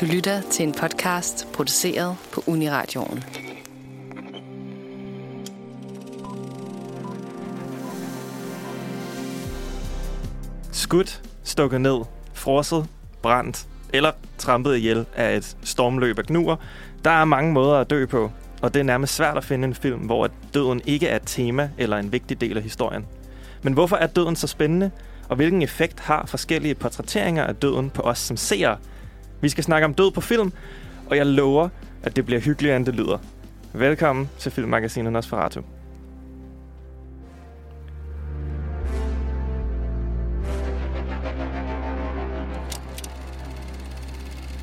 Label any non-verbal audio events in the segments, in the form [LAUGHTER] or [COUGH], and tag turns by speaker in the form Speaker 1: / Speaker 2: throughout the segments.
Speaker 1: Du lytter til en podcast produceret på Uniradioen.
Speaker 2: Skudt, stukket ned, frosset, brændt eller trampet ihjel af et stormløb af gnuer. Der er mange måder at dø på, og det er nærmest svært at finde en film, hvor døden ikke er et tema eller en vigtig del af historien. Men hvorfor er døden så spændende, og hvilken effekt har forskellige portrætteringer af døden på os som seere? Vi skal snakke om død på film, og jeg lover, at det bliver hyggeligere, end det lyder. Velkommen til Filmmagasinet Nosferatu.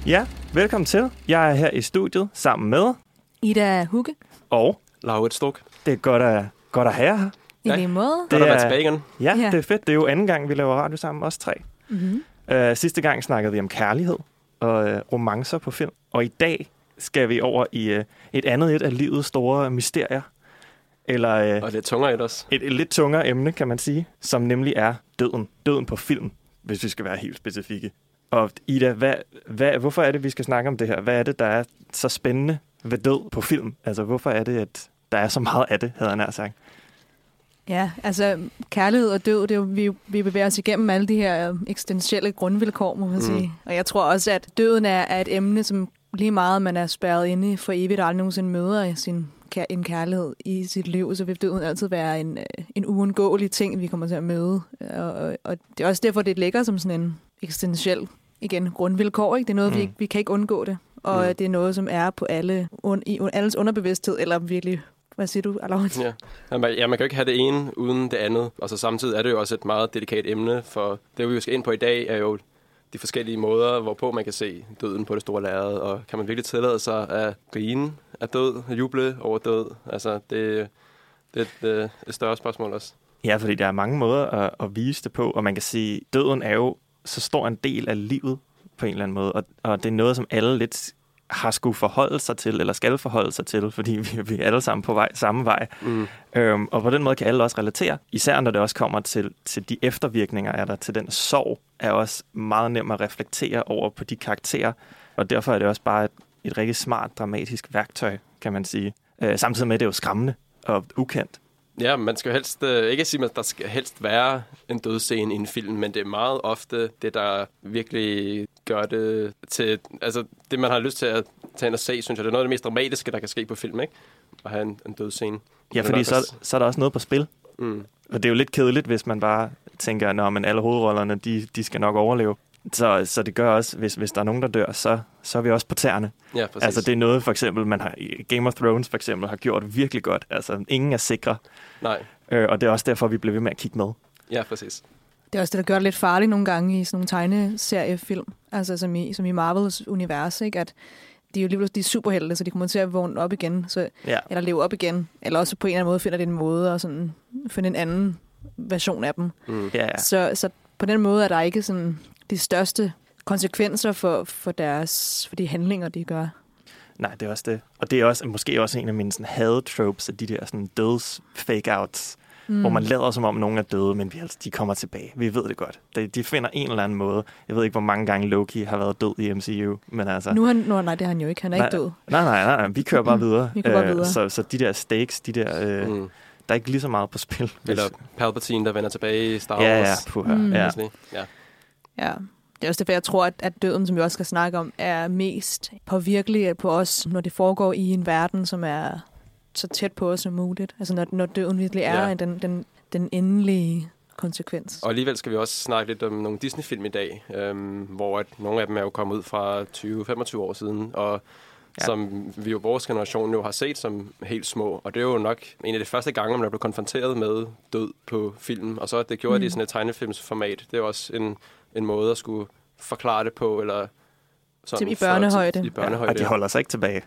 Speaker 2: Ja, velkommen til. Jeg er her i studiet sammen med...
Speaker 3: Ida Hugge.
Speaker 2: Og...
Speaker 4: Laurit Stuk.
Speaker 2: Det er godt at, godt at have her.
Speaker 3: I lige måde.
Speaker 4: Det er, tilbage igen.
Speaker 2: Ja, ja, det er fedt. Det er jo anden gang, vi laver radio sammen, os tre.
Speaker 3: Mm-hmm.
Speaker 2: Uh, sidste gang snakkede vi om kærlighed og uh, romancer på film. Og i dag skal vi over i uh, et andet et af livets store mysterier. Eller,
Speaker 4: uh, og lidt tungere et også.
Speaker 2: Et, et lidt tungere emne, kan man sige, som nemlig er døden. Døden på film, hvis vi skal være helt specifikke. Og Ida, hvad, hvad, hvorfor er det, vi skal snakke om det her? Hvad er det, der er så spændende ved død på film? Altså, hvorfor er det, at der er så meget af det, havde jeg nær sagt?
Speaker 3: Ja, altså kærlighed og død, det er jo, vi, vi bevæger os igennem alle de her øh, eksistentielle grundvilkår, må man mm. sige. Og jeg tror også, at døden er, er et emne, som lige meget man er spærret inde for evigt og aldrig nogensinde møder sin, en kærlighed i sit liv, så vil døden altid være en, øh, en uundgåelig ting, vi kommer til at møde. Og, og, og det er også derfor, det ligger som sådan en eksistentiel igen, grundvilkår. Ikke? Det er noget, mm. vi, vi kan ikke undgå det. Og mm. det er noget, som er på alle, un, i alles underbevidsthed, eller virkelig hvad siger du, Alon?
Speaker 4: Ja. ja, man kan jo ikke have det ene uden det andet. Og så samtidig er det jo også et meget delikat emne, for det, vi skal ind på i dag, er jo de forskellige måder, hvorpå man kan se døden på det store lærred. Og kan man virkelig tillade sig at grine af død, at juble over død? Altså, det, det er et, et større spørgsmål også.
Speaker 2: Ja, fordi der er mange måder at, at vise det på, og man kan sige, at døden er jo så stor en del af livet på en eller anden måde, og, og det er noget, som alle lidt har skulle forholde sig til, eller skal forholde sig til, fordi vi, vi er alle sammen på vej, samme vej. Mm. Øhm, og på den måde kan alle også relatere, især når det også kommer til, til de eftervirkninger af der, til den sorg, er også meget nemt at reflektere over på de karakterer, og derfor er det også bare et, et rigtig smart, dramatisk værktøj, kan man sige. Øh, samtidig med, at det er jo skræmmende og ukendt.
Speaker 4: Ja, man skal jo helst, øh, ikke sige, at der skal helst være en dødsscene i en film, men det er meget ofte det, der virkelig gør det til, altså det, man har lyst til at tage ind og se, synes jeg, det er noget af det mest dramatiske, der kan ske på film, ikke? At have en, en dødsscene.
Speaker 2: Ja, fordi så, så er der også noget på spil. Mm. Og det er jo lidt kedeligt, hvis man bare tænker, at alle hovedrollerne, de, de skal nok overleve. Så, så det gør også, hvis, hvis der er nogen, der dør, så, så er vi også på tæerne.
Speaker 4: Ja, præcis.
Speaker 2: Altså det er noget, for eksempel, man har, Game of Thrones for eksempel har gjort virkelig godt. Altså ingen er sikre.
Speaker 4: Nej.
Speaker 2: Øh, og det er også derfor, vi bliver ved med at kigge med.
Speaker 4: Ja, præcis.
Speaker 3: Det er også det, der gør det lidt farligt nogle gange i sådan nogle tegneseriefilm, altså som i, som i Marvels univers, ikke? at de er jo lige de er superhelte, så de kommer til at vågne op igen, så, ja. eller leve op igen, eller også på en eller anden måde finder de en måde at sådan, finde en anden version af dem.
Speaker 2: Mm. Ja, ja.
Speaker 3: Så, så på den måde er der ikke sådan de største konsekvenser for, for, deres, for de handlinger, de gør.
Speaker 2: Nej, det er også det. Og det er også måske også en af mine sådan, had-tropes af de der sådan, døds fake-outs, mm. hvor man lader som om nogen er døde, men vi, altså, de kommer tilbage. Vi ved det godt. De, de finder en eller anden måde. Jeg ved ikke, hvor mange gange Loki har været død i MCU, men altså...
Speaker 3: Nu han, no, nej, det er han jo ikke. Han er
Speaker 2: nej,
Speaker 3: ikke død.
Speaker 2: Nej, nej, nej, nej. Vi kører bare [LAUGHS] videre.
Speaker 3: vi kører bare
Speaker 2: øh,
Speaker 3: videre.
Speaker 2: så, så de der stakes, de der... Øh, mm. Der er ikke lige så meget på spil.
Speaker 4: Eller Palpatine, der vender tilbage i Star Wars.
Speaker 2: Ja, ja, puha. Mm. ja.
Speaker 4: ja.
Speaker 3: Ja, det er også derfor, jeg tror, at, at døden, som vi også skal snakke om, er mest påvirkelig på os, når det foregår i en verden, som er så tæt på os som muligt. Altså når, når døden virkelig er ja. den, den, den endelige konsekvens.
Speaker 4: Og alligevel skal vi også snakke lidt om nogle Disney-film i dag, øhm, hvor at nogle af dem er jo kommet ud fra 20-25 år siden, og ja. som vi jo vores generation jo har set som helt små. Og det er jo nok en af de første gange, man er blevet konfronteret med død på film. Og så det gjorde mm. det i sådan et tegnefilmsformat. Det er også en en måde at skulle forklare det på, eller
Speaker 3: sådan i børnehøjde.
Speaker 4: I børnehøjde.
Speaker 2: Ja, og de holder sig ikke tilbage,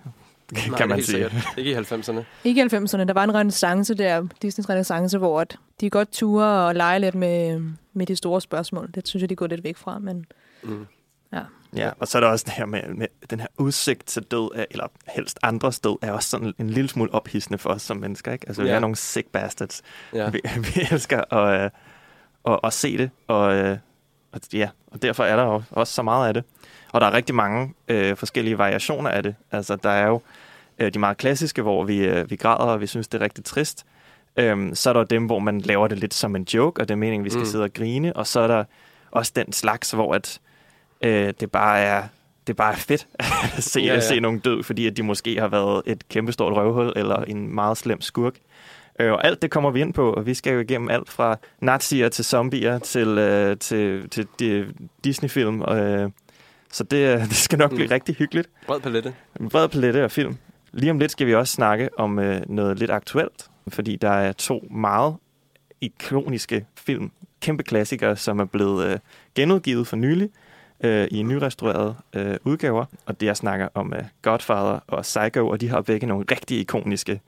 Speaker 2: kan Nej, man sige.
Speaker 4: Ikke i 90'erne. [LAUGHS]
Speaker 3: Ikke i 90'erne. Der var en renaissance der, Disneys renaissance, hvor de godt ture og lege lidt med, med de store spørgsmål. Det synes jeg, de går lidt væk fra, men mm. ja.
Speaker 2: Ja, og så er der også det her med, med den her udsigt til død, eller helst andres død, er også sådan en lille smule ophidsende for os som mennesker. Ikke? Altså, ja. vi er nogle sick bastards. Ja. Vi, [LAUGHS] vi elsker at, at, at, at se det, og, og, ja, og derfor er der jo også så meget af det. Og der er rigtig mange øh, forskellige variationer af det. Altså, der er jo øh, de meget klassiske, hvor vi, øh, vi græder, og vi synes, det er rigtig trist. Øhm, så er der dem, hvor man laver det lidt som en joke, og det er meningen, vi skal mm. sidde og grine. Og så er der også den slags, hvor at, øh, det bare er det bare er fedt [LAUGHS] at se, ja, ja. at se nogen død, fordi at de måske har været et kæmpestort røvhul eller en meget slem skurk. Øh, og alt det kommer vi ind på, og vi skal jo igennem alt fra nazier til zombier til, øh, til, til de Disney-film. Øh, så det, [LAUGHS] det skal nok blive mm. rigtig hyggeligt.
Speaker 4: Bred palette.
Speaker 2: Bred palette af film. Lige om lidt skal vi også snakke om øh, noget lidt aktuelt, fordi der er to meget ikoniske film, kæmpe klassikere, som er blevet øh, genudgivet for nylig øh, i nyrestaurerede øh, udgaver. Og det jeg snakker om øh, Godfather og Psycho, og de har begge nogle rigtig ikoniske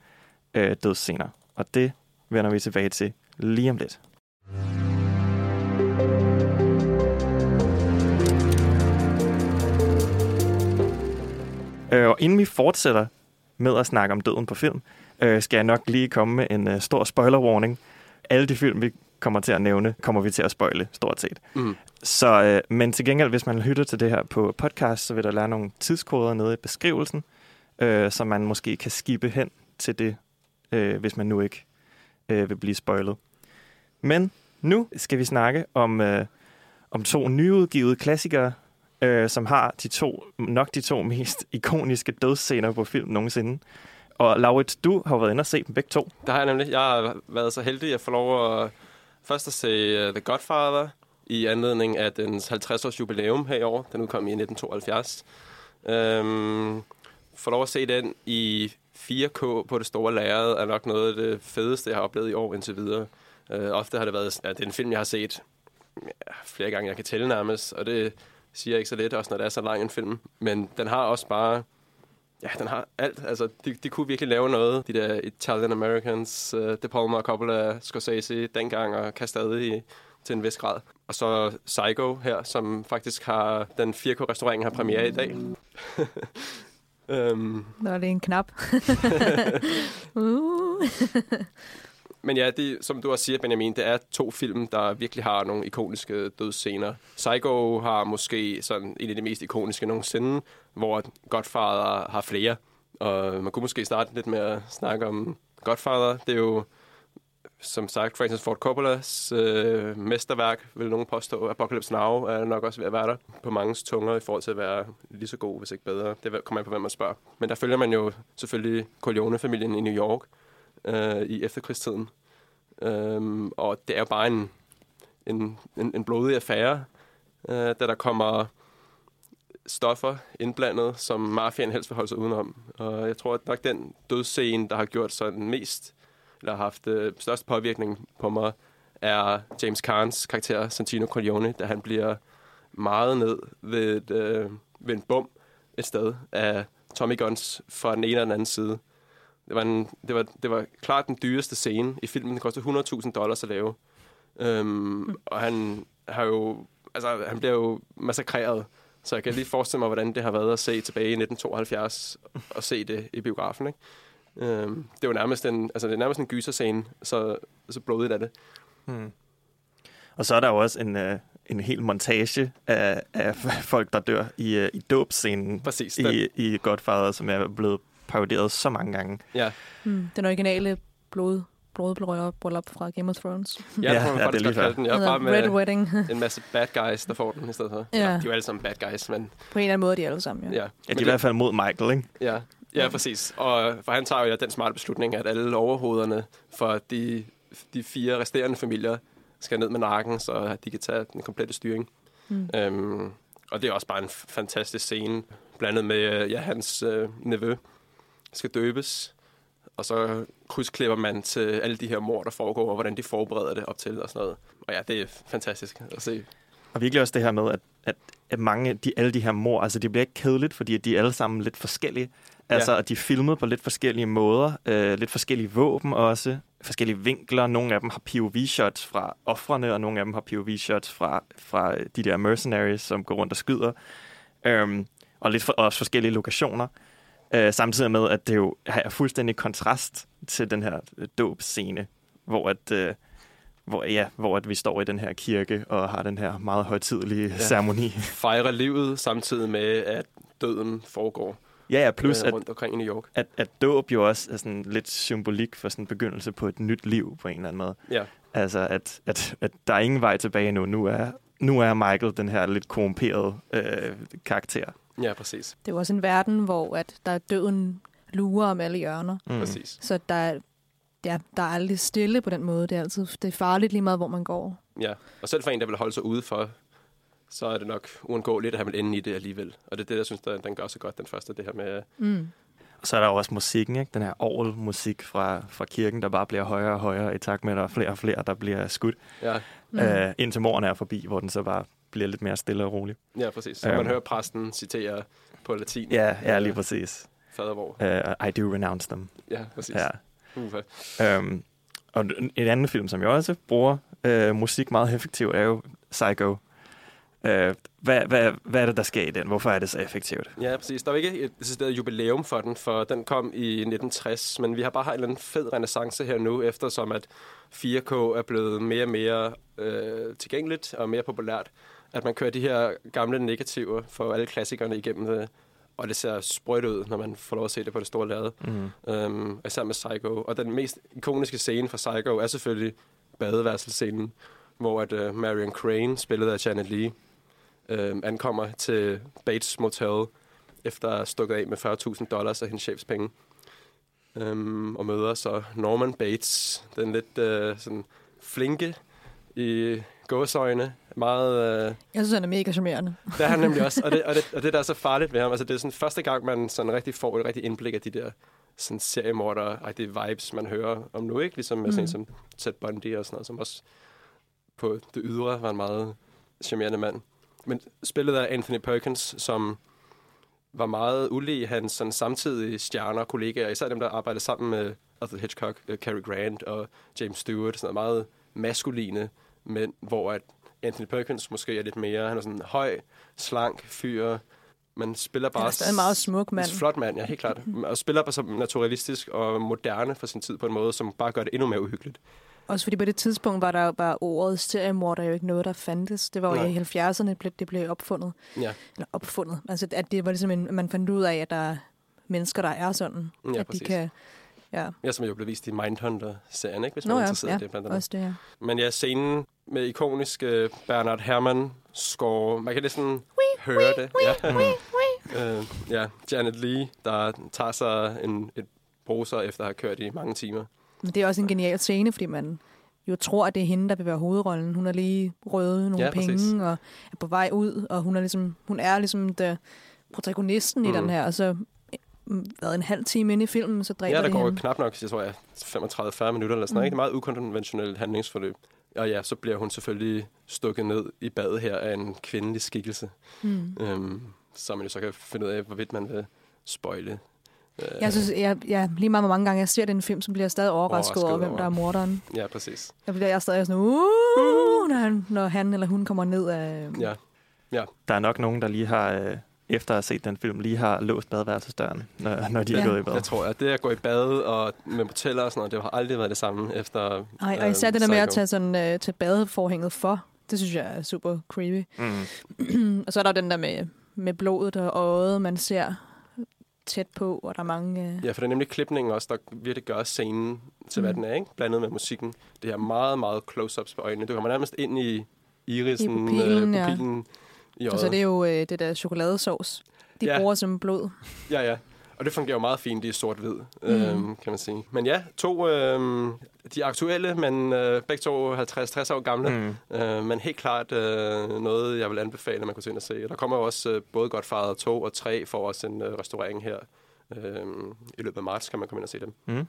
Speaker 2: øh, dødsscener. Og det vender vi tilbage til lige om lidt. Øh, og inden vi fortsætter med at snakke om døden på film, øh, skal jeg nok lige komme med en øh, stor spoiler warning. Alle de film, vi kommer til at nævne, kommer vi til at spoile, stort set. Mm. Så, øh, men til gengæld, hvis man lytter til det her på podcast, så vil der lære nogle tidskoder nede i beskrivelsen, øh, så man måske kan skippe hen til det, øh, hvis man nu ikke øh, vil blive spoilet. Men nu skal vi snakke om, øh, om to nyudgivede klassikere, øh, som har de to, nok de to mest [LAUGHS] ikoniske dødsscener på film nogensinde. Og Laurits, du har været inde og se dem begge to.
Speaker 4: Det har jeg nemlig. Jeg har været så heldig at får lov at først at se øh, The Godfather i anledning af dens 50-års jubilæum her i år. Den udkom i 1972. Øhm, får lov at se den i 4K på det store lærred er nok noget af det fedeste, jeg har oplevet i år indtil videre. Øh, ofte har det været, ja, det er en film, jeg har set ja, flere gange, jeg kan tælle nærmest, og det siger ikke så lidt, også når det er så lang en film. Men den har også bare... Ja, den har alt. Altså, de, de kunne virkelig lave noget. De der Italian Americans, uh, De Palma, Coppola, Scorsese dengang, og kan stadig til en vis grad. Og så Psycho her, som faktisk har den 4K-restaurering har premiere i dag. [LAUGHS]
Speaker 3: um. Nå, det er en knap. [LAUGHS]
Speaker 4: uh men ja, det, som du også siger, Benjamin, det er to film, der virkelig har nogle ikoniske dødsscener. Psycho har måske sådan en af de mest ikoniske nogensinde, hvor Godfather har flere. Og man kunne måske starte lidt med at snakke om Godfather. Det er jo, som sagt, Francis Ford Coppolas øh, mesterværk, vil nogen påstå. Apocalypse Now er nok også ved at være der på mange tunger i forhold til at være lige så god, hvis ikke bedre. Det kommer an på, hvem man spørger. Men der følger man jo selvfølgelig Corleone-familien i New York, øh, i efterkrigstiden. Øh, og det er jo bare en, en, en, en blodig affære, øh, da der kommer stoffer indblandet, som mafiaen helst vil holde sig udenom. Og jeg tror at nok den dødsscene, der har gjort sådan mest, eller har haft øh, størst påvirkning på mig, er James Carnes karakter, Santino Corleone, da han bliver meget ned ved, et, øh, ved en bum et sted af Tommy Guns fra den ene eller den anden side. Det var, en, det, var, det var klart den dyreste scene i filmen. Den kostede 100.000 dollars at lave. Øhm. Og han har jo... Altså, han bliver jo massakreret. Så jeg kan lige forestille mig, hvordan det har været at se tilbage i 1972 og se det i biografen. Ikke? Øhm, det var nærmest en, altså, det er nærmest en gyserscene, så, så blodigt er det. Hmm.
Speaker 2: Og så er der jo også en, uh, en hel montage af, af folk, der dør i, uh, i dåbscenen Præcis, i, i Godfather, som er blevet paroderet så mange gange.
Speaker 3: Ja. Mm, den originale blod blodbløjer bryllup fra Game of Thrones.
Speaker 4: Ja, ja, ja det er lige før. Den. Jeg er bare med
Speaker 3: Red Wedding.
Speaker 4: en masse bad guys, der får den i stedet for. Ja. ja. de er jo alle sammen bad guys, men...
Speaker 3: På en eller anden måde de er alle sammen,
Speaker 2: ja. Ja, ja de er i hvert fald mod Michael, ikke?
Speaker 4: Ja, ja, præcis. Og for han tager jo den smarte beslutning, at alle overhovederne for de, de fire resterende familier skal ned med nakken, så de kan tage den komplette styring. Mm. Øhm, og det er også bare en fantastisk scene, blandet med ja, hans øh, nevø, skal døbes, og så krydsklipper man til alle de her mor, der foregår, og hvordan de forbereder det op til og sådan noget. Og ja, det er fantastisk at se.
Speaker 2: Og virkelig også det her med, at, at, at mange, de, alle de her mor, altså de bliver ikke kedeligt, fordi de er alle sammen lidt forskellige. Altså, ja. at de er filmet på lidt forskellige måder, øh, lidt forskellige våben også, forskellige vinkler. Nogle af dem har POV-shots fra offrene, og nogle af dem har POV-shots fra, fra de der mercenaries, som går rundt og skyder. Øhm, og lidt for, også forskellige lokationer. Øh, samtidig med, at det jo er fuldstændig kontrast til den her dåbscene, hvor at, øh, hvor, ja, hvor at vi står i den her kirke og har den her meget højtidelige ja. ceremoni.
Speaker 4: Fejrer livet samtidig med, at døden foregår
Speaker 2: Ja, ja, plus
Speaker 4: øh,
Speaker 2: at,
Speaker 4: rundt omkring i New York.
Speaker 2: at, at dåb jo også er sådan lidt symbolik for sådan en begyndelse på et nyt liv på en eller anden måde.
Speaker 4: Ja,
Speaker 2: Altså, at, at, at der er ingen vej tilbage nu. Nu er, nu er Michael den her lidt korrumperede øh, karakter.
Speaker 4: ja præcis.
Speaker 3: Det er jo også en verden, hvor at der er døden lurer om alle hjørner.
Speaker 2: Mm.
Speaker 4: præcis.
Speaker 3: Så der, er- ja, der er aldrig stille på den måde. Det er altid det er farligt lige meget, hvor man går.
Speaker 4: Ja, og selv for en, der vil holde sig ude for, så er det nok uundgåeligt, at han vil ende i det alligevel. Og det er det, jeg synes, der, den gør så godt, den første, det her med...
Speaker 3: Mm.
Speaker 2: Og så er der jo også musikken, ikke? den her orgelmusik fra, fra kirken, der bare bliver højere og højere i takt med, at der er flere og flere, der bliver skudt,
Speaker 4: Ja,
Speaker 3: Mm.
Speaker 2: øh, indtil moren er forbi, hvor den så bare bliver lidt mere stille og rolig.
Speaker 4: ja præcis. Så
Speaker 2: Øhm.
Speaker 4: man hører præsten citere på latin.
Speaker 2: Ja, ja lige præcis.
Speaker 4: Fader hvor.
Speaker 2: Uh, I do renounce them.
Speaker 4: Ja, præcis.
Speaker 2: Ja.
Speaker 4: Ufa.
Speaker 2: Um, og en anden film, som jeg også bruger uh, musik meget effektivt, er jo Psycho. Uh, hvad, hvad, hvad er det, der sker i den? Hvorfor er det så effektivt?
Speaker 4: Ja, præcis. Der er ikke et decideret jubilæum for den, for den kom i 1960, men vi har bare har en fed renaissance her nu, eftersom at 4K er blevet mere og mere øh, tilgængeligt og mere populært. At man kører de her gamle negativer for alle klassikerne igennem det, og det ser sprødt ud, når man får lov at se det på det store lade.
Speaker 2: Mm.
Speaker 4: Øhm, især med Psycho. Og den mest ikoniske scene fra Psycho er selvfølgelig badeværelsescenen, hvor at, uh, Marion Crane, spillet af Janet Leigh, øhm, ankommer til Bates Motel, efter at have stukket af med 40.000 dollars af hendes chefs penge. Øhm, og møder så Norman Bates, den lidt øh, sådan flinke i gåsøjne. Meget... Øh,
Speaker 3: Jeg synes, han er mega charmerende. [LAUGHS]
Speaker 4: det er han nemlig også, og det, og, det, og det der er så farligt ved ham, altså det er sådan første gang, man sådan rigtig får et rigtig indblik af de der sådan seriemorder de vibes, man hører om nu, ikke? Ligesom med mm. sådan som Ted Bundy og sådan noget, som også på det ydre var en meget charmerende mand. Men spillet af Anthony Perkins, som var meget ulig hans sådan, samtidige stjerner og kollegaer, især dem, der arbejdede sammen med Arthur Hitchcock, uh, Cary Grant og James Stewart, sådan noget meget maskuline mænd, hvor at Anthony Perkins måske er lidt mere, han er sådan en høj, slank fyr, man spiller bare...
Speaker 3: Han er stadig en meget smuk mand.
Speaker 4: En flot mand, ja, helt klart. Og spiller bare som naturalistisk og moderne for sin tid på en måde, som bare gør det endnu mere uhyggeligt.
Speaker 3: Også fordi på det tidspunkt var der bare ordet seriemorder jo ikke noget, der fandtes. Det var jo
Speaker 4: Nej.
Speaker 3: i 70'erne, blev- det blev opfundet.
Speaker 4: Ja,
Speaker 3: Eller opfundet. Altså, at det var ligesom en, man fandt ud af, at der er mennesker, der er sådan.
Speaker 4: Ja,
Speaker 3: at de
Speaker 4: præcis.
Speaker 3: kan... Ja,
Speaker 4: ja som jo blev vist i Mindhunter-serien, ikke? hvis man
Speaker 3: Nå
Speaker 4: er
Speaker 3: ja,
Speaker 4: interesseret
Speaker 3: ja,
Speaker 4: i det. Blandt andet.
Speaker 3: også det her.
Speaker 4: Men ja, scenen med ikonisk uh, Bernard Herrmann score, man kan næsten høre det. ja. uh, ja, Janet Lee, der tager sig en, et bruser efter at have kørt i mange timer.
Speaker 3: Men det er også en genial scene, fordi man jo tror, at det er hende, der vil være hovedrollen. Hun har lige røvet nogle
Speaker 4: Ja,
Speaker 3: penge
Speaker 4: præcis.
Speaker 3: og er på vej ud, og hun er ligesom, hun er ligesom the, protagonisten mm. i
Speaker 4: Mm.
Speaker 3: den her, og så mm, været en halv time inde i filmen, så dræber
Speaker 4: Ja, der
Speaker 3: de
Speaker 4: går
Speaker 3: hende.
Speaker 4: knap nok, jeg tror jeg, 35-40 minutter eller sådan.
Speaker 3: Mm.
Speaker 4: ikke? Det er meget ukonventionelt handlingsforløb. Og ja, så bliver hun selvfølgelig stukket ned i badet her af en kvindelig skikkelse.
Speaker 3: Mm.
Speaker 4: Øhm, så man jo så kan finde ud af, hvorvidt man vil spoile. Øh,
Speaker 3: Jeg synes, jeg, ja, lige meget hvor mange gange jeg ser den film, så bliver jeg stadig overrasket,
Speaker 4: Overrasket
Speaker 3: over, hvem
Speaker 4: over.
Speaker 3: der er morderen.
Speaker 4: Ja, præcis.
Speaker 3: Jeg bliver jeg er stadig sådan, uh, når han, når han eller hun kommer ned af...
Speaker 4: Ja,
Speaker 2: Der er nok nogen, der lige har, øh, efter at have set den film, lige har låst badeværelsesdøren, når, når de
Speaker 3: Ja.
Speaker 2: er gået i bad.
Speaker 4: jeg tror, at det at gå i bad og med moteller og sådan noget, det har aldrig været det samme efter
Speaker 3: Ej, og
Speaker 4: øh,
Speaker 3: især det der med at tage, sådan, øh, tage badeforhænget for, det synes jeg er super creepy.
Speaker 2: Mm. [CLEARS THROAT]
Speaker 3: og så er der den der med, med blodet og øjet, man ser tæt på, og der er mange... Øh,
Speaker 4: Ja, for det er nemlig klipningen også, der virkelig gør scenen til, hvad
Speaker 3: Mm.
Speaker 4: den er, ikke? Blandet med musikken. Det her meget, meget close-ups på øjnene. Du kommer nærmest ind i irisen,
Speaker 3: I pupillen, ja.
Speaker 4: øh, pupillen i
Speaker 3: og
Speaker 4: øjet.
Speaker 3: så er det jo øh, det der chokoladesauce, de
Speaker 4: Ja.
Speaker 3: bruger som blod.
Speaker 4: Ja, ja. Og det fungerer jo meget fint i sort-hvid,
Speaker 3: Mm.
Speaker 4: øhm, kan man sige. Men ja, to øhm, de aktuelle, men øh, begge to 50-60 år gamle. Mm. Øh, men helt klart øh, noget, jeg vil anbefale, at man kunne se ind og se. Der kommer jo også øh, både Godfather 2 og 3 for os en øh, restaurering her. Øh, I løbet af marts kan man komme ind og se dem.
Speaker 2: Mm.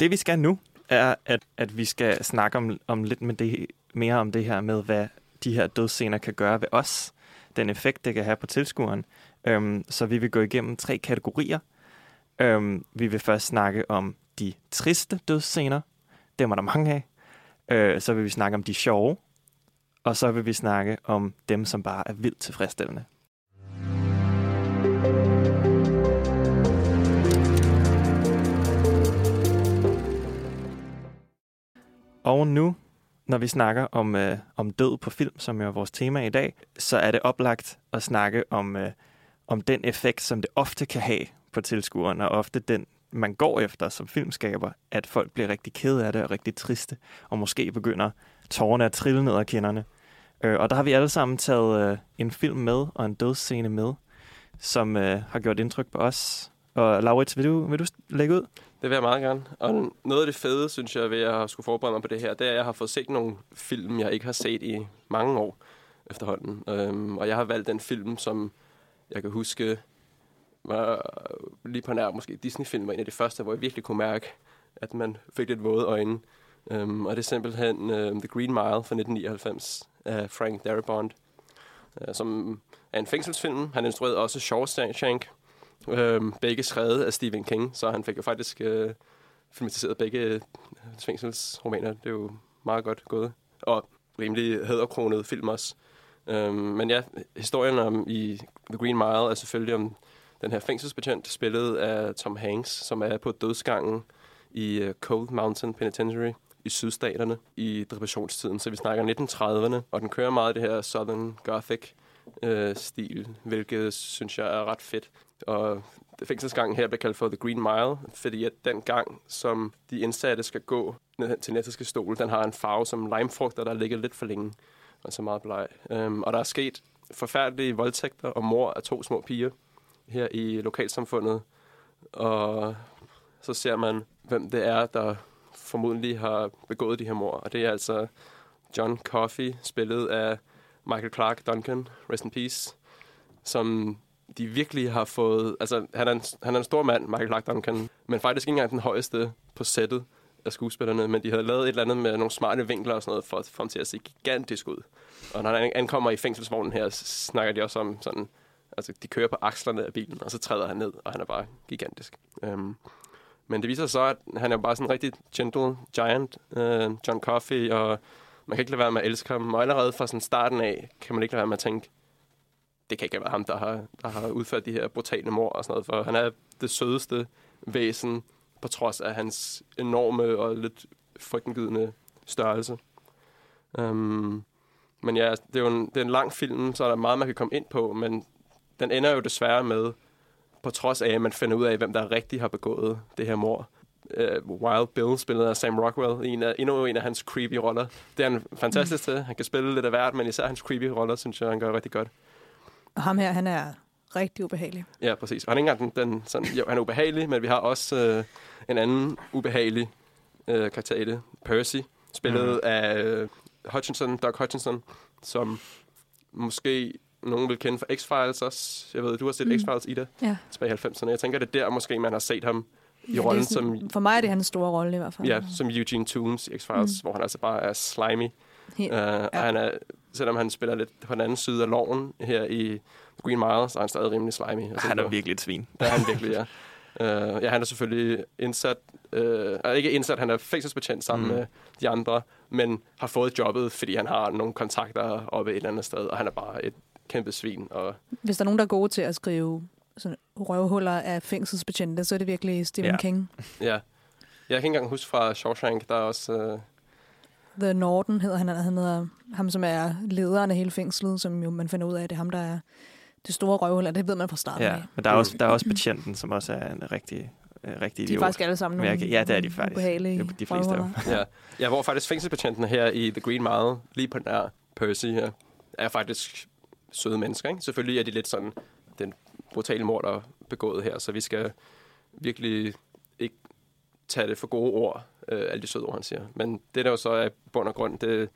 Speaker 2: Det vi skal nu, er, at, at vi skal snakke om, om lidt med det, mere om det her med, hvad de her dødsscener kan gøre ved os. Den effekt, det kan have på tilskueren. Øhm, så vi vil gå igennem tre kategorier. Øhm, vi vil først snakke om de triste dødsscener. Dem er der mange af. Øh, så vil vi snakke om de sjove. Og så vil vi snakke om dem, som bare er vildt tilfredsstillende. Og nu når vi snakker om, øh, om død på film, som jo er vores tema i dag, så er det oplagt at snakke om, øh, om den effekt, som det ofte kan have på tilskueren, og ofte den, man går efter som filmskaber, at folk bliver rigtig kede af det og rigtig triste, og måske begynder tårerne at trille ned ad kinderne. Øh, og der har vi alle sammen taget øh, en film med og en dødsscene med, som øh, har gjort indtryk på os. Og Laurits, vil du, vil du lægge ud?
Speaker 4: Det vil jeg meget gerne. Og noget af det fede, synes jeg, ved at skulle forberede mig på det her, det er, at jeg har fået set nogle film, jeg ikke har set i mange år efterhånden. Øhm, og jeg har valgt den film, som jeg kan huske var lige på nær måske Disney-film var en af de første, hvor jeg virkelig kunne mærke, at man fik lidt våde øjne. Øhm, og det er simpelthen øhm, The Green Mile fra 1999 af Frank Darabont, øh, som er en fængselsfilm. Han instruerede også Shawshank, Øh, begge skrevet af Stephen King, så han fik jo faktisk øh, filmatiseret begge øh, fængselsromaner. Det er jo meget godt gået. Og rimelig hæderkronet film også. Øh, men ja, historien om i The Green Mile er selvfølgelig om den her fængselsbetjent, spillet af Tom Hanks, som er på dødsgangen i øh, Cold Mountain Penitentiary i sydstaterne i depressionstiden. Så vi snakker 1930'erne, og den kører meget det her Southern Gothic-stil, øh, hvilket synes jeg er ret fedt. Og fængselsgangen her blev kaldt for The Green Mile, fordi at den gang, som de indsatte skal gå ned til Nettiske stol, den har en farve som limefrugter, der ligger lidt for længe, og så meget bleg. Um, og der er sket forfærdelige voldtægter og mor af to små piger her i lokalsamfundet, og så ser man, hvem det er, der formodentlig har begået de her mor. Og det er altså John Coffey, spillet af Michael Clark Duncan, rest in peace, som de virkelig har fået... Altså, han er en, han er en stor mand, Michael Clark Duncan, men faktisk ikke engang den højeste på sættet af skuespillerne, men de havde lavet et eller andet med nogle smarte vinkler og sådan noget, for at få ham til at se gigantisk ud. Og når han ankommer i fængselsvognen her, snakker de også om sådan... Altså, de kører på akslerne af bilen, og så træder han ned, og han er bare gigantisk. Um, men det viser så, at han er bare sådan en rigtig gentle giant, uh, John Coffey, og man kan ikke lade være med at elske ham. Og allerede fra sådan starten af, kan man ikke lade være med at tænke, det kan ikke være ham, der har, der har udført de her brutale mor og sådan noget, for han er det sødeste væsen, på trods af hans enorme og lidt frygtindgydende størrelse. Um, men ja, det er jo en, det er en lang film, så er der meget, man kan komme ind på, men den ender jo desværre med, på trods af, at man finder ud af, hvem der rigtig har begået det her mor. Uh, Wild Bill, spillet af Sam Rockwell, en af, endnu en af hans creepy roller. Det er han fantastisk til. Han kan spille lidt af hvert, men især hans creepy roller, synes jeg, han gør rigtig godt.
Speaker 3: Og ham her, han er rigtig ubehagelig.
Speaker 4: Ja, præcis. Og han er ikke engang den, den sådan, jo, han er ubehagelig, men vi har også uh, en anden ubehagelig uh, karakter i det. Percy, spillet mm. af uh, Hutchinson, Doug Hutchinson, som måske nogen vil kende fra X-Files også. Jeg ved, du har set mm. X-Files, Ida,
Speaker 3: Ja.
Speaker 4: tilbage i 90'erne. Jeg tænker, det er der måske, man har set ham i
Speaker 3: Ja,
Speaker 4: rollen
Speaker 3: det sådan,
Speaker 4: som,
Speaker 3: For mig er det hans store rolle i hvert fald.
Speaker 4: ja, som Eugene Toombs i X-Files, mm. hvor han altså bare er slimy.
Speaker 3: Helt.
Speaker 4: Uh, ja. Og han er, selvom han spiller lidt på den anden side af loven her i Green Mile, så er han stadig rimelig slimy. at se
Speaker 2: Han er virkelig et svin.
Speaker 4: Ja, han virkelig, ja. Uh, [LAUGHS] ja, han er selvfølgelig indsat, uh, ikke indsat, han er fængselsbetjent sammen
Speaker 2: Mm.
Speaker 4: mm. med de andre, men har fået jobbet, fordi han har nogle kontakter oppe et eller andet sted, og han er bare et kæmpe svin. Og
Speaker 3: Hvis der er nogen, der er gode til at skrive sådan røvhuller af fængselsbetjente, så er det virkelig Stephen
Speaker 2: Ja.
Speaker 3: King.
Speaker 4: ja, jeg kan ikke engang huske fra Shawshank, der er også... Uh,
Speaker 3: The Norton hedder han, han hedder ham, som er lederen af hele fængslet, som jo man finder ud af, at det er ham, der er det store røvhul, og det ved man fra starten
Speaker 2: Ja,
Speaker 3: af.
Speaker 2: men der er også, der er også betjenten, som også er en rigtig, øh, rigtig
Speaker 3: De er
Speaker 2: idiot.
Speaker 3: faktisk alle sammen nogle
Speaker 2: ja, det er de faktisk.
Speaker 3: ubehagelige
Speaker 2: De- fleste af dem.
Speaker 4: ja. ja, hvor faktisk fængselsbetjenten her i The Green Mile, lige på nær Percy her, er faktisk søde mennesker. Ikke? Selvfølgelig er de lidt sådan den brutale mord, der er begået her, så vi skal virkelig ikke tage det for gode ord, øh, alle de søde ord, han siger. Men det, der jo så er bund og grund, det,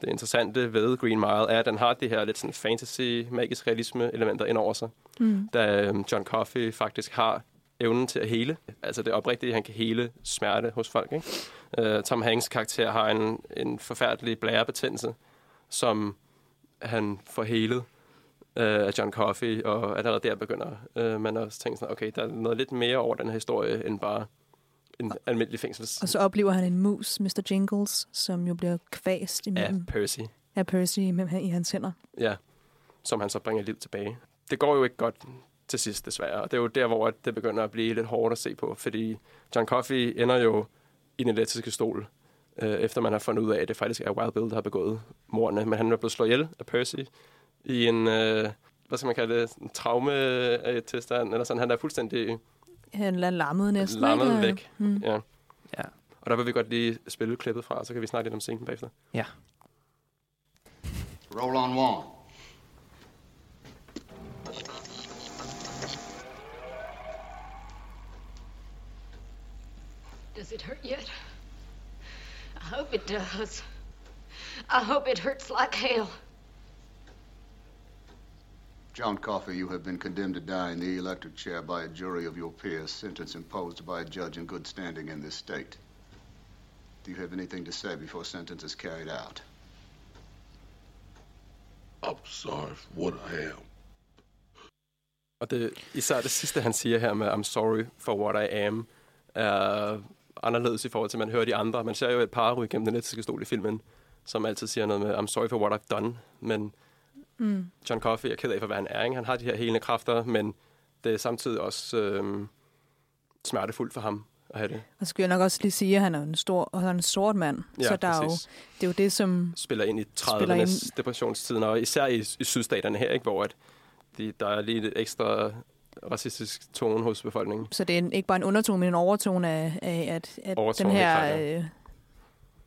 Speaker 4: det interessante ved Green Mile, er, at den har det her lidt sådan fantasy, magisk realisme elementer ind over sig.
Speaker 3: Mm.
Speaker 4: Da øhm, John Coffey faktisk har evnen til at hele. Altså det er oprigtigt, at han kan hele smerte hos folk. Ikke? Uh, Tom Hanks karakter har en, en forfærdelig blærebetændelse, som han får helet uh, af John Coffey, og allerede der begynder uh, man også tænke sådan, okay, der er noget lidt mere over den her historie, end bare en almindelig fængsels
Speaker 3: Og så oplever han en mus, Mr. Jingles, som jo bliver kvæst
Speaker 4: af
Speaker 3: imellem
Speaker 4: Percy.
Speaker 3: af Percy imellem, i hans hænder.
Speaker 4: Ja, som han så bringer liv tilbage. Det går jo ikke godt til sidst, desværre. Og det er jo der, hvor det begynder at blive lidt hårdt at se på, fordi John Coffey ender jo i den elektriske stol øh, efter man har fundet ud af, at det faktisk er Wild Bill, der har begået mordene. Men han er blevet slået ihjel af Percy i en, øh, hvad skal man kalde det, en traume-tilstand, eller sådan. Han er fuldstændig
Speaker 3: Han er lammet næsten.
Speaker 4: lammet
Speaker 3: ikke?
Speaker 4: væk.
Speaker 3: Mm.
Speaker 4: Ja.
Speaker 2: Ja.
Speaker 4: Og der vil vi godt lige spille klippet fra, så kan vi snakke lidt om scenen bagefter.
Speaker 2: Ja.
Speaker 5: Roll on one.
Speaker 6: Does it hurt yet? I hope it does. I hope it hurts like hell.
Speaker 5: John Coffey, you have been condemned to die in the electric chair by a jury of your peers, sentence imposed by a judge in good standing in this state. Do you have anything to say before sentence is carried out?
Speaker 7: I'm sorry for what I am.
Speaker 4: Og det, især det sidste, han siger her med, I'm sorry for what I am, er anderledes i forhold til, at man hører de andre. Man ser jo et par ryge gennem den elektriske stol i filmen, som altid siger noget med, I'm sorry for what I've done. Men
Speaker 3: Mm.
Speaker 4: John Coffey er ked af for, hvad han er. Ikke? Han har de her helende kræfter, men det er samtidig også øhm, smertefuldt for ham at have det.
Speaker 3: Og så skal jeg nok også lige sige, at han er en stor, og han er en sort mand.
Speaker 4: Ja,
Speaker 3: så der er jo, det er jo det, som...
Speaker 4: Spiller ind i
Speaker 3: Spiller
Speaker 4: 30'ernes
Speaker 3: ind-
Speaker 4: depressionstiden, og især i, i sydstaterne her, ikke? hvor at de, der er lige lidt ekstra racistisk tone hos befolkningen.
Speaker 3: Så det er en, ikke bare en undertone, men en overtone af, af at, at
Speaker 4: Overtone,
Speaker 3: den her øh,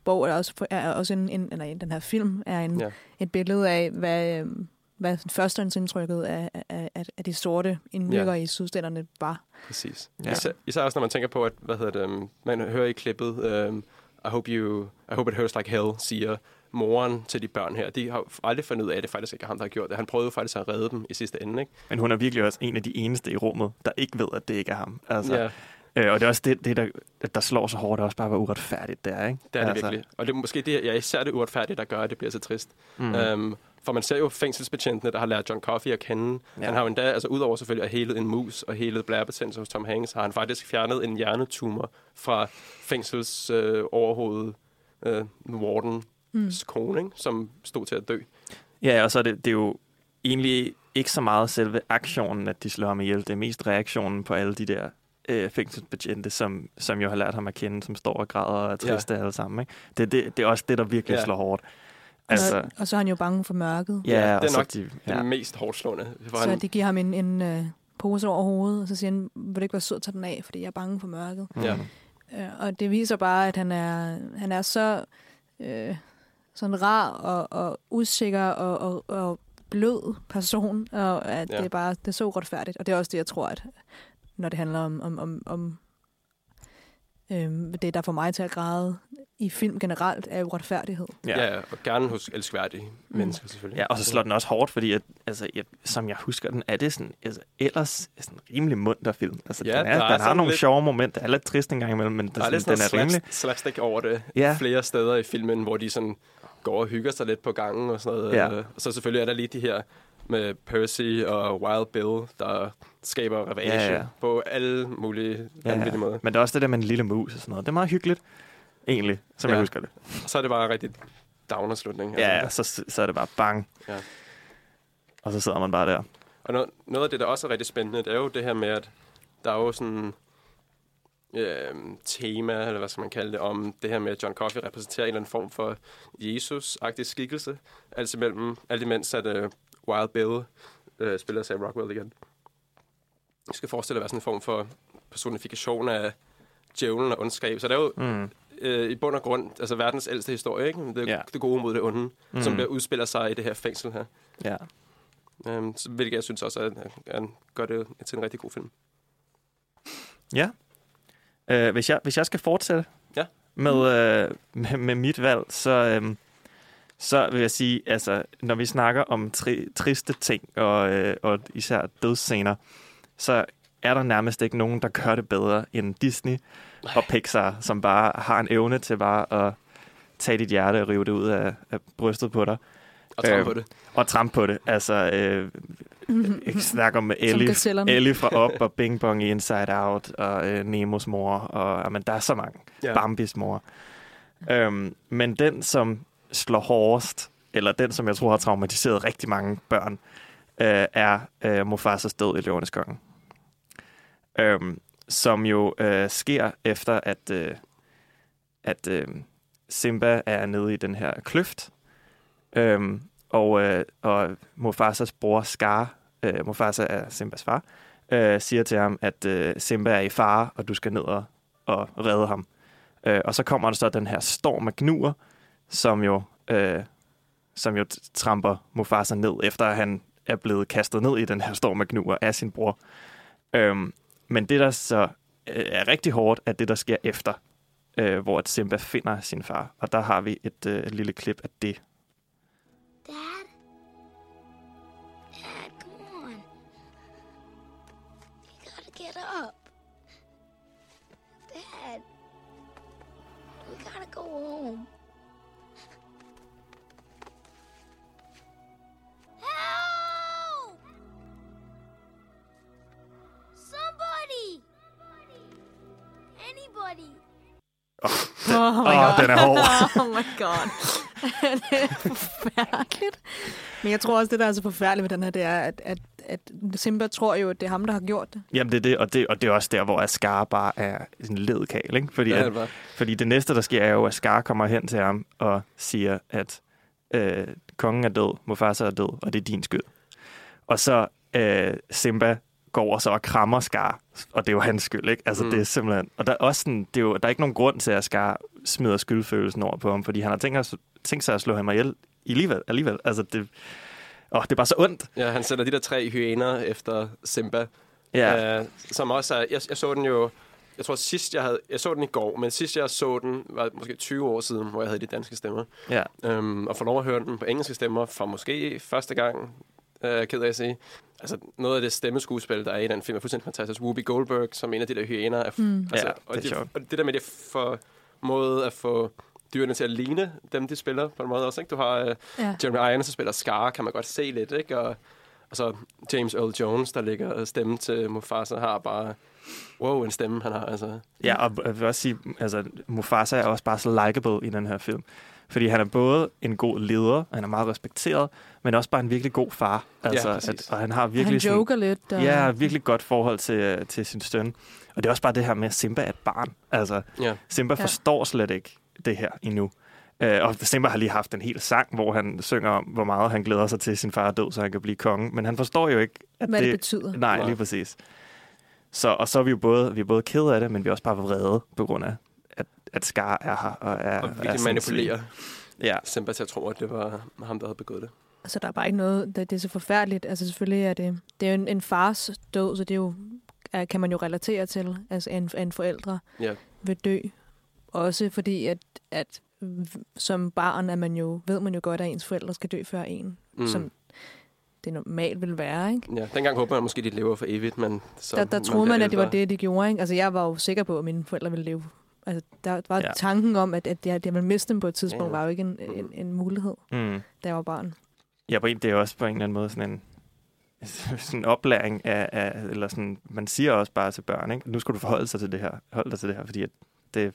Speaker 3: bog er også, er også en, en, eller den her film er en,
Speaker 4: Ja.
Speaker 3: et billede af, hvad, øh, hvad førstehåndsindtrykket af, af, af, af de sorte indbyggere ja. i sydstaterne var.
Speaker 4: Præcis.
Speaker 2: Ja.
Speaker 4: Ja. Især, især også, når man tænker på, at hvad hedder det, um, man hører i klippet, um, I, hope you, I hope it hurts like hell, siger moren til de børn her. De har aldrig fundet ud af, at det faktisk ikke er ham, der har gjort det. Han prøvede faktisk at redde dem i sidste ende, ikke?
Speaker 2: Men hun er virkelig også en af de eneste i rummet, der ikke ved, at det ikke er ham. Altså,
Speaker 4: Ja,
Speaker 2: øh, og det er også det, det der, der slår så hårdt, det er også bare, hvor uretfærdigt det er. Ikke?
Speaker 4: det er det
Speaker 2: altså,
Speaker 4: virkelig. Og det er måske det, ja, især det uretfærdige, der gør, at det bliver så trist.
Speaker 2: Mm.
Speaker 4: Um, for man ser jo fængselsbetjentene, der har lært John Coffey at kende.
Speaker 2: Ja.
Speaker 4: Ja. Han har jo endda, altså udover selvfølgelig at helet en mus og helet blærebetændelse hos Tom Hanks, har han faktisk fjernet en hjernetumor fra fængsels øh, overhovedet øh, Wardens
Speaker 3: Mm.
Speaker 4: kone, ikke? som stod til at dø.
Speaker 2: Ja, og så er det, det er jo egentlig ikke så meget selve aktionen, at de slår ham ihjel. Det er mest reaktionen på alle de der øh, fængselsbetjente, som, som jo har lært ham at kende, som står og græder og er triste ja. alle sammen. Ikke? Det, det, det er også det, der virkelig ja. Slår hårdt.
Speaker 3: Altså, og, og så er han jo bange for mørket.
Speaker 2: ja,
Speaker 4: Ja, det er nok
Speaker 2: de,
Speaker 4: Ja. Det mest hårdt slående.
Speaker 3: Så
Speaker 4: han,
Speaker 3: de giver ham en, en øh, pose over hovedet, og så siger han, vil du ikke være sød at tage den af, fordi jeg er bange for mørket.
Speaker 4: Ja.
Speaker 3: Øh, og det viser bare, at han er, han er så øh, sådan rar og, og usikker og, og, og blød person, og at. Ja. det er bare det er så uretfærdigt. Og det er også det, jeg tror, at når det handler om, om, om, om øh, det, der får mig til at græde i film generelt, er uretfærdighed.
Speaker 2: Ja.
Speaker 4: ja. ja, og gerne hos elskværdige mm. mennesker selvfølgelig.
Speaker 2: Ja, og så slår den også hårdt, fordi at, altså, jeg, som jeg husker den, er det sådan, altså, ellers sådan en rimelig munter film. Altså,
Speaker 4: Ja,
Speaker 2: den, er,
Speaker 4: der er
Speaker 2: den har
Speaker 4: sådan
Speaker 2: nogle
Speaker 4: lidt-
Speaker 2: sjove momenter, der er lidt trist en gang imellem, men
Speaker 4: Der er
Speaker 2: den,
Speaker 4: lidt
Speaker 2: den
Speaker 4: sådan
Speaker 2: er rimelig...
Speaker 4: slaps, slapstick over det
Speaker 2: Ja.
Speaker 4: ja. flere steder i filmen, hvor de sådan går og hygger sig lidt på gangen og sådan noget.
Speaker 2: Ja.
Speaker 4: Øh, Og så selvfølgelig er der lige de her med Percy og Wild Bill, der skaber ravage
Speaker 2: Ja,
Speaker 4: ja,
Speaker 2: ja.
Speaker 4: ja. på alle mulige
Speaker 2: Ja,
Speaker 4: vanvittige måder.
Speaker 2: Men der er også det der med en lille mus og sådan noget. Det er meget hyggeligt, egentlig, som ja.
Speaker 4: Ja.
Speaker 2: jeg husker det.
Speaker 4: Og så er det bare rigtig downer-slutning.
Speaker 2: Ja, ja så, så er det bare bang.
Speaker 4: Ja.
Speaker 2: Og så sidder man bare der.
Speaker 4: Og noget, noget af det, der også er rigtig spændende, det er jo det her med, at der er jo sådan øh, tema, eller hvad skal man kalde det, om det her med, at John Coffey repræsenterer en eller anden form for Jesus-agtig skikkelse. Altså mellem, alt imens at uh, Wild Bill øh, spiller Sam Rockwell igen. Jeg skal forestille at være sådan en form for personifikation af djævlen og ondskab. Så det er jo
Speaker 2: Mm.
Speaker 4: øh, i bund og grund altså verdens ældste historie, ikke? Det,
Speaker 2: ja.
Speaker 4: det gode mod det onde,
Speaker 2: Mm.
Speaker 4: som der udspiller sig i det her fængsel her.
Speaker 2: Ja.
Speaker 4: Um, så, hvilket jeg synes også er, er, er, gør det til en rigtig god film.
Speaker 2: Ja. Øh, hvis, jeg, hvis jeg skal fortsætte
Speaker 4: Ja.
Speaker 2: med, øh, med, med mit valg, så, øh, så vil jeg sige, altså, når vi snakker om tri, triste ting, og, øh, og især dødsscener, så er der nærmest ikke nogen, der gør det bedre end Disney og Pixar, som bare har en evne til bare at tage dit hjerte og rive det ud af, af brystet på dig.
Speaker 4: Og trampe
Speaker 2: Øhm,
Speaker 4: på det.
Speaker 2: Og trampe på det. Altså, øh, jeg snakker om Ellie. Ellie fra Up [LAUGHS] og Bing Bong i Inside Out og øh, Nemos mor. Og, jamen, der er så mange. Ja. Bambis mor. Øhm, men den, som slår hårdest, eller den, som jeg tror har traumatiseret rigtig mange børn, øh, er øh, Mufasas død i Løvernes Konge. Øhm, som jo øh, sker efter, at, øh, at øh, Simba er nede i den her kløft, øhm, og, øh, og Mufasas bror Scar, øh, Mufasa er Simbas far, øh, siger til ham, at øh, Simba er i fare, og du skal ned og, og redde ham. Øh, og så kommer der så den her storm af gnuer, som jo, øh, som jo tramper Mufasa ned, efter han er blevet kastet ned i den her storm af gnuer af sin bror. Øhm, men det, der så øh, er rigtig hårdt, er det, der sker efter, øh, hvor at Simba finder sin far. Og der har vi et, øh, et lille klip af det.
Speaker 8: Dad? Dad, come on. You gotta get up.
Speaker 2: Den er hård. [LAUGHS]
Speaker 3: oh my god. [LAUGHS] det er forfærdeligt. Men jeg tror også, det der er så forfærdeligt ved den her, det er, at, at, at Simba tror jo, at det er ham, der har gjort det.
Speaker 2: Jamen, det er det, og det, og det er også der, hvor Ascar bare er en ledkal, ikke? Fordi,
Speaker 4: Ja,
Speaker 2: at,
Speaker 4: det
Speaker 2: fordi det næste, der sker, er jo, at Scar kommer hen til ham og siger, at øh, kongen er død, Mufasa er død, og det er din skyld. Og så øh, Simba går over så og krammer Scar, og det er jo hans skyld, ikke? Altså, mm. det er simpelthen... Og der er også sådan, det er jo, der er ikke nogen grund til, at Scar smider skyldfølelsen over på ham, fordi han har tænkt, at, tænkt sig at slå ham ihjel alligevel. alligevel. Altså, det, åh, det er bare så ondt.
Speaker 4: Ja, han sætter de der tre hyæner efter Simba.
Speaker 2: Ja.
Speaker 4: Øh, som også er, jeg, jeg så den jo, jeg tror sidst jeg havde, jeg så den i går, men sidst jeg så den var måske 20 år siden, hvor jeg havde de danske stemmer.
Speaker 2: Ja.
Speaker 4: Øhm, og få lov at høre den på engelske stemmer for måske første gang, øh, ked af at sige. Altså noget af det stemmeskuespil, der er i den film, er fuldstændig fantastisk. Whoopi Goldberg, som en af de der hyæner. Er, mm. altså,
Speaker 2: Ja,
Speaker 4: og,
Speaker 2: det er
Speaker 4: de, og det der med det for måde at få dyrene til at ligne dem, de spiller på en måde også. Ikke? Du har øh,
Speaker 3: Ja.
Speaker 4: Jeremy Irons, der spiller Scar, kan man godt se lidt, ikke? Og, og så James Earl Jones, der ligger stemme til Mufasa, har bare, wow, en stemme han har, altså.
Speaker 2: Ja, og jeg vil også sige, altså, Mufasa er også bare så likable i den her film. Fordi han er både en god leder, han er meget respekteret, men også bare en virkelig god far. Altså,
Speaker 4: præcis.
Speaker 2: at, og han har
Speaker 3: Virkelig
Speaker 2: virkelig
Speaker 3: han joker lidt. Og...
Speaker 2: sådan, ja, virkelig godt forhold til, til sin søn. Og det er også bare det her med, at Simba er et barn. Altså,
Speaker 4: Ja.
Speaker 2: Simba
Speaker 3: Ja.
Speaker 2: forstår slet ikke det her endnu. Øh, og Simba har lige haft en hel sang, hvor han synger om, hvor meget han glæder sig til, sin far er død, så han kan blive konge. Men han forstår jo ikke, at
Speaker 3: Hvad det betyder.
Speaker 2: Nej,
Speaker 4: Nej.
Speaker 2: lige præcis. Så, og så er vi jo både, vi er både kede af det, men vi er også bare vrede på grund af, at, Scar er her. Og, er,
Speaker 4: Og
Speaker 2: er
Speaker 4: virkelig
Speaker 2: sindssyg.
Speaker 4: manipulerer
Speaker 2: Ja,
Speaker 4: Simba til at tro, at det var ham, der havde begået det.
Speaker 3: Så der er bare ikke noget, det, det er så forfærdeligt. Altså selvfølgelig er det, det er jo en, en fars død, så det er jo, er, kan man jo relatere til, altså en, en forældre
Speaker 4: Ja.
Speaker 3: vil dø. Også fordi, at, at som barn er man jo, ved man jo godt, at ens forældre skal dø før en,
Speaker 4: Mm.
Speaker 3: som det normalt vil være, ikke?
Speaker 4: Ja, dengang håber man måske, at de lever for evigt, men så
Speaker 3: Der, der troede man, at det var det, de gjorde, ikke? Altså jeg var jo sikker på, at mine forældre ville leve. Altså der var
Speaker 2: Ja.
Speaker 3: tanken om, at, at jeg, at jeg ville miste dem på et tidspunkt,
Speaker 4: ja.
Speaker 3: var jo ikke en, en, en mulighed,
Speaker 2: mm.
Speaker 3: da jeg var barn.
Speaker 2: ja på en, det er også på en eller anden måde sådan en [LAUGHS] sådan en oplæring af, af, eller sådan, man siger også bare til børn, ikke? nu skal du forholde sig til det her, hold dig til det her, fordi at det,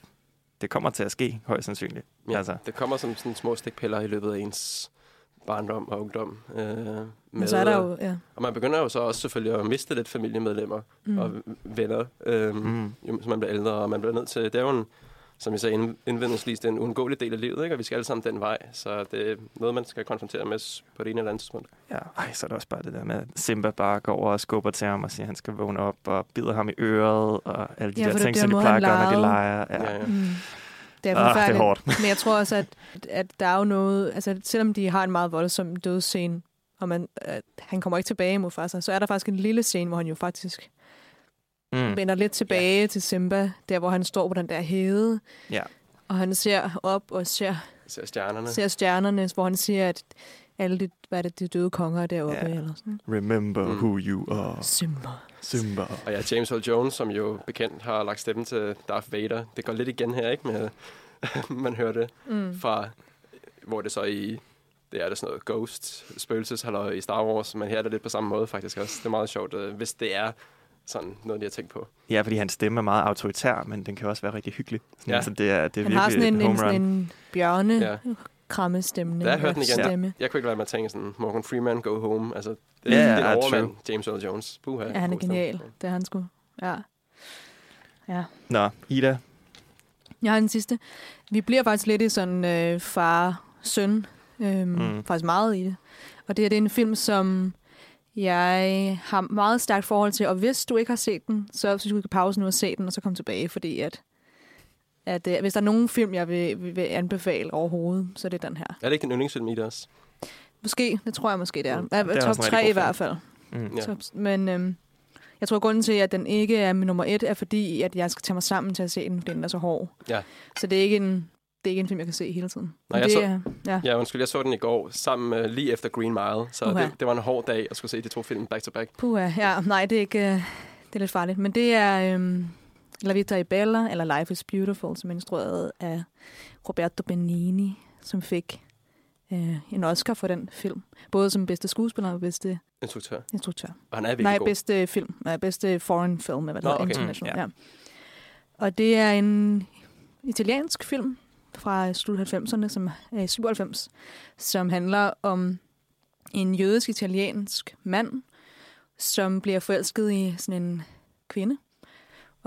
Speaker 2: det kommer til at ske, højst sandsynligt.
Speaker 4: Ja,
Speaker 2: altså.
Speaker 4: Det kommer som sådan små stikpiller i løbet af ens barndom og ungdom. Øh,
Speaker 3: Men
Speaker 4: med,
Speaker 3: så er der jo, ja.
Speaker 4: Og man begynder jo så også selvfølgelig at miste lidt familiemedlemmer
Speaker 3: Mm.
Speaker 4: og venner, øh,
Speaker 2: Mm.
Speaker 4: jo, som man bliver ældre, og man bliver nødt til... Det er jo en, som jeg sagde ind- indledningsvis, det er en uundgåelig del af livet, ikke? og vi skal alle sammen den vej. Så det er noget, man skal konfrontere med på det ene eller andet tidspunkt.
Speaker 2: Ja, ej, så er det også bare det der med, at Simba bare går over og skubber til ham og siger, at han skal vågne op og bider ham i øret og alle de
Speaker 3: Ja,
Speaker 2: der
Speaker 3: er
Speaker 2: ting, som de plejer at gøre, når de leger. Ja.
Speaker 4: Ja, ja.
Speaker 3: Mm. Det er
Speaker 2: Ah, det er
Speaker 3: forfærdeligt.
Speaker 2: hårdt.
Speaker 3: Men jeg tror også, at, at der er jo noget... Altså, selvom de har en meget voldsom dødsscene, og man, at han kommer ikke tilbage mod Mufasa, så er der faktisk en lille scene, hvor han jo faktisk
Speaker 2: Mm.
Speaker 3: vender lidt tilbage ja. til Simba, der hvor han står på den der hede,
Speaker 2: Ja.
Speaker 3: og han ser op og ser,
Speaker 4: Ser stjernerne.
Speaker 3: ser stjernerne, hvor han siger, at alle de, hvad er det, de døde konger er deroppe,
Speaker 2: Ja.
Speaker 3: eller sådan.
Speaker 2: Remember
Speaker 4: Mm.
Speaker 2: who you are,
Speaker 3: Simba.
Speaker 2: Simba.
Speaker 4: Og ja, James Earl Jones, som jo bekendt har lagt stemmen til Darth Vader. Det går lidt igen her, ikke? Med, [LAUGHS] man hører det
Speaker 3: Mm.
Speaker 4: fra, hvor det så i, det er det sådan noget ghost, spøgelseshalløj i Star Wars, men her er det lidt på samme måde faktisk også. Det er meget sjovt, øh, hvis det er sådan noget, de har tænkt på.
Speaker 2: Ja, fordi hans stemme er meget autoritær, men den kan også være rigtig hyggelig. Sådan,
Speaker 4: Ja.
Speaker 2: Så det er, det er
Speaker 3: Han
Speaker 2: virkelig
Speaker 3: har sådan en, en, sådan en bjørne
Speaker 4: Ja.
Speaker 3: Krammestemme.
Speaker 4: Da jeg hørte den igen,
Speaker 3: stemme.
Speaker 4: Jeg kunne ikke lade mig at tænke sådan, Morgan Freeman, go home. Altså, det,
Speaker 2: Ja,
Speaker 4: det
Speaker 2: ja,
Speaker 4: er en
Speaker 2: true.
Speaker 4: overmand, James Earl Jones. Puha,
Speaker 3: Ja, han er
Speaker 4: god stemme.
Speaker 3: genial. Det er han sgu. Ja. Ja.
Speaker 2: Nå, Ida,
Speaker 3: Jeg har den sidste. Vi bliver faktisk lidt i sådan øh, far-søn. Øhm,
Speaker 2: mm.
Speaker 3: Faktisk meget i det. Og det her det er en film, som jeg har meget stærkt forhold til. Og hvis du ikke har set den, så synes jeg, du kan pause nu og se den, og så komme tilbage. Fordi at, at øh, hvis der er nogen film, jeg vil, vil, vil anbefale overhovedet, så er det den her.
Speaker 4: Er det ikke din yndlingsfilm i det også?
Speaker 3: Måske, det tror jeg måske, det er.
Speaker 4: Mm.
Speaker 3: Ja,
Speaker 2: Det er
Speaker 3: top
Speaker 2: også en rigtig
Speaker 3: 3
Speaker 2: god
Speaker 3: i hvert fald.
Speaker 2: Mm.
Speaker 3: Så, men øhm, jeg tror, grunden til, at den ikke er min nummer et, er fordi, at jeg skal tage mig sammen til at se den, fordi den er så hård.
Speaker 4: Ja.
Speaker 3: Så det er ikke en, det er ikke en film, jeg kan se hele tiden.
Speaker 4: Nej, jeg
Speaker 3: det,
Speaker 4: så-
Speaker 3: er- ja.
Speaker 4: Ja, undskyld, jeg så den i går sammen med, lige efter Green Mile, så det, det var en hård dag at skulle se de to film back to back.
Speaker 3: Puha, ja, nej, det er ikke, øh, det er lidt farligt. Men det er øhm, La Vita e Bella, eller Life is Beautiful, som er instrueret af Roberto Benigni, som fik øh, en Oscar for den film. Både som bedste skuespiller og bedste
Speaker 4: Instruktør.
Speaker 3: instruktør.
Speaker 4: Og han er virkelig
Speaker 3: Nej,
Speaker 4: god.
Speaker 3: bedste film. Nej, bedste foreign film, eller hvad det
Speaker 4: Nå,
Speaker 3: hedder,
Speaker 4: okay.
Speaker 3: international.
Speaker 2: Mm,
Speaker 3: ja.
Speaker 2: ja.
Speaker 3: Og det er en italiensk film fra slut 90'erne, som er i 97, som handler om en jødisk-italiensk mand, som bliver forelsket i sådan en kvinde.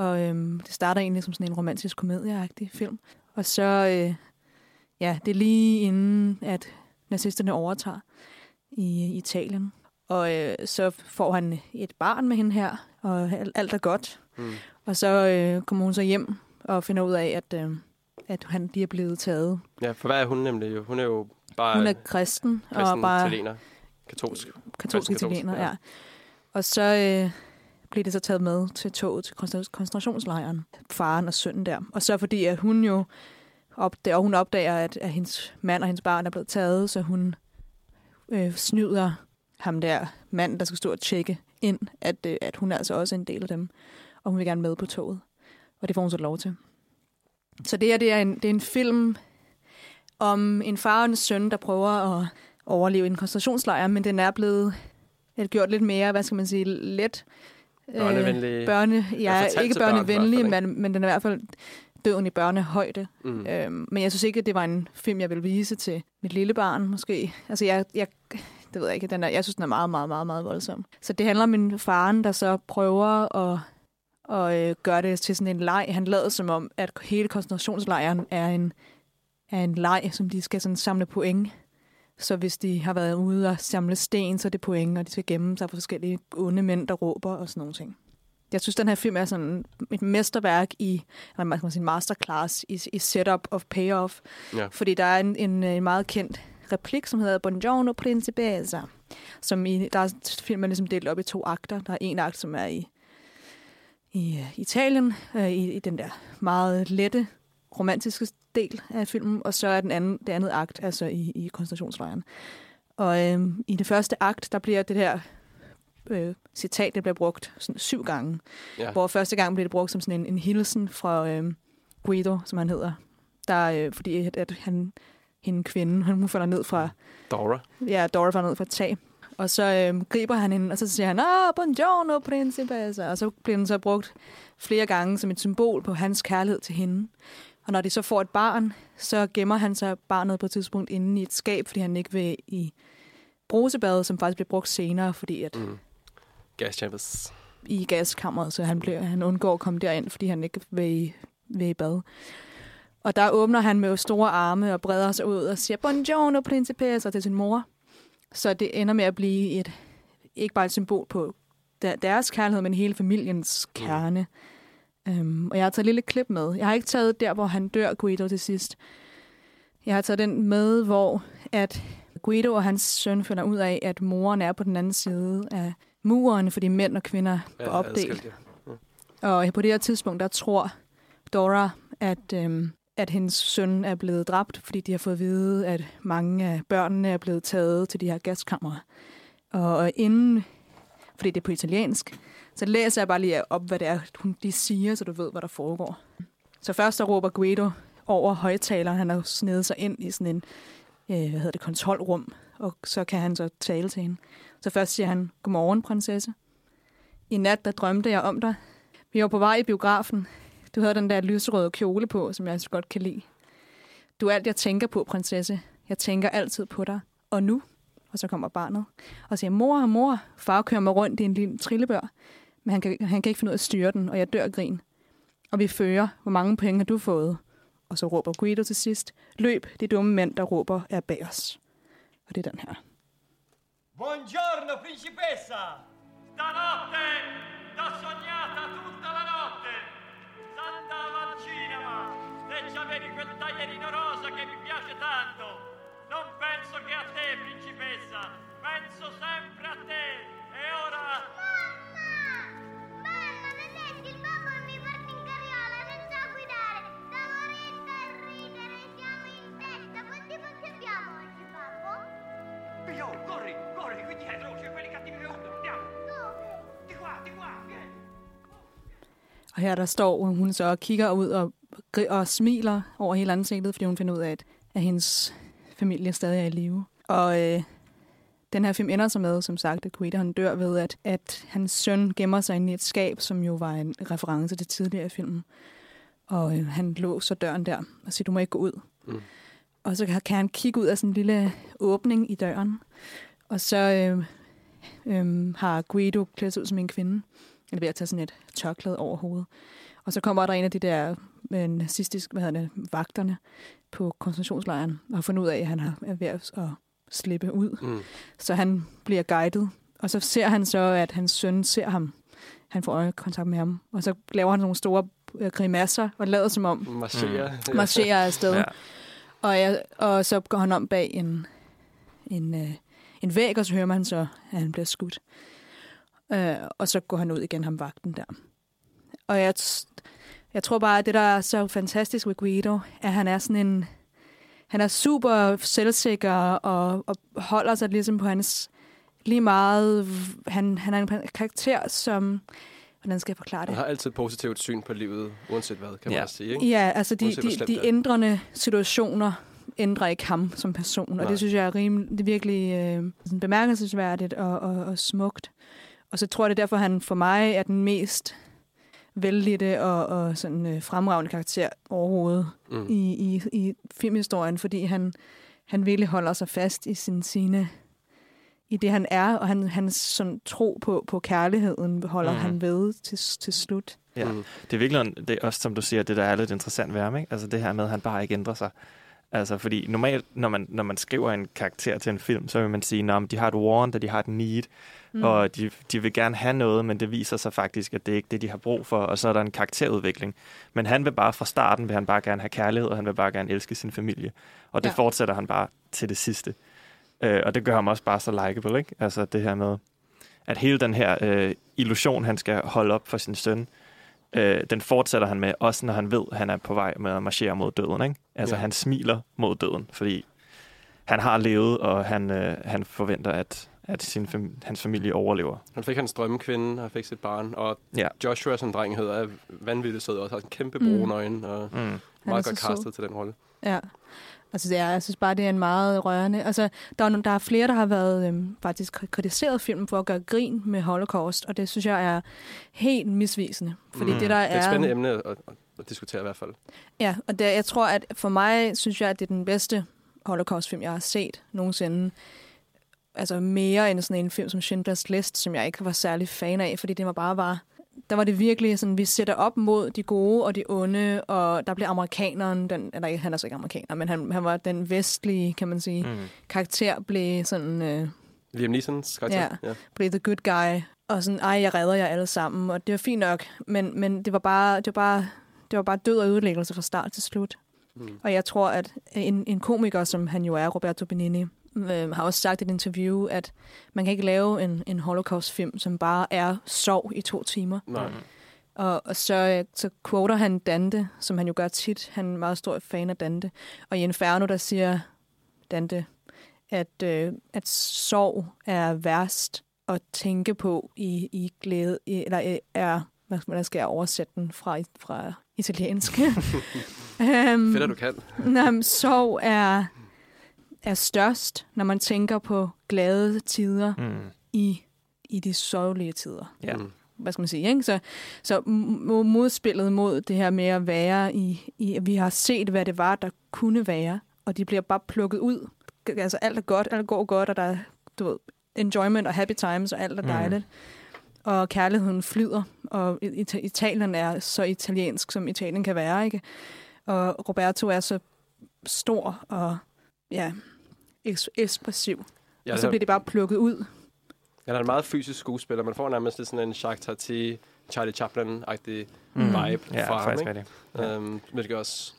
Speaker 3: Og øhm, det starter egentlig som sådan en romantisk komedieagtig film. Og så, øh, ja, det er lige inden, at nazisterne overtager i, i Italien. Og øh, så får han et barn med hende her, og alt, er godt.
Speaker 4: Mm.
Speaker 3: Og så øh, kommer hun så hjem og finder ud af, at, øh, at han lige er blevet taget.
Speaker 4: Ja, for hvad er hun nemlig? jo? Hun er jo bare
Speaker 3: Hun er kristen,
Speaker 4: kristen
Speaker 3: og bare
Speaker 4: italiener. Katolsk.
Speaker 3: katolsk
Speaker 4: katolsk,
Speaker 3: italiener.
Speaker 4: ja.
Speaker 3: Ja. Og så øh, bliver det så taget med til toget til koncentrationslejren. Faren og sønnen der. Og så fordi, at hun jo opdager, og hun opdager, at, at hendes mand og hendes barn er blevet taget, så hun øh, snyder ham der mand, der skal stå og tjekke ind, at, øh, at hun er altså også en del af dem. Og hun vil gerne med på toget. Og det får hun så lov til. Så det her det er, en, det er en film om en far og en søn, der prøver at overleve i en koncentrationslejr, men den er blevet er gjort lidt mere, hvad skal man sige, let.
Speaker 4: Børnevenlig.
Speaker 3: Øh, børne, ja, ikke
Speaker 4: børn
Speaker 3: børnevenlig,
Speaker 4: fald,
Speaker 3: men, men den er i hvert fald døden i børnehøjde.
Speaker 4: Mm.
Speaker 3: Øhm, men jeg synes ikke, at det var en film, jeg ville vise til mit lille barn, måske. Altså, jeg, jeg, det ved jeg ikke. Den er, jeg synes, den er meget, meget, meget, meget voldsom. Så det handler om min faren, der så prøver at, at øh, gøre det til sådan en leg. Han lader som om, at hele koncentrationslejren er en, er en leg, som de skal sådan samle point. Så hvis de har været ude og samle sten, så er det point, og de skal gemme sig for forskellige onde mænd, der råber og sådan nogle ting. Jeg synes, den her film er sådan et mesterværk i, eller man kan sige masterclass i, i setup of payoff.
Speaker 4: Ja.
Speaker 3: Fordi der er en, en, en meget kendt replik, som hedder Buongiorno Principessa. Som i, der er filmen ligesom delt op i to akter. Der er en akt, som er i, i øh, Italien, øh, i, i den der meget lette, romantiske del af filmen, og så er den anden, det andet akt, altså i, i koncentrationslejren. Og øh, i det første akt, der bliver det her øh, citat, det bliver brugt sådan syv gange.
Speaker 4: Ja.
Speaker 3: Hvor første gang bliver det brugt som sådan en, en hilsen fra øh, Guido, som han hedder. Der, øh, fordi at, at han, hende kvinde, hun falder ned fra,
Speaker 4: Dora.
Speaker 3: ja, Dora falder ned fra et tag. Og så øh, griber han hende, og så siger han, ah, buongiorno, principessa. Og så bliver den så brugt flere gange som et symbol på hans kærlighed til hende. Og når de så får et barn, så gemmer han så barnet på et tidspunkt inde i et skab, fordi han ikke vil i brusebadet, som faktisk bliver brugt senere, fordi at
Speaker 4: Mm. Gas chambers.
Speaker 3: i gaskammeret, så han, bliver, han undgår at komme derind, fordi han ikke vil i, vil i bad. Og der åbner han med store arme og breder sig ud og siger, Buongiorno, principessa, til sin mor. Så det ender med at blive et, ikke bare et symbol på der- deres kærlighed, men hele familiens kerne. Mm. Um, og jeg har taget et lille klip med. Jeg har ikke taget der, hvor han dør, Guido, til sidst. Jeg har taget den med, hvor at Guido og hans søn finder ud af, at moren er på den anden side af muren, fordi mænd og kvinder er opdelt.
Speaker 4: adskilt, ja.
Speaker 3: Og på det her tidspunkt, der tror Dora, at, øhm, at hendes søn er blevet dræbt, fordi de har fået at vide, at mange af børnene er blevet taget til de her gaskammer. Og inden, fordi det er på italiensk, så læser jeg bare lige op, hvad det er, hun de siger, så du ved, hvad der foregår. Så først så råber Guido over højtaleren, han har snedet sig ind i sådan en, øh, hvad hedder det, kontrolrum, og så kan han så tale til hende. Så først siger han, godmorgen, prinsesse. I nat, der drømte jeg om dig. Vi var på vej i biografen. Du havde den der lyserøde kjole på, som jeg så godt kan lide. Du er alt, jeg tænker på, prinsesse. Jeg tænker altid på dig. Og nu? Og så kommer barnet og siger, mor, mor, far kører mig rundt i en lille trillebør, men han kan, han kan ikke finde ud af at styre den, og jeg dør af grin. Og vi fører, hvor mange penge har du fået? Og så råber Guido til sidst, løb, de dumme mænd, der råber, er bag os. Og det er den her.
Speaker 9: Buongiorno principessa! Stanotte t'ho sognata tutta la notte! S'andava al cinema e c'avevi quel taglierino rosa che mi piace tanto! Non penso che a te, principessa! Penso sempre a te! E ora...
Speaker 8: Mamma,
Speaker 3: og her der står hun så og kigger ud og, og smiler over hele ansigtet, fordi hun finder ud af, at, at hendes familie stadig er i live. Og øh, den her film ender så med, som sagt, at Guido han dør ved, at, at hans søn gemmer sig inde i et skab, som jo var en reference til tidligere i filmen. Og øh, han låser døren der og siger, du må ikke gå ud.
Speaker 4: Mm.
Speaker 3: Og så kan, kan han kigge ud af sådan en lille åbning i døren. Og så øh, øh, har Guido klædt sig ud som en kvinde. Eller ved at tage sådan et tørklæde over hovedet. Og så kommer der en af de der øh, nazistiske, hvad hedder det, vagterne på koncentrationslejren, og har fundet ud af, at han har- er ved at at slippe ud.
Speaker 4: Mm.
Speaker 3: Så han bliver guidet. Og så ser han så, at hans søn ser ham. Han får øjekontakt med ham. Og så laver han nogle store øh, grimasser og lader som om,
Speaker 4: Marcherer.
Speaker 3: mm. marcherer afsted.
Speaker 2: Ja.
Speaker 3: Og, jeg, og så går han om bag en, en, øh, en væg, og så hører man så, at han bliver skudt. Øh, og så går han ud igen, ham vagten der. Og jeg, jeg tror bare, at det, der er så fantastisk ved Guido, er, at han er sådan en... Han er super selvsikker og, og holder sig ligesom på hans lige meget... Han, han er en karakter, som... Hvordan skal jeg forklare det?
Speaker 4: Han har altid et positivt syn på livet, uanset hvad, kan man
Speaker 2: Ja.
Speaker 4: også sige. Ikke?
Speaker 3: Ja, altså de,
Speaker 4: Uanset
Speaker 3: de, de ændrende situationer ændrer ikke ham som person, og
Speaker 4: Nej.
Speaker 3: det synes jeg er rimelig, det er virkelig øh, bemærkelsesværdigt og, og, og smukt. Og så tror jeg, det er derfor, han for mig er den mest vældigte og, og sådan øh, fremragende karakter overhovedet
Speaker 4: Mm.
Speaker 3: i, i, i filmhistorien, fordi han, han virkelig holder sig fast i sin sine i det, han er, og han, hans sådan, tro på, på kærligheden holder mm. han ved til, til slut.
Speaker 2: Ja.
Speaker 4: Mm.
Speaker 2: Det er virkelig, det er også, som du siger, det der er lidt interessant ved ham, ikke? Altså det her med, at han bare ikke ændrer sig. Altså, fordi normalt, når man, når man skriver en karakter til en film, så vil man sige, at de har et want, og de har et need, mm. og de, de vil gerne have noget, men det viser sig faktisk, at det er ikke det, de har brug for, og så er der en karakterudvikling. Men han vil bare fra starten, vil han bare gerne have kærlighed, og han vil bare gerne elske sin familie. Og det
Speaker 3: Ja.
Speaker 2: fortsætter han bare til det sidste. Øh, og det gør ham også bare så likable, ikke? Altså det her med, at hele den her øh, illusion, han skal holde op for sin søn, øh, den fortsætter han med, også når han ved, at han er på vej med at marchere mod døden. Ikke? Altså
Speaker 4: Ja.
Speaker 2: han smiler mod døden, fordi han har levet, og han, øh, han forventer, at, at sin fam- hans familie overlever.
Speaker 4: Han fik hans drømmekvinde, og fik sit barn. Og
Speaker 2: Ja.
Speaker 4: Joshua, som drengen hedder, er vanvittigt sød også. Har en kæmpe
Speaker 3: Mm.
Speaker 4: brune øjne, og
Speaker 2: Mm.
Speaker 4: meget godt castet til den rolle.
Speaker 3: Ja. Altså, det er, jeg synes bare, det er en meget rørende... Altså, der er, der er flere, der har været øhm, faktisk kritiseret filmen for at gøre grin med Holocaust, og det synes jeg er helt misvisende. Fordi
Speaker 2: Mm.
Speaker 3: det, der
Speaker 4: Det er et
Speaker 3: er...
Speaker 4: spændende emne at, at, at diskutere i hvert fald.
Speaker 3: Ja, og det, jeg tror, at for mig synes jeg, at det er den bedste Holocaust-film, jeg har set nogensinde. Altså mere end sådan en film som Schindlers List, som jeg ikke var særlig fan af, fordi det var bare var... Der var det virkelig sådan, vi sætter op mod de gode og de onde, og der blev amerikaneren, den, eller han er så ikke amerikaner, men han, han var den vestlige, kan man sige,
Speaker 2: Mm.
Speaker 3: karakter, blev sådan, øh,
Speaker 4: Liam Neesons karakter.
Speaker 3: Ja.
Speaker 4: ja.
Speaker 3: blev the good guy, og sådan, ej, jeg redder jer alle sammen, og det var fint nok, men, men det var bare, det var bare, det var bare død og ødelæggelse fra start til slut.
Speaker 4: Mm.
Speaker 3: Og jeg tror, at en, en komiker, som han jo er, Roberto Benigni, øh, har også sagt i et interview, at man kan ikke lave en, en holocaust-film, som bare er sov i to timer.
Speaker 4: Nej.
Speaker 3: Og, og så, øh, så quoter han Dante, som han jo gør tit. Han er en meget stor fan af Dante. Og i Inferno, der siger Dante, at, øh, at sorg er værst at tænke på i, i glæde, i, eller øh, er, hvad, hvordan skal jeg oversætte den fra, fra italiensk? um, [LAUGHS]
Speaker 4: Fedt, at du kan.
Speaker 3: Nej, sorg er, er størst, når man tænker på glade tider
Speaker 2: Mm.
Speaker 3: i, i de sørgelige tider.
Speaker 2: Ja.
Speaker 4: Mm.
Speaker 3: Hvad skal man sige? Ikke? Så, så modspillet mod det her med at være i, i, at vi har set, hvad det var, der kunne være, og de bliver bare plukket ud. Altså alt er godt, alt går godt, og der er du ved, enjoyment og happy times, og alt er
Speaker 2: Mm.
Speaker 3: dejligt. Og kærligheden flyder, og Ita- Italien er så italiensk, som Italien kan være, ikke? og Roberto er så stor og ja, ekspressiv.
Speaker 4: Ja,
Speaker 3: og så bliver det bare plukket ud.
Speaker 4: Han er en meget fysisk skuespiller. Man får nærmest lidt sådan en Jacques Tati, Charlie Chaplin-agtig
Speaker 2: Mm.
Speaker 4: vibe
Speaker 2: Ja,
Speaker 4: fra ham.
Speaker 2: faktisk
Speaker 4: Ikke?
Speaker 2: rigtigt. Ja.
Speaker 4: Øhm, hvilket også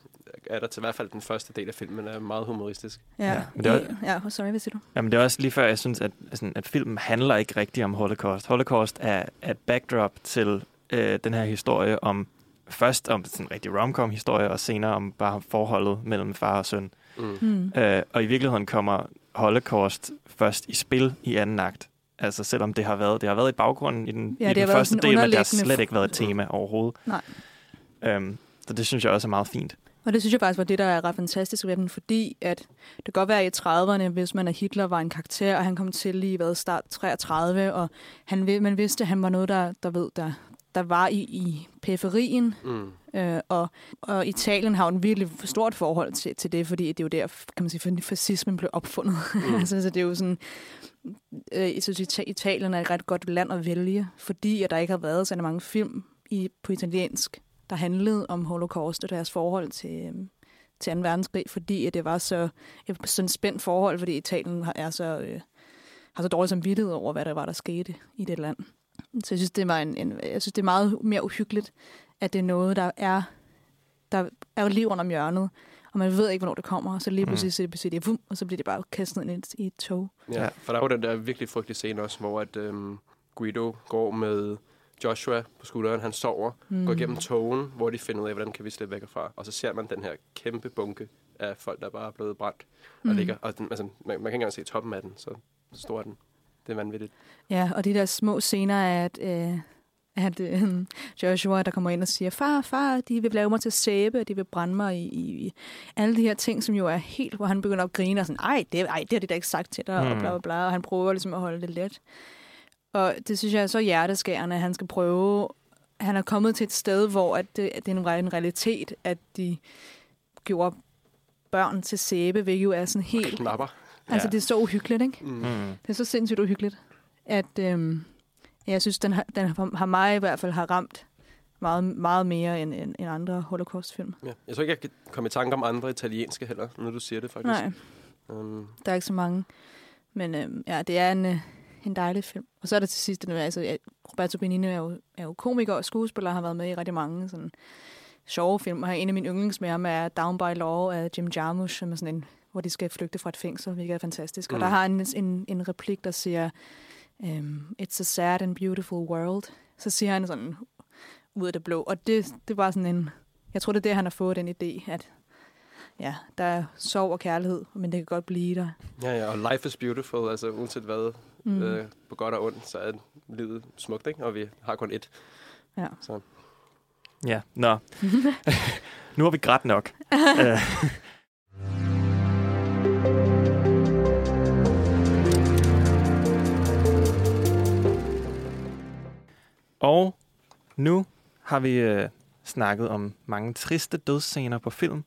Speaker 4: er der til i hvert fald den første del af filmen er meget humoristisk.
Speaker 3: Ja,
Speaker 2: Ja,
Speaker 3: ja,
Speaker 2: men det er-
Speaker 3: ja sorry, hvad siger du?
Speaker 2: Jamen, det er også lige før, jeg synes, at, sådan, at filmen handler ikke rigtigt om Holocaust. Holocaust er, er et backdrop til øh, den her historie om, først om sådan en rigtig romcom-historie, og senere om bare forholdet mellem far og søn.
Speaker 4: Mm.
Speaker 2: Øh, og i virkeligheden kommer Holocaust først i spil i anden akt. Altså selvom det har været, det har været i baggrunden i den,
Speaker 3: Ja,
Speaker 2: i den første del, men det har slet ikke været et tema overhovedet.
Speaker 3: Nej.
Speaker 2: Øhm, så det synes jeg også er meget fint.
Speaker 3: Og det synes jeg faktisk var det, der er ret fantastisk ved den, fordi at det kan godt være i 30'erne, hvis man af Hitler var en karakter, og han kom til i hvad, start 33, og han, man vidste, at han var noget, der, der ved, der, der var i, i periferien,
Speaker 4: Mm.
Speaker 3: Øh, og, og Italien har jo en virkelig stort forhold til, til det, fordi det er jo der, kan man sige, for fascismen blev opfundet. Mm. [LAUGHS] altså, så det er jo sådan, øh, jeg synes, Ita- Italien er et ret godt land at vælge, fordi at der ikke har været så mange film i, på italiensk, der handlede om holocaust og deres forhold til, øh, til 2. verdenskrig, fordi at det var så et sådan spændt forhold, fordi Italien har- er så, øh, har så dårlig samvittighed over, hvad der var, der skete i det land. Så jeg synes, det, var en, en, jeg synes, det er meget mere uhyggeligt, at det er noget, der er, der er liv rundt om hjørnet, og man ved ikke, hvornår det kommer, og så lige
Speaker 2: Mm.
Speaker 3: pludselig så siger det, vum, og så bliver det bare kastet ind i et, tog.
Speaker 4: Ja, for der er jo den der virkelig frygtelige scene også, hvor at, øhm, Guido går med Joshua på skulderen. Han sover, mm. går igennem togen, hvor de finder ud af, hvordan kan vi slippe væk herfra. Og så ser man den her kæmpe bunke af folk, der bare er blevet brændt. Og
Speaker 3: Mm.
Speaker 4: ligger, og den, altså, man, man kan ikke engang se toppen af den, så stor er den. Det er vanvittigt.
Speaker 3: Ja, og de der små scener af, at, øh, at øh, Joshua, der kommer ind og siger, far, far, de vil lave mig til sæbe, og de vil brænde mig i, i, i alle de her ting, som jo er helt, hvor han begynder at grine og sådan, ej, det, ej, det har de da ikke sagt til dig, mm. og bla, bla, bla, og han prøver ligesom at holde det let. Og det synes jeg er så hjerteskærende, at han skal prøve, han er kommet til et sted, hvor at det, at det er en, en realitet, at de gjorde børn til sæbe, hvilket jo er sådan helt...
Speaker 4: Knapper.
Speaker 3: Altså,
Speaker 2: Ja.
Speaker 3: det er så uhyggeligt, ikke?
Speaker 4: Mm.
Speaker 2: Mm.
Speaker 3: Det er så sindssygt uhyggeligt, at øhm, jeg synes, den har, den har, har mig i hvert fald har ramt meget, meget mere end, end, end andre holocaust-film.
Speaker 4: Ja. Jeg tror ikke, jeg kan komme i tanke om andre italienske heller, når du siger det faktisk.
Speaker 3: Nej,
Speaker 4: Um,
Speaker 3: der er ikke så mange. Men øhm, ja, det er en, øh, en dejlig film. Og så er der til sidst, den, altså, ja, Roberto Benigni er jo, er jo komiker og skuespiller, har været med i rigtig mange sådan, sjove film. Og en af mine yndlings med ham er Down by Law af Jim Jarmusch, som er sådan en, hvor de skal flygte fra et fængsel, hvilket er fantastisk. Mm. Og
Speaker 4: Mm.
Speaker 3: der har en, en, en replik, der siger, um, It's a sad and beautiful world. Så siger han sådan ud af det blå. Og det, det var sådan en... Jeg tror, det er der, han har fået den idé, at ja, der er sorg og kærlighed, men det kan godt blive der.
Speaker 4: ja, ja, og life is beautiful, altså uanset hvad,
Speaker 3: Mm.
Speaker 4: mm. øh, på godt og ondt, så er livet smukt, ikke? Og vi har kun ét.
Speaker 3: Ja.
Speaker 4: Så.
Speaker 2: Ja, nå. [LAUGHS] nu har vi grædt nok. [LAUGHS] Og nu har vi øh, snakket om mange triste dødsscener på film,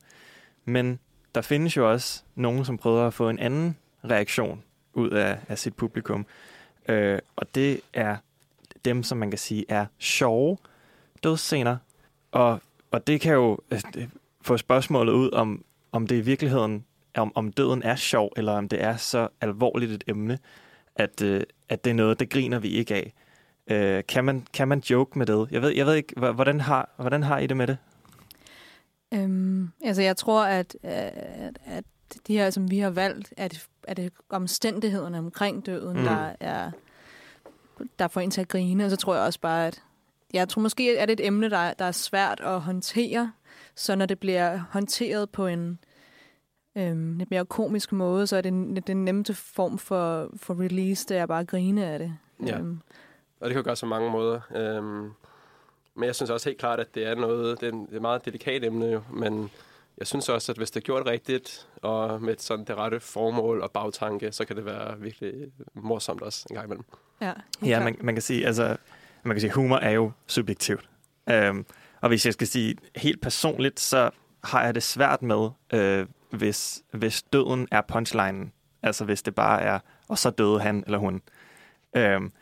Speaker 2: men der findes jo også nogen, som prøver at få en anden reaktion ud af, af sit publikum. Øh, og det er dem, som man kan sige er sjove dødsscener. Og, og det kan jo øh, øh få spørgsmålet ud om, om det i virkeligheden, om, om døden er sjov, eller om det er så alvorligt et emne, at, øh, at det er noget, det griner vi ikke af. Øh, kan, man, kan man joke med det? Jeg ved, jeg ved ikke, hvordan har, hvordan har I det med det?
Speaker 3: Øhm, altså, jeg tror, at, at, at de her, som vi har valgt, er det, er det omstændighederne omkring døden,
Speaker 2: Mm.
Speaker 3: der er der får en til at grine. Og så tror jeg også bare, at jeg tror måske, er det et emne, der, er- der er svært at håndtere. Så når det bliver håndteret på en øhm, lidt mere komisk måde, så er det en- den nemmeste form for, for release, det er bare at grine af det.
Speaker 4: Ja.
Speaker 3: Øhm,
Speaker 4: Og det kan jo gøres på mange måder. Øhm, men jeg synes også helt klart, at det er noget, det er, en, det er et meget delikat emne jo, men jeg synes også, at hvis det er gjort rigtigt, og med sådan det rette formål og bagtanke, så kan det være virkelig morsomt også en gang imellem.
Speaker 3: ja,
Speaker 2: Ja, man, man kan sige, altså, man kan sige, humor er jo subjektivt. Um, og hvis jeg skal sige helt personligt, så har jeg det svært med, øh, hvis, hvis døden er punchlinen. Altså hvis det bare er, og så døde han eller hun. Um,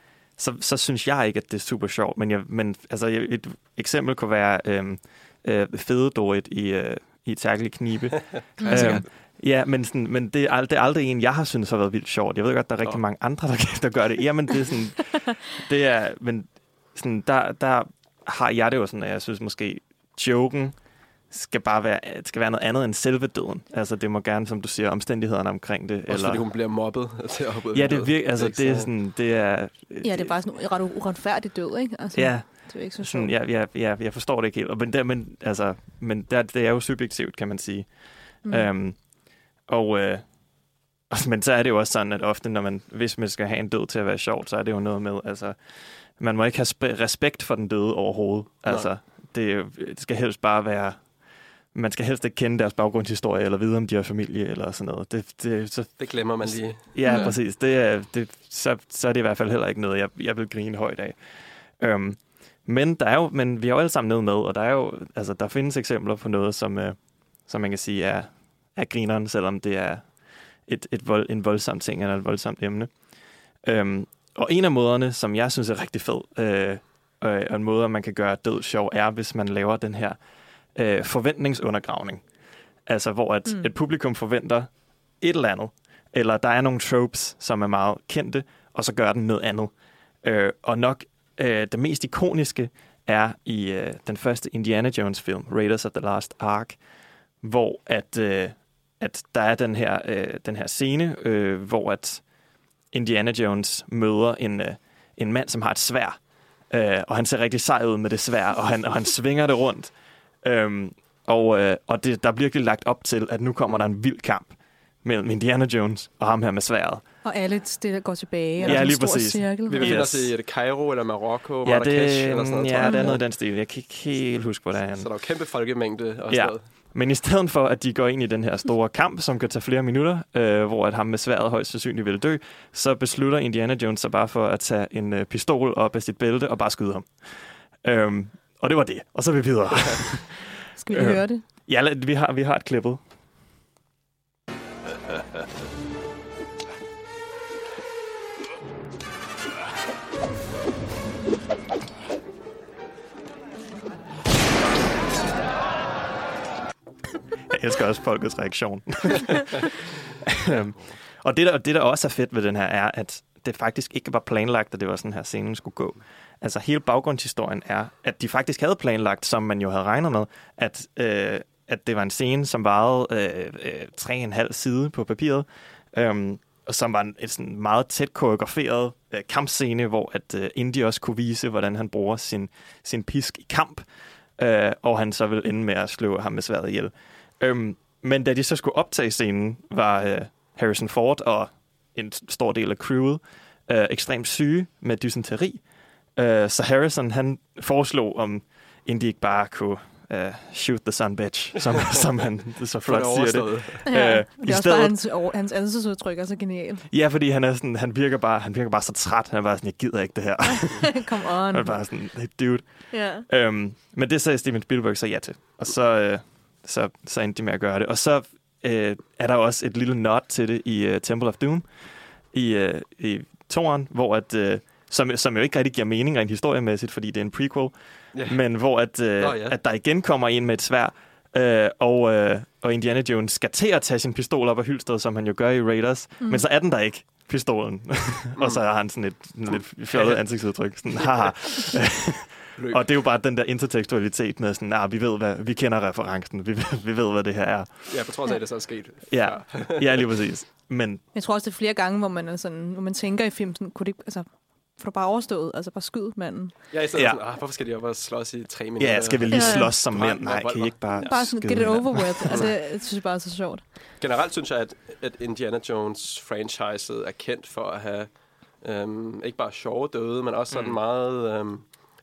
Speaker 2: så, så synes jeg ikke, at det er super sjovt. Men, jeg, men altså, jeg- et eksempel kunne være øhm, øh, Fede Dorit i, øh, i særligt knibe. [LAUGHS] Øhm, ja, men, sådan, men det, er ald- det er aldrig en, jeg har syntes har været vildt sjovt. Jeg ved godt, der er rigtig
Speaker 4: Nå.
Speaker 2: mange andre, der, der gør det. Jamen, det er sådan... [LAUGHS] det er, men sådan, der, der har jeg det jo sådan, at jeg synes måske, joken skal bare være, skal være noget andet end selve døden. Altså, det må gerne, som du siger, omstændighederne omkring det.
Speaker 4: Også fordi hun bliver mobbet til at
Speaker 2: Ja, det er virkelig, altså, det er sådan, det er...
Speaker 3: Ja, det er bare sådan en ret uretfærdig død, ikke? Altså,
Speaker 2: Ja,
Speaker 3: Det er ikke så
Speaker 2: sådan,
Speaker 3: sjovt.
Speaker 2: ja, ja, ja, jeg forstår det ikke helt. Og Men, der, men, altså, men der, det er jo subjektivt, kan man sige.
Speaker 3: Mm.
Speaker 2: Øhm, og, øh, men så er det jo også sådan, at ofte, når man, hvis man skal have en død til at være sjovt, så er det jo noget med, altså, man må ikke have spe- respekt for den døde overhovedet.
Speaker 4: Nej.
Speaker 2: Altså, det, jo- det skal helst bare være, man skal helst ikke kende deres baggrundshistorie, eller vide, om de har familie, eller sådan noget. Det, det, så,
Speaker 4: Det glemmer man lige.
Speaker 3: Ja,
Speaker 2: Ja. præcis. Det er, det, så, så er det i hvert fald heller ikke noget, jeg, jeg vil grine højt af. Øhm, men, der er jo, men vi har jo alle sammen noget med, og der, er jo, altså, der findes eksempler på noget, som, øh, som man kan sige er, er grineren, selvom det er et, et vold, en voldsom ting eller et voldsomt emne. Øhm, og en af måderne, som jeg synes er rigtig fed, øh, øh, og en måde, man kan gøre død sjov, er, hvis man laver den her øh, forventningsundergravning. Altså, hvor at
Speaker 3: Mm.
Speaker 2: et publikum forventer et eller andet, eller der er nogle tropes, som er meget kendte, og så gør den noget andet. Øh, og nok øh, det mest ikoniske er i øh, den første Indiana Jones-film, Raiders of the Lost Ark, hvor at, øh, at der er den her, øh, den her scene, øh, hvor at Indiana Jones møder en, øh, en mand, som har et svær, øh, og han ser rigtig sej ud med det svær, og han, og han svinger det rundt. Øhm, og øh, og det, der er virkelig lagt op til, at nu kommer der en vild kamp mellem Indiana Jones og ham her med sværet.
Speaker 3: Og alle stille går tilbage, og
Speaker 2: Ja,
Speaker 3: der er
Speaker 2: lige
Speaker 3: en stor
Speaker 2: præcis.
Speaker 3: cirkel.
Speaker 4: Vi befinder
Speaker 2: Yes.
Speaker 4: os i er det Cairo eller Marokko,
Speaker 2: Ja,
Speaker 4: Marrakesh
Speaker 2: det,
Speaker 4: eller sådan noget. tror
Speaker 2: ja,
Speaker 4: jeg.
Speaker 2: det er noget i den stil. Jeg kan ikke helt huske, hvor det er.
Speaker 4: Så der er jo kæmpe folkemængde og
Speaker 2: Ja.
Speaker 4: noget.
Speaker 2: Men i stedet for, at de går ind i den her store [LAUGHS] kamp, som kan tage flere minutter, øh, hvor at ham med sværet højst sandsynligt vil dø, så beslutter Indiana Jones sig bare for at tage en øh, pistol op af sit bælte og bare skyde ham. Øhm, og det var det. Og så er vi videre.
Speaker 3: Skal vi
Speaker 2: Øh.
Speaker 3: høre det?
Speaker 2: ja, vi har, vi har et klippet. Jeg elsker også folkets reaktion. [LAUGHS] Øhm, og det der, det, der også er fedt ved den her, er, at det faktisk ikke var planlagt, at det var sådan her scenen skulle gå. Altså hele baggrundshistorien er, at de faktisk havde planlagt, som man jo havde regnet med, at, øh, at det var en scene, som varede øh, øh, tre og en halv side på papiret, øh, og som var en et sådan meget tæt koreograferet øh, kampscene, hvor at øh, Indy også kunne vise, hvordan han bruger sin, sin pisk i kamp, øh, og han så vil ende med at slå ham med sværet ihjel. Øh, men da de så skulle optage scenen, var øh, Harrison Ford og en stor del af crewet øh, ekstremt syge med dysenteri. Øh, så Harrison han foreslog, om Indy ikke bare kunne øh, shoot the sun bitch, som, [LAUGHS] som han så flot siger det.
Speaker 3: Ja,
Speaker 2: Øh,
Speaker 3: det
Speaker 2: i
Speaker 3: er også
Speaker 2: stedet-
Speaker 3: bare hans, over- hans ansigtsudtryk er så genial.
Speaker 2: Ja, fordi han, er sådan, han, virker bare, han virker bare så træt. Han er bare sådan, jeg gider ikke det her. [LAUGHS]
Speaker 3: Come
Speaker 2: han er
Speaker 3: on.
Speaker 2: bare sådan, hey, dude.
Speaker 3: Ja.
Speaker 2: Øhm, men det sagde Steven Spielberg så ja til. Og så, øh, så, så endte de med at gøre det. Og så øh, er der også et lille nod til det i uh, Temple of Doom, i, øh, i toren, hvor at, øh, som, som jo ikke rigtig giver mening rent historiemæssigt, fordi det er en prequel,
Speaker 4: Ja.
Speaker 2: men hvor at, øh,
Speaker 4: Nå, ja.
Speaker 2: at der igen kommer en med et svær, øh, og, øh, og Indiana Jones skal til at tage sin pistol op af hylstret, som han jo gør i Raiders, mm. men så er den der ikke, pistolen. [LAUGHS] og så har han sådan et sådan lidt fjollet ansigtsudtryk. Sådan, haha. [LAUGHS] Og det er jo bare den der intertekstualitet med sådan, nah, vi ved, hvad, vi kender referencen, vi, ved- [LAUGHS] vi ved, hvad det her er.
Speaker 4: Ja, på trods af, at det så er sket.
Speaker 2: Ja, ja lige præcis. Men
Speaker 3: Jeg tror også, det er flere gange, hvor man, er sådan, hvor man tænker i film, sådan, kunne det ikke, altså, får du bare overstået, altså bare skyd manden.
Speaker 4: Ja, i stedet
Speaker 2: Ja.
Speaker 4: sådan, ah, hvorfor skal de op og slås i tre minutter?
Speaker 2: ja, skal vi lige
Speaker 3: Ja.
Speaker 2: slås som mænd? Nej,
Speaker 4: og
Speaker 2: kan I ikke bare
Speaker 3: Bare sådan, get it over with. Altså, det synes jeg bare er så sjovt.
Speaker 4: Generelt synes jeg, at, at Indiana Jones-franchiset er kendt for at have øhm, ikke bare sjove døde, men også sådan
Speaker 2: Mm.
Speaker 4: meget øhm,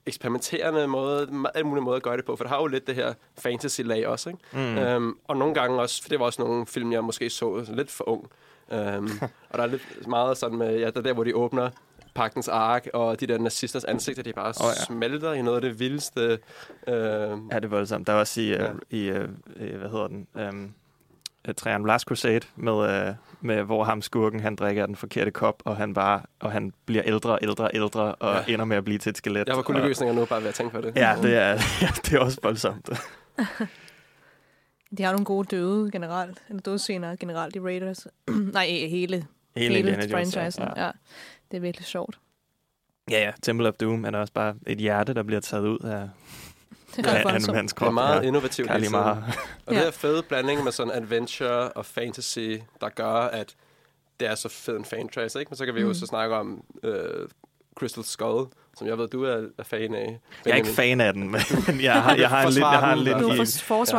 Speaker 4: eksperimenterende måde, alle mulige måder at gøre det på, for det har jo lidt det her fantasy-lag også, ikke?
Speaker 2: Mm.
Speaker 4: Øhm, og nogle gange også, for det var også nogle film, jeg måske så lidt for ung. Øhm, [LAUGHS] og der er lidt meget sådan med, ja, der, der hvor de åbner pagtens ark, og de der nazisters ansigter, de bare oh,
Speaker 2: ja.
Speaker 4: smelter i noget af det vildeste. Øhm,
Speaker 2: Ja, det er voldsomt. Der var også i, uh,
Speaker 4: Ja.
Speaker 2: i uh, hvad hedder den, um, Trian Last Crusade, med, uh, med, hvor ham skurken, han drikker den forkerte kop, og han bare, og han bliver ældre og ældre og ældre, og
Speaker 4: Ja.
Speaker 2: ender med at blive til et skelet.
Speaker 4: jeg var kun
Speaker 2: og,
Speaker 4: løsninger nu, bare ved at tænke på det.
Speaker 2: Ja, det er, [LAUGHS] ja, det er også voldsomt. [LAUGHS]
Speaker 3: De har nogle gode døde generelt, eller døde scener generelt i Raiders. [CLEARS THROAT] Nej, hele,
Speaker 2: Hele
Speaker 3: hele, franchisen. Ja. ja. Det er virkelig sjovt.
Speaker 2: Ja, ja. Temple of Doom er der også bare et hjerte, der bliver taget ud af [LAUGHS]
Speaker 3: er
Speaker 2: af en
Speaker 3: voldsomt.
Speaker 2: mands
Speaker 4: Det
Speaker 2: krop.
Speaker 4: er meget innovativt
Speaker 2: Kali
Speaker 4: hele tiden.
Speaker 2: Maher.
Speaker 4: Og
Speaker 3: Ja.
Speaker 4: det er fede blanding med sådan adventure og fantasy, der gør, at det er så fed en franchise, ikke? Men så kan vi jo
Speaker 3: Mm.
Speaker 4: så snakke om øh, Crystal Skull, som jeg ved, du er, er fan af.
Speaker 2: Jeg er ikke
Speaker 4: Benjamin.
Speaker 2: fan af den, men [LAUGHS] jeg har, jeg har en lidt, jeg har en lidt,
Speaker 3: Du
Speaker 2: i-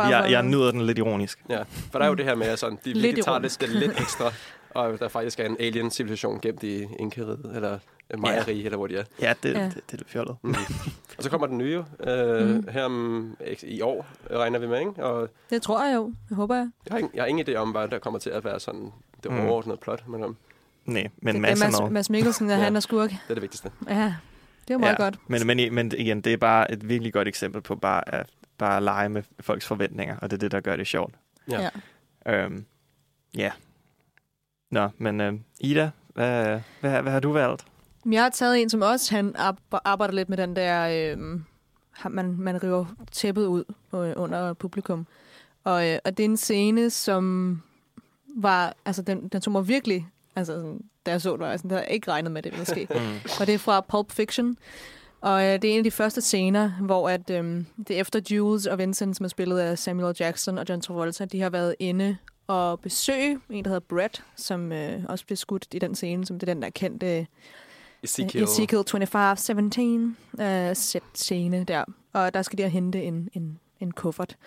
Speaker 2: jeg, jeg
Speaker 3: den.
Speaker 2: nyder den lidt ironisk.
Speaker 4: Ja, for der er jo det her med, at sådan, de virkelig tager det lidt ekstra, [LAUGHS] og der faktisk er en alien-civilisation gemt i Inkariget, eller Maja-rige, eller hvor de er.
Speaker 2: Ja, det,
Speaker 3: Ja.
Speaker 2: ja. det, det er lidt fjollet.
Speaker 4: Mm. [LAUGHS] og så kommer den nye øh,
Speaker 3: Mm.
Speaker 4: her om, i år, regner vi med, ikke? Og
Speaker 3: Det tror jeg jo. Det håber jeg.
Speaker 4: jeg har, ingen, jeg har ingen idé om, hvad der kommer til at være sådan det
Speaker 2: Mm.
Speaker 4: overordnede plot, men um,
Speaker 2: Nej, men
Speaker 3: det,
Speaker 2: masser
Speaker 3: det er
Speaker 2: af
Speaker 3: Mads, Mads Mikkelsen, der
Speaker 4: Ja.
Speaker 3: han er skurk.
Speaker 4: det er det vigtigste.
Speaker 3: Ja, det er meget
Speaker 2: ja.
Speaker 3: godt.
Speaker 2: Men, men, men igen, det er bare et virkelig godt eksempel på bare at bare lege med folks forventninger, og det er det, der gør det sjovt.
Speaker 4: Ja.
Speaker 3: Ja.
Speaker 2: Øhm, ja. Nå, men øh, Ida, hvad, hvad, hvad har du valgt?
Speaker 3: Jeg har taget en, som også han ar- arbejder lidt med den der, øh, man, man river tæppet ud øh, under publikum. Og, øh, og det er en scene, som var, altså den, den tog mig virkelig, altså sådan, da jeg så det, var jeg sådan, der havde ikke regnet med, det ville ske. [LAUGHS]
Speaker 2: Mm.
Speaker 3: og det er fra Pulp Fiction. Og øh, det er en af de første scener, hvor at, øh, det er efter Jules og Vincent, som er spillet af Samuel Jackson og John Travolta, de har været inde og besøge en, der hedder Brett, som øh, også blev skudt i den scene, som det er den der kendte
Speaker 4: Ezekiel.
Speaker 3: Ezekiel 2517 uh, scene der. Og der skal de hente en, en, en kuffert.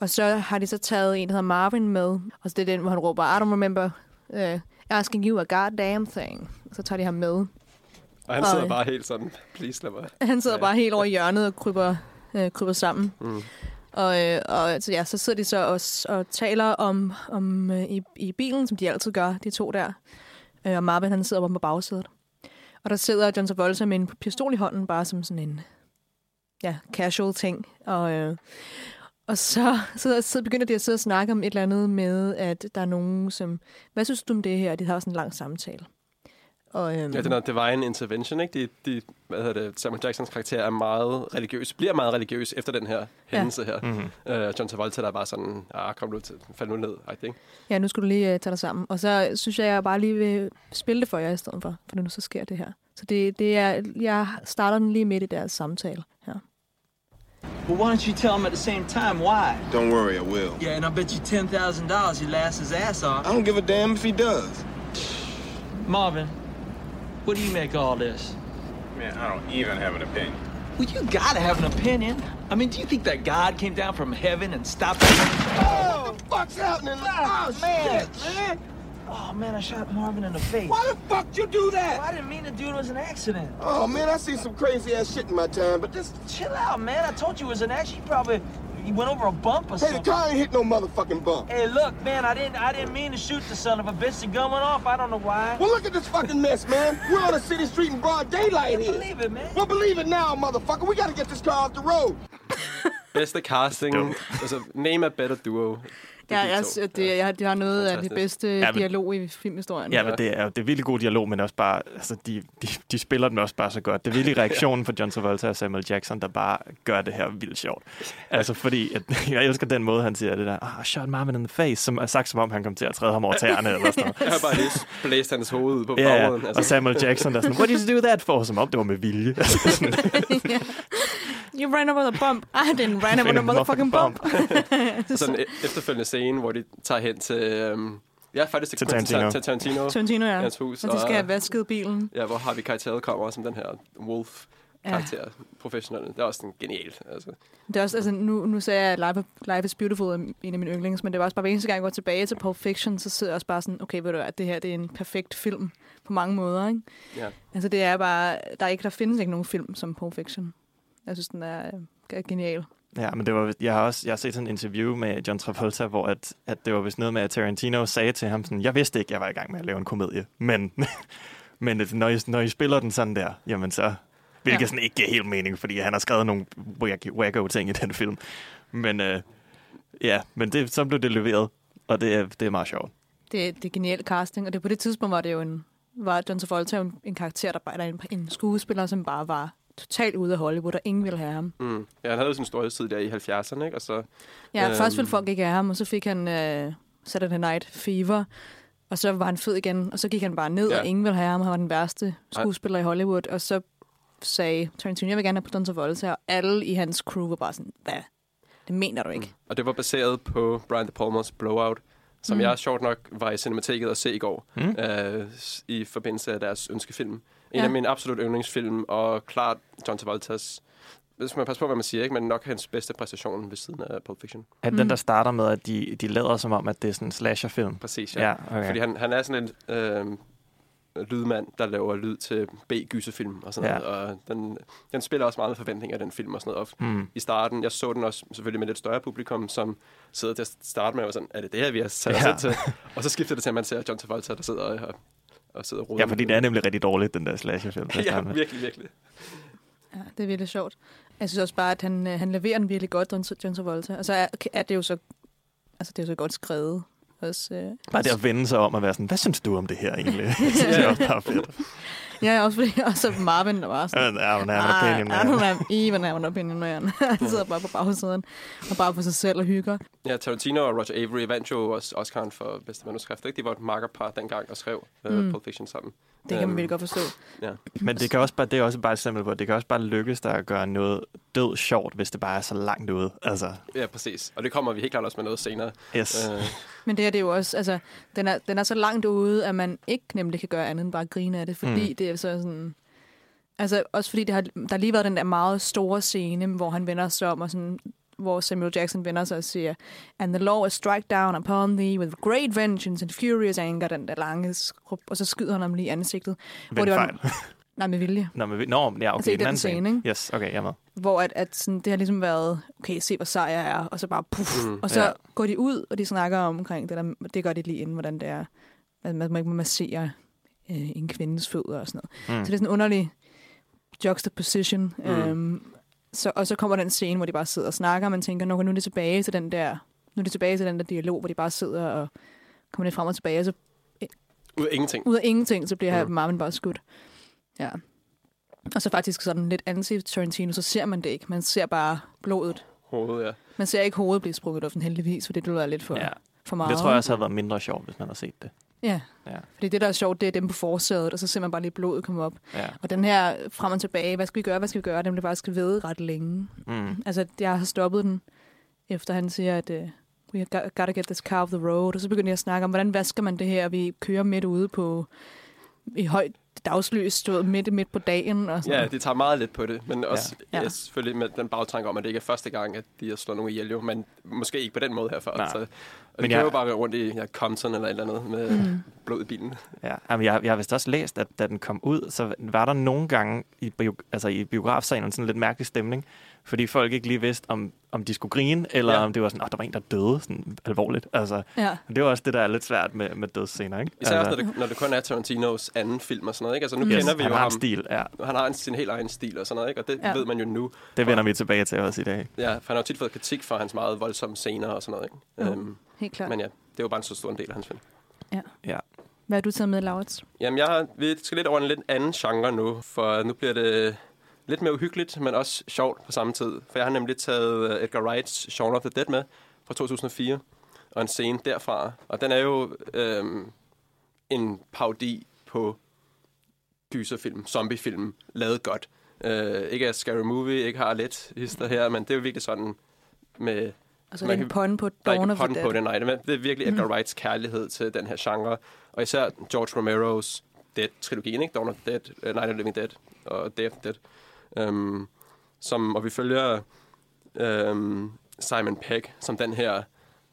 Speaker 3: Og så har de så taget en, der hedder Marvin med. Og så det er den, hvor han råber, I don't remember uh, asking you a goddamn thing. Og så tager de ham med.
Speaker 4: Og han sidder
Speaker 3: Og-
Speaker 4: bare helt sådan, please lad mig.
Speaker 3: Han sidder
Speaker 4: Ja.
Speaker 3: bare helt over i hjørnet og kryber, øh, kryber sammen.
Speaker 4: Mm.
Speaker 3: Og, øh, og så, ja, så sidder de så også og taler om, om øh, i, i bilen, som de altid gør, de to der. Øh, og Marvin, han sidder oppe på bagsædet. Og der sidder John Travolta med en pistol i hånden, bare som sådan en ja, casual ting. Og, øh, og så, så, så begynder de at sidde og snakke om et eller andet med, at der er nogen, som... Hvad synes du om det her? De har sådan en lang samtale. Og, øhm,
Speaker 4: Ja, den er divine intervention, ikke? De, de, hvad hedder det, Samuel Jacksons karakter er meget religiøs, bliver meget religiøs efter den her hændelse her.
Speaker 2: Mm-hmm.
Speaker 4: Uh, John Travolta, der er bare sådan, ah, kom nu til, fald nu ned, I think.
Speaker 3: Ja, nu skal du lige uh, tage dig sammen. Og så synes jeg, jeg bare lige vil spille det for jer i stedet for, for nu så sker det her. Så det, det er, jeg starter den lige midt i deres samtale her.
Speaker 10: Well, why don't you tell him at the same time why?
Speaker 11: Don't worry, I will.
Speaker 10: Yeah, and I bet you ten thousand dollars he laughs his ass off.
Speaker 11: I don't give a damn if he does.
Speaker 10: Marvin, what do you make of all this?
Speaker 12: Man, I don't even have an opinion.
Speaker 10: Well, you gotta have an opinion. I mean, do you think that God came down from heaven and stopped? Oh,
Speaker 11: What the fuck's happening? Ah, oh,
Speaker 10: man,
Speaker 11: shit.
Speaker 10: man. Oh man, I shot Marvin in the face.
Speaker 11: Why the fuck you do that?
Speaker 10: Well, I didn't mean to do it. It was an accident.
Speaker 11: Oh man, I seen some crazy ass shit in my time, but just
Speaker 10: Chill out, man. I told you it was an accident. You probably you went over a bump or
Speaker 11: hey, the car ain't hit no motherfucking bump.
Speaker 10: Hey, look, man. I didn't. I didn't mean to shoot the son of a bitch. The gun went off. I don't know why.
Speaker 11: Well, look at this fucking mess, man. We're on a city street in broad daylight here.
Speaker 10: Believe it, man.
Speaker 11: Well, believe it now, motherfucker. We gotta get this car off the road.
Speaker 4: Bedste casting, altså name a better duo. Det er
Speaker 3: Ja, jeg,
Speaker 4: to.
Speaker 3: det, jeg, de har noget af de
Speaker 4: Fantastisk.
Speaker 3: bedste
Speaker 2: Ja, men-
Speaker 3: dialog i filmhistorien.
Speaker 2: Ja, men det er, det er virkelig god dialog, men også bare, altså, de, de, de spiller den også bare så godt. Det er virkelig [LAUGHS] reaktionen fra John Travolta og Samuel Jackson, der bare gør det her vildt sjovt. Altså, fordi at, [LAUGHS] jeg elsker den måde, han siger det der, ah, shot Marvin in the face, som er sagt som om, han kom til at træde ham over [LAUGHS] tæerne, eller sådan noget.
Speaker 4: Jeg har bare lige blæst hans hoved på
Speaker 2: Ja, ja.
Speaker 4: bagruden.
Speaker 2: og Samuel Jackson, der er sådan, what did you do that for? Som om det var med vilje. Altså, sådan.
Speaker 3: You ran over the bump. [LAUGHS] I didn't run over the motherfucking bump. [LAUGHS]
Speaker 4: Og sådan en efterfølgende scene, hvor de tager hen til... Øhm, ja, faktisk til,
Speaker 2: Til
Speaker 4: Quentin
Speaker 2: Tarantino.
Speaker 4: Til Tarantino.
Speaker 3: Tarantino, ja.
Speaker 4: Hans hus.
Speaker 3: Og de skal have vasket bilen.
Speaker 4: Ja, hvor Harvey Keitel kommer som den her wolf karakter, ja. professionel. Det er også sådan genialt. Altså.
Speaker 3: Det er også, altså, nu, nu sagde jeg, at Life, Life is Beautiful er en af mine yndlings, men det var også bare hver eneste gang, jeg går tilbage til Pulp Fiction, så sidder jeg også bare sådan, okay, ved du hvad, det her det er en perfekt film på mange måder, ikke?
Speaker 4: Ja.
Speaker 3: Altså, det er bare, der, er ikke, der findes ikke nogen film som Pulp Fiction. Jeg synes, den er, er genial.
Speaker 2: Ja, men det var, jeg har også jeg har set sådan en interview med John Travolta, hvor at, at det var vist noget med, at Tarantino sagde til ham sådan, jeg vidste ikke, jeg var i gang med at lave en komedie, men, [LAUGHS] men når, I, når I spiller den sådan der, jamen så, hvilket
Speaker 3: Ja.
Speaker 2: sådan ikke giver helt mening, fordi han har skrevet nogle wack- wacko ting i den film. Men øh, ja, men det, så blev det leveret, og det er, det er meget sjovt.
Speaker 3: Det, det er genial casting, og det på det tidspunkt var det jo en, var John Travolta en, en karakter, der bare, eller en, en skuespiller, som bare var totalt ude af Hollywood, og ingen ville have ham.
Speaker 4: Mm. Ja, han havde jo sin storhedstid der i 70'erne, ikke? Og så,
Speaker 3: Ja, øhm. først ville folk ikke have ham, og så fik han øh, Saturday Night Fever, og så var han fed igen, og så gik han bare ned,
Speaker 4: Ja.
Speaker 3: og ingen ville have ham. Han var den værste skuespiller i Hollywood, og så sagde Tarantino, jeg vil gerne have på Sons of Volta, og alle i hans crew var bare sådan, hvad? Det mener du ikke.
Speaker 4: Og det var baseret på Brian De Palmas Blowout, som
Speaker 3: Mm.
Speaker 4: mm. jeg sjovt nok var i Cinemateket at se i går,
Speaker 2: Mm.
Speaker 4: mm. øh, i forbindelse af deres ønskefilm. En
Speaker 3: Ja.
Speaker 4: af mine absolut yndlingsfilm, og klart John Travoltas, hvis man passer på, hvad man siger, ikke? men nok hans bedste præstation ved siden af Pulp Fiction.
Speaker 2: Er den, der starter med, at de, de lader som om, at det er sådan en slasherfilm?
Speaker 4: Præcis, ja.
Speaker 2: Ja, okay.
Speaker 4: Fordi han, han er sådan en øh, lydmand, der laver lyd til B-gyserfilm og sådan
Speaker 2: Ja.
Speaker 4: noget. Og den, den spiller også meget med forventninger, den film og sådan noget. Og
Speaker 2: Mm.
Speaker 4: I starten, jeg så den også selvfølgelig med lidt større publikum, som sidder til at starte med og var sådan, er det det her, vi har sat os
Speaker 2: Ja.
Speaker 4: ind til? Og så skifter det til, at man ser John Travolta, der sidder og, og sidder og.
Speaker 2: Ja, fordi det er nemlig rigtig dårligt, den der slasherfilm. at [LAUGHS]
Speaker 4: Ja, virkelig, virkelig.
Speaker 3: Ja, det er virkelig sjovt. Jeg synes også bare, at han, øh, han leverer den virkelig godt, John, John Travolta. Og så er, er det jo så, altså det er jo så godt skrevet. Også, øh,
Speaker 2: Bare det at vende sig om og være sådan, hvad synes du om det her egentlig? [LAUGHS] det synes jeg også bare er fedt. [LAUGHS]
Speaker 3: Ja, også fordi også Marvin, der var sådan,
Speaker 2: I don't have an opinion,
Speaker 3: I
Speaker 2: man."
Speaker 3: don't have even have an opinion, man. Han sidder bare på bagsiden og bare for sig selv og hygger.
Speaker 4: Ja, Tarantino og Roger Avery vandt jo også Oscar'en for bedste manuskript. Ikke? De var et makkerpar dengang og skrev uh,
Speaker 3: Mm.
Speaker 4: Pulp Fiction sammen.
Speaker 3: Det kan man
Speaker 4: Øhm,
Speaker 3: virkelig godt forstå.
Speaker 4: Ja.
Speaker 2: Men det, kan også bare, det er også bare et eksempel på, at det kan også bare lykkes dig at gøre noget død sjovt, hvis det bare er så langt ude. Altså,
Speaker 4: Ja, præcis. Og det kommer vi helt klart også med noget senere.
Speaker 2: Yes.
Speaker 4: Øh,
Speaker 3: Men det her, det er jo også, altså, den er, den er så langt ude, at man ikke nemlig kan gøre andet end bare grine af det, fordi
Speaker 2: Mm.
Speaker 3: det er så sådan... Altså, også fordi det har, der har lige været den der meget store scene, hvor han vender sig om, og sådan, hvor Samuel Jackson vender sig og siger, And the law is strike down upon thee with great vengeance and furious anger, den der lange skrup, og så skyder han ham lige i ansigtet.
Speaker 2: Vend
Speaker 3: det var,
Speaker 2: fejl.
Speaker 3: Nej, med vilje.
Speaker 2: Nå, men, vi- nå, ja, okay,
Speaker 3: Altså i
Speaker 2: den
Speaker 3: den
Speaker 2: anden
Speaker 3: scene, ikke?
Speaker 2: Yes, okay, jeg er med.
Speaker 3: Hvor at, at sådan, det har ligesom været, okay, se hvor sej jeg er, og så bare puff,
Speaker 2: Mm,
Speaker 3: og så
Speaker 2: ja.
Speaker 3: går de ud, og de snakker om, omkring det der, det gør de lige inden, hvordan det er, at man, ikke må massere øh, en kvindes fødder og sådan noget.
Speaker 2: Mm.
Speaker 3: Så det er sådan en underlig juxtaposition.
Speaker 4: Mm.
Speaker 3: Øhm, så, og så kommer den scene, hvor de bare sidder og snakker, og man tænker, nu nu er det tilbage til den der, nu er det tilbage til den der dialog, hvor de bare sidder og kommer lidt frem og tilbage, og så
Speaker 4: ud af ingenting.
Speaker 3: ud af ingenting, så bliver
Speaker 4: Mm.
Speaker 3: Marvin bare skudt. Ja. Og så faktisk sådan lidt anti-Tarantino, så ser man det ikke. Man ser bare blodet.
Speaker 4: Hovedet, ja.
Speaker 3: Man ser ikke hovedet blive sprunget op, heldigvis, for det være lidt for,
Speaker 2: Ja.
Speaker 3: for meget.
Speaker 2: Det tror jeg også havde været mindre sjovt, hvis man havde set det.
Speaker 3: Ja.
Speaker 2: Ja.
Speaker 3: Fordi det, der er sjovt, det er dem på forsædet, og så ser man bare lige blodet komme op.
Speaker 2: Ja.
Speaker 3: Og den her frem og tilbage, hvad skal vi gøre, hvad skal vi gøre, den bliver faktisk ved ret længe.
Speaker 2: Mm.
Speaker 3: Altså, jeg har stoppet den, efter han siger, at uh, we got- gotta get this car off the road. Og så begynder jeg at snakke om, hvordan vasker man det her? Vi kører midt ude på i højt dagslys, stået midt midt på dagen. Og sådan
Speaker 4: Ja, det tager meget lidt på det, men også
Speaker 3: Ja.
Speaker 4: ja. Selvfølgelig med den bagtanke om, at det ikke er første gang, at de har slået nogen ihjel, jo, men måske ikke på den måde her før. Så, og
Speaker 2: Men jeg-
Speaker 4: kører jo bare rundt i ja, Compton eller et eller andet med
Speaker 3: Mm.
Speaker 4: blod i bilen.
Speaker 2: Ja, jamen, jeg, jeg har vist også læst, at da den kom ud, så var der nogle gange i, bio, altså i biografsalen sådan en lidt mærkelig stemning, fordi folk ikke lige vidste, om, om de skulle grine, eller
Speaker 4: Ja.
Speaker 2: om det var sådan, at der var en, der døde sådan alvorligt. Altså,
Speaker 3: Ja.
Speaker 2: Det var også det, der er lidt svært med, med dødsscener, ikke?
Speaker 4: Især
Speaker 2: altså,
Speaker 4: også, når det, når det kun er Tarantinos anden film og sådan noget. Ikke? Altså, nu
Speaker 2: Yes,
Speaker 4: kender vi
Speaker 2: han
Speaker 4: jo
Speaker 2: har
Speaker 4: ham.
Speaker 2: en stil, ja.
Speaker 4: Han har en, sin helt egen stil og sådan noget, ikke? og det
Speaker 3: Ja.
Speaker 4: ved man jo nu.
Speaker 2: Det vender vi tilbage til også i dag.
Speaker 4: Ja, for han har jo tit fået kritik for hans meget voldsomme scener og sådan noget. Ikke?
Speaker 3: Jo, helt klart.
Speaker 4: Men ja, det jo bare en så stor en del af hans film.
Speaker 3: Ja.
Speaker 2: Ja.
Speaker 3: Hvad har du taget med, Laurits?
Speaker 4: Jamen, jeg har, vi skal lidt over en lidt anden genre nu, for nu bliver det lidt mere uhyggeligt, men også sjovt på samme tid. For jeg har nemlig taget øh, Edgar Wrights Shaun of the Dead med fra 2004, og en scene derfra. Og den er jo øhm, en parodi på gyserfilm, zombiefilm, lavet godt. Øh, ikke af Scary Movie, ikke har lidt hister her, men det er jo virkelig sådan med...
Speaker 3: Altså,
Speaker 4: man
Speaker 3: en
Speaker 4: kan-
Speaker 3: pun på Dawn of the Dead.
Speaker 4: på det, nej. Det er- virkelig Edgar
Speaker 3: Mhm.
Speaker 4: Wrights kærlighed til den her genre. Og især George Romero's Dead-trilogien, ikke? Dawn of the Dead, uh, Night of the Living Dead og Day of the Dead. Øhm, som, og vi følger øhm, Simon Pegg som den her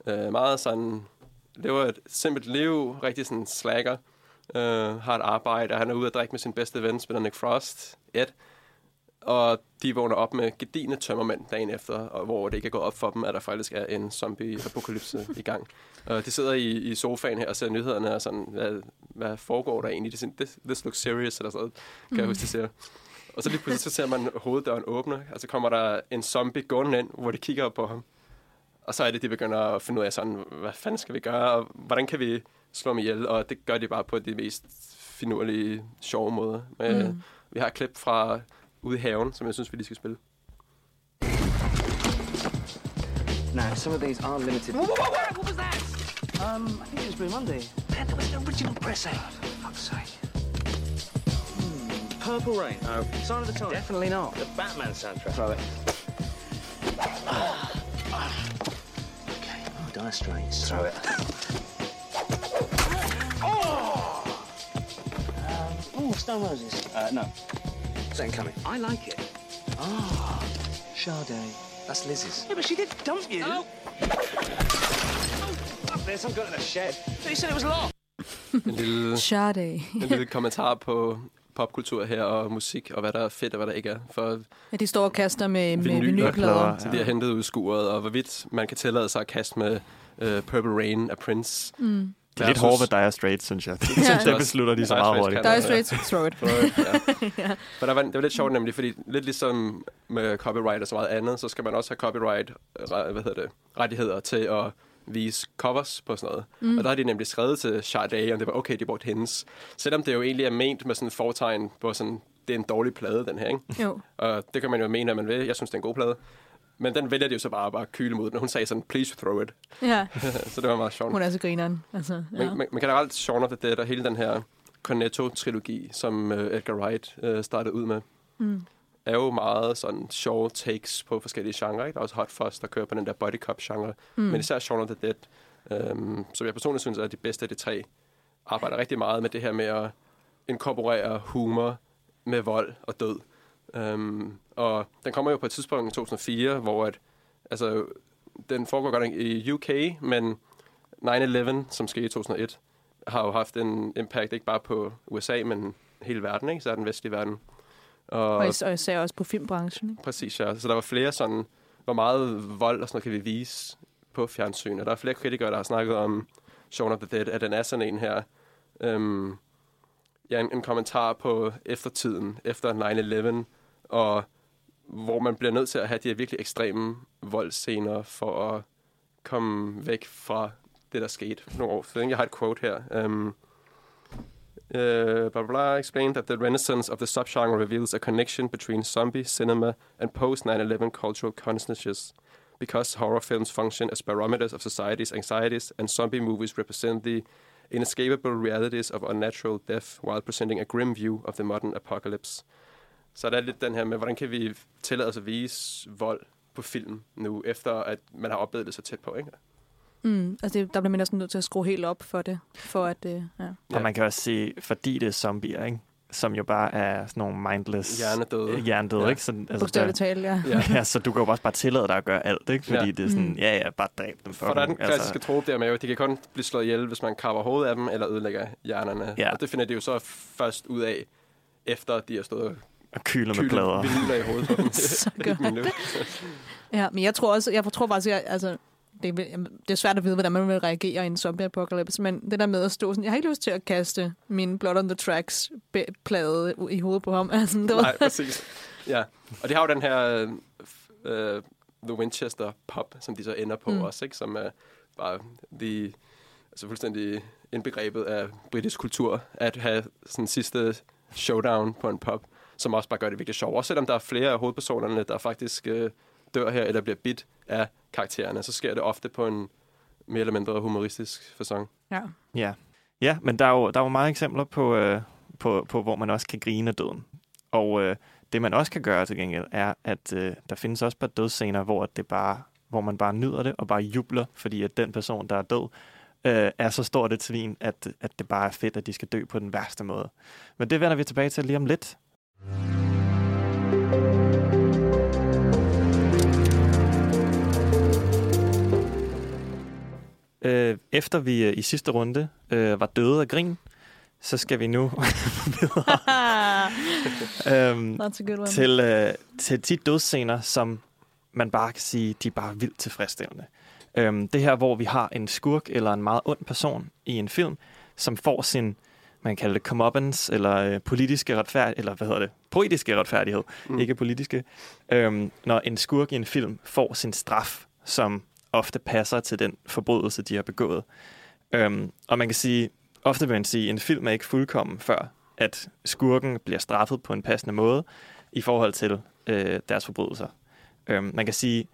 Speaker 4: øh, meget sådan... lever et simpelt liv, rigtig sådan slacker. øh, har et arbejde, og han er ude at drikke med sin bedste ven, spiller Nick Frost, Ed. Og de vågner op med gedine tømmermænd dagen efter, og hvor det ikke er gået op for dem, at der faktisk er en zombie-apokalypse i gang. Og de sidder i, i sofaen her og ser nyhederne og sådan, hvad, hvad foregår der egentlig? Det, this, this looks serious, eller sådan noget, kan jeg huske, det siger. Og så lige pludselig så ser man hoveddøren åbne, og så kommer der en zombie gående ind, hvor de kigger op på ham. Og så er det, de begynder at finde ud af sådan, hvad fanden skal vi gøre, og hvordan kan vi slå dem ihjel? Og det gør de bare på de mest finurlige, sjove måder. Mm.
Speaker 3: Mm.
Speaker 4: Vi har et klip fra ude i haven, som jeg synes, vi lige skal spille.
Speaker 13: Now, some of these are limited.
Speaker 14: Whoa, whoa, whoa, what was that?
Speaker 13: Um, I think it was Blue Monday.
Speaker 14: Man, there was an original press out.
Speaker 13: For fuck's sake. Purple Rain.
Speaker 14: No.
Speaker 13: Sign of the Times.
Speaker 14: Definitely not.
Speaker 13: The Batman soundtrack.
Speaker 14: Throw it.
Speaker 13: Okay. Oh, Dire Straits.
Speaker 14: Throw it. [LAUGHS]
Speaker 13: Oh, Oh, Stone Roses.
Speaker 14: Uh, no.
Speaker 13: Second Coming.
Speaker 14: I like it.
Speaker 13: Ah, Sade. That's Liz's.
Speaker 14: Yeah, but she did dump you.
Speaker 13: Oh. Up there, some guy in a shed.
Speaker 14: But you said it was locked.
Speaker 4: En lille,
Speaker 3: Sade.
Speaker 4: en lille kommentar på popkultur her, og musik, og hvad der er fedt, og hvad der ikke er. For
Speaker 3: Ja, de står og kaster med, med
Speaker 4: vinyler,
Speaker 3: vinylplader.
Speaker 4: så de har hentet ud skuret, og hvorvidt man kan tillade sig at kaste med uh, Purple Rain af Prince.
Speaker 3: Mm.
Speaker 2: Det er lidt hårdt ved Dire Straits, synes jeg. [LAUGHS]
Speaker 3: Ja.
Speaker 2: det beslutter de så meget hurtigt.
Speaker 3: Dire Straits, throw it. [LAUGHS]
Speaker 4: ja. For der var, det var lidt sjovt nemlig, fordi lidt ligesom med copyright og så meget andet, så skal man også have copyright re- hvad hedder det, rettigheder til at vise covers på sådan noget.
Speaker 3: Mm.
Speaker 4: Og der har de nemlig skrevet til Sade, om det var okay, de brugte hendes. Selvom det jo egentlig er ment med sådan en fortegn på sådan, det er en dårlig plade, den her, ikke?
Speaker 3: Jo.
Speaker 4: Og det kan man jo mene, at man vil. Jeg synes, det er en god plade. Men den vælger de jo så bare, bare at kyle mod den. Hun sagde sådan, please throw it.
Speaker 3: Ja. [LAUGHS]
Speaker 4: så det var meget sjovt.
Speaker 3: Hun er så grineren. Altså, ja.
Speaker 4: Men, men, men generelt Shaun of the Dead og hele den her Cornetto-trilogi, som uh, Edgar Wright uh, startede ud med,
Speaker 3: Mm.
Speaker 4: Er jo meget sådan sjove takes på forskellige genrer. Ikke? Der er også Hot Fuzz, der kører på den der body cop-genre.
Speaker 3: Mm.
Speaker 4: Mm. Men især Shaun of the Dead, um, som jeg personligt synes er de bedste af de tre, arbejder rigtig meget med det her med at inkorporere humor med vold og død. Um, og den kommer jo på et tidspunkt i 2004, hvor at, altså, den foregår godt i UK, men 9-11, som skete i 2001, har jo haft en impact ikke bare på USA, men hele verden, ikke? Så er den vestlige verden. Og,
Speaker 3: Og, is- og især også på filmbranchen. Ikke?
Speaker 4: Præcis, ja. Så der var flere sådan, hvor meget vold og sådan noget kan vi vise på fjernsyn. Og der er flere kritikere, der har snakket om Shaun of the Dead, at den er sådan en her, øhm, ja, en, en kommentar på eftertiden, efter 9-11, og hvor man bliver nødt til at have de her virkelig ekstreme voldscener for at komme væk fra det, der skete nogle år siden. Jeg har et quote her. Um, Øh, uh, blah, blah, blah, explained that the renaissance of the subgenre reveals a connection between zombie cinema and post-9-11 cultural consciousness, Because horror films function as barometers of society's anxieties, and zombie movies represent the inescapable realities of unnatural death, while presenting a grim view of the modern apocalypse. Så der er lidt den her med, hvordan kan vi tillade os at vise vold på film nu, efter at man har oplevet det så tæt på, ikke?
Speaker 3: Mm. Altså, det, der bliver man næsten nødt til at skrue helt op for det. For at, øh, ja.
Speaker 2: Og man kan også se, fordi det er zombier, ikke? som jo bare er sådan nogle mindless...
Speaker 4: Hjernedøde.
Speaker 2: Hjernedøde,
Speaker 4: Ja.
Speaker 2: ikke? Så, altså,
Speaker 3: Bogstaveligt talt, ja.
Speaker 2: ja. ja. så du kan jo også bare tillade dig at gøre alt, ikke? Fordi
Speaker 4: Ja.
Speaker 2: det er sådan,
Speaker 3: Mm.
Speaker 2: ja, ja, bare dræb dem.
Speaker 4: For der er den klassiske trope der med, at de kan kun blive slået ihjel, hvis man kapper hovedet af dem, eller ødelægger hjernerne.
Speaker 2: Ja.
Speaker 4: Og det finder de jo så først ud af, efter de har stået
Speaker 2: og kyler med plader.
Speaker 4: vinyler i hovedet på dem. [LAUGHS]
Speaker 3: Så godt. Ja, men jeg tror også, jeg tror faktisk, at altså, det, er- det er svært at vide, hvordan man vil reagere i en zombie-apocalypse, men det der med at stå sådan, jeg har ikke lyst til at kaste min Blood on the Tracks be- plade i hovedet på ham. [LAUGHS] Altså, det var,
Speaker 4: Nej, præcis. Ja, og de har jo den her uh, The Winchester pop, som de så ender på
Speaker 3: Mm.
Speaker 4: også, ikke? som er bare de, altså fuldstændig indbegrebet af britisk kultur, at have sådan sidste showdown på en pop, som også bare gør det virkelig sjovt. Også selvom der er flere af hovedpersonerne, der faktisk uh, dør her, eller bliver bit af karaktererne, så sker det ofte på en mere eller mindre humoristisk fasong.
Speaker 3: ja.
Speaker 2: Ja. ja, men der er jo, der er jo mange eksempler på, øh, på, på, hvor man også kan grine af døden. Og øh, det, man også kan gøre til gengæld, er, at øh, der findes også bare dødsscener, hvor, det bare, hvor man bare nyder det og bare jubler, fordi at den person, der er død, øh, er så stort et svin, at, at det bare er fedt, at de skal dø på den værste måde. Men det vender vi tilbage til lige om lidt. Øh, efter vi øh, i sidste runde øh, var døde af grin, så skal vi nu [LAUGHS] videre [LAUGHS] øhm, til, øh, til de dødsscener, som man bare kan sige, de er bare vildt tilfredsstillende. Øhm, det her, hvor vi har en skurk eller en meget ond person i en film, som får sin, man kan kalde det comeuppance, eller øh, politiske retfærdighed, eller hvad hedder det, poetiske retfærdighed,
Speaker 4: mm.
Speaker 2: ikke politiske. Øhm, når en skurk i en film får sin straf, som ofte passer til den forbrydelse, de har begået. Øhm, og man kan sige, ofte vil man sige, at en film er ikke fuldkommen, før at skurken bliver straffet på en passende måde. i forhold til øh, deres forbrydelser. Øhm, man kan sige,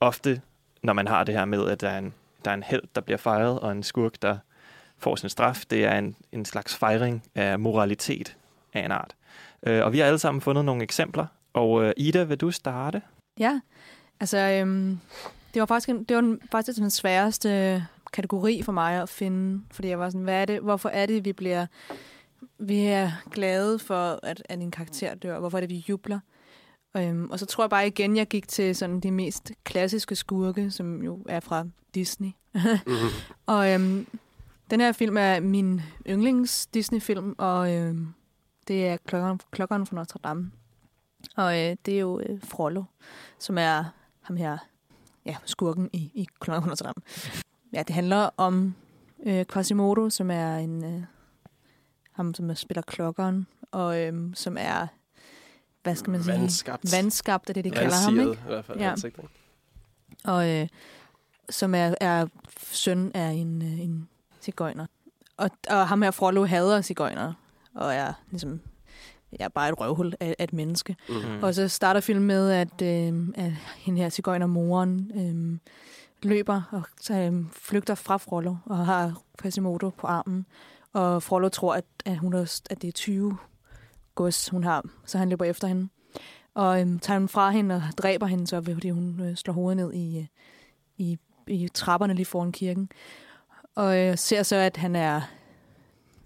Speaker 2: ofte når man har det her med, at der er en, der er en held, der bliver fejret, og en skurk, der får sin straf, det er en, en slags fejring af moralitet af en art. Øh, og vi har alle sammen fundet nogle eksempler, og øh, Ida, vil du starte?
Speaker 3: Ja, altså øhm, det var faktisk, en, det var den, faktisk den sværeste kategori for mig at finde, fordi jeg var sådan, hvad er det, hvorfor er det, vi bliver, vi er glade for, at, at en karakter dør, hvorfor er det, vi jubler? Øhm, og så tror jeg bare igen, jeg gik til sådan de mest klassiske skurke, som jo er fra Disney.
Speaker 4: Mhm. [LAUGHS]
Speaker 3: og øhm, den her film er min yndlings Disney-film, og øhm, det er Klokkeren, Klokkeren fra Notre Dame. Og øh, det er jo øh, Frollo, som er ham her, ja, skurken i, i Notre Dame. Ja, det handler om øh, Quasimodo, som er en øh, ham, som spiller klokkeren, og øh, som er, hvad skal man sige?
Speaker 4: Vandskabt.
Speaker 3: Vandskabt er det, de kalder ham, ikke?
Speaker 4: i hvert fald,
Speaker 3: Ja. Og øh, som er, er søn af en, øh, en cigøjner. Og, og ham her Frollo hader cigøjner, og er ligesom ja, bare et røvhul af, af et menneske.
Speaker 15: Mhm.
Speaker 3: Og så starter filmen med, at, øh, at hende her cigøjner moren øh, løber og øh, flygter fra Frollo og har Quasimodo på armen. Og Frollo tror, at, at, hun er, at det er 20 gods, hun har, så han løber efter hende. Og øhm, tager hende fra hende og dræber hende, så fordi hun øh, slår hovedet ned i, øh, i, i trapperne lige foran kirken. Og øh, ser så, at han er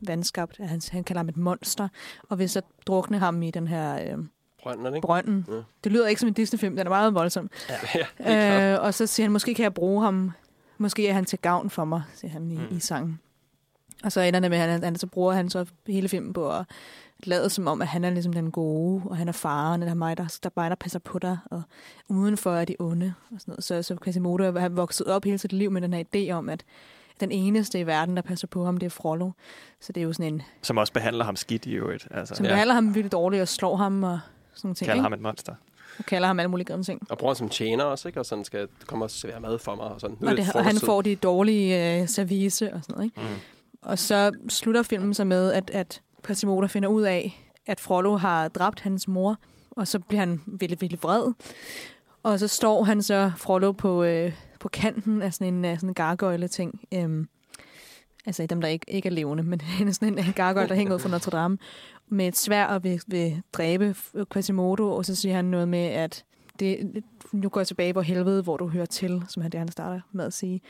Speaker 3: vandskabt. Han, han kalder ham et monster. Og vil så drukne ham i den her øh,
Speaker 4: Brønden, ikke?
Speaker 3: brønden.
Speaker 4: Ja.
Speaker 3: Det lyder ikke som en Disney-film, den er meget voldsom.
Speaker 4: Ja, [LAUGHS] klart.
Speaker 3: øh, og så siger han, måske kan jeg bruge ham. Måske er han til gavn for mig, siger han i, mm. i sangen. Og så ender det med, at han, han, så bruger han så hele filmen på at lade som om, at han er ligesom den gode, og han er faren, og der er mig, der, der bare der passer på dig, og udenfor er de onde. Og sådan noget. Så, så Quasimodo har vokset op hele sit liv med den her idé om, at den eneste i verden, der passer på ham, det er Frollo. Så det er jo sådan en,
Speaker 2: Som også behandler ham skidt i øvrigt. Altså,
Speaker 3: som ja. behandler ham virkelig dårligt og slår ham og sådan nogle ting.
Speaker 2: kalder
Speaker 3: ikke?
Speaker 2: ham et monster.
Speaker 3: Og kalder ham alle mulige grimme ting.
Speaker 4: Og bruger ham som tjener også, ikke? Og sådan skal komme og servere mad for mig. Og, sådan. Nu
Speaker 3: Og, det, og han får de dårlige øh, service og sådan noget. Ikke?
Speaker 4: Mm.
Speaker 3: Og så slutter filmen så med, at, at Quasimodo finder ud af, at Frollo har dræbt hans mor, og så bliver han virkelig, virkelig vred. Og så står han så, Frollo, på, øh, på kanten af sådan en, øh, sådan en gargoyle-ting. Øhm, altså dem, der ikke, ikke er levende, men [LAUGHS] sådan en gargoyle, der hænger ud fra Notre Dame, med et svær og vil, vil dræbe Quasimodo, og så siger han noget med, at det, nu går jeg tilbage på helvede, hvor du hører til, som han det, han starter med at sige.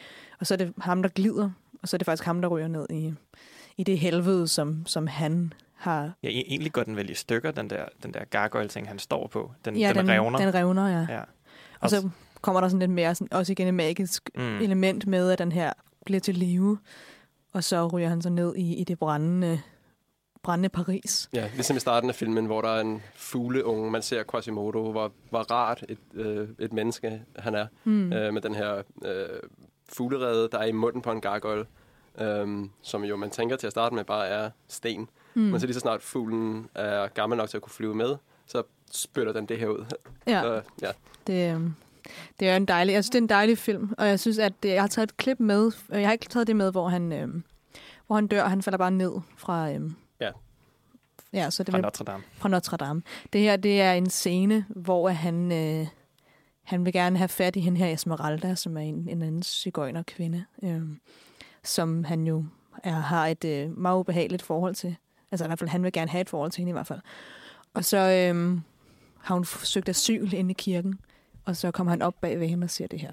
Speaker 3: Og så er det ham, der glider, og så er det faktisk ham, der ryger ned i, i det helvede, som, som han har...
Speaker 2: Ja, e- egentlig går den vel i stykker, den der, den der gargoyle-ting, han står på. Den,
Speaker 3: ja,
Speaker 2: den, revner.
Speaker 3: Den revner, ja.
Speaker 2: ja.
Speaker 3: Og så kommer der sådan lidt mere, sådan, også igen et magisk
Speaker 2: Mm.
Speaker 3: element med, at den her bliver til live, og så ryger han så ned i, i det brændende, brændende Paris.
Speaker 4: Ja, ligesom i starten af filmen, hvor der er en fugleunge. Man ser Quasimodo, hvor, hvor rart et, øh, et menneske han er.
Speaker 3: Mm.
Speaker 4: Øh, med den her øh, fuglerede, der er i munden på en gargoyle. Øh, som jo man tænker til at starte med bare er sten.
Speaker 3: Mm.
Speaker 4: Men så lige så snart fuglen er gammel nok til at kunne flyve med, så spytter den det her ud.
Speaker 3: Ja.
Speaker 4: Så, ja.
Speaker 3: Det, øhm, det er en dejlig, jeg synes, det er en dejlig film, og jeg synes, at jeg har taget et klip med, øh, jeg har ikke taget det med, hvor han, øhm, hvor han dør, han falder bare ned fra, øhm,
Speaker 4: Ja.
Speaker 3: ja, så det
Speaker 2: Fra
Speaker 3: vil-
Speaker 2: Notre Dame.
Speaker 3: Fra Notre Dame. Det her, det er en scene, hvor han, øh, han vil gerne have fat i hende her Esmeralda, som er en, en anden cigøjner kvinde, øh, som han jo er, har et øh, meget ubehageligt forhold til. Altså i hvert fald, han vil gerne have et forhold til hende i hvert fald. Og så øh, har hun søgt asyl inde i kirken, og så kommer han op bag ved hende og siger det her.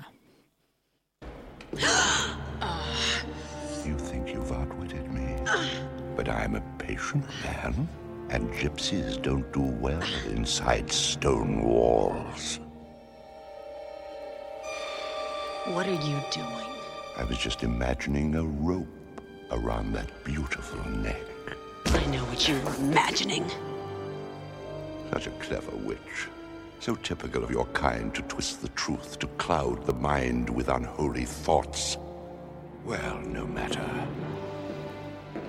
Speaker 16: You think you've outwitted me, but I'm a patient man, and gypsies don't do well inside stone walls.
Speaker 17: What are you doing?
Speaker 16: I was just imagining a rope around that beautiful neck.
Speaker 17: I know what you're imagining.
Speaker 16: Such a clever witch. So typical of your kind to twist the truth, to cloud the mind with unholy thoughts. Well, no matter.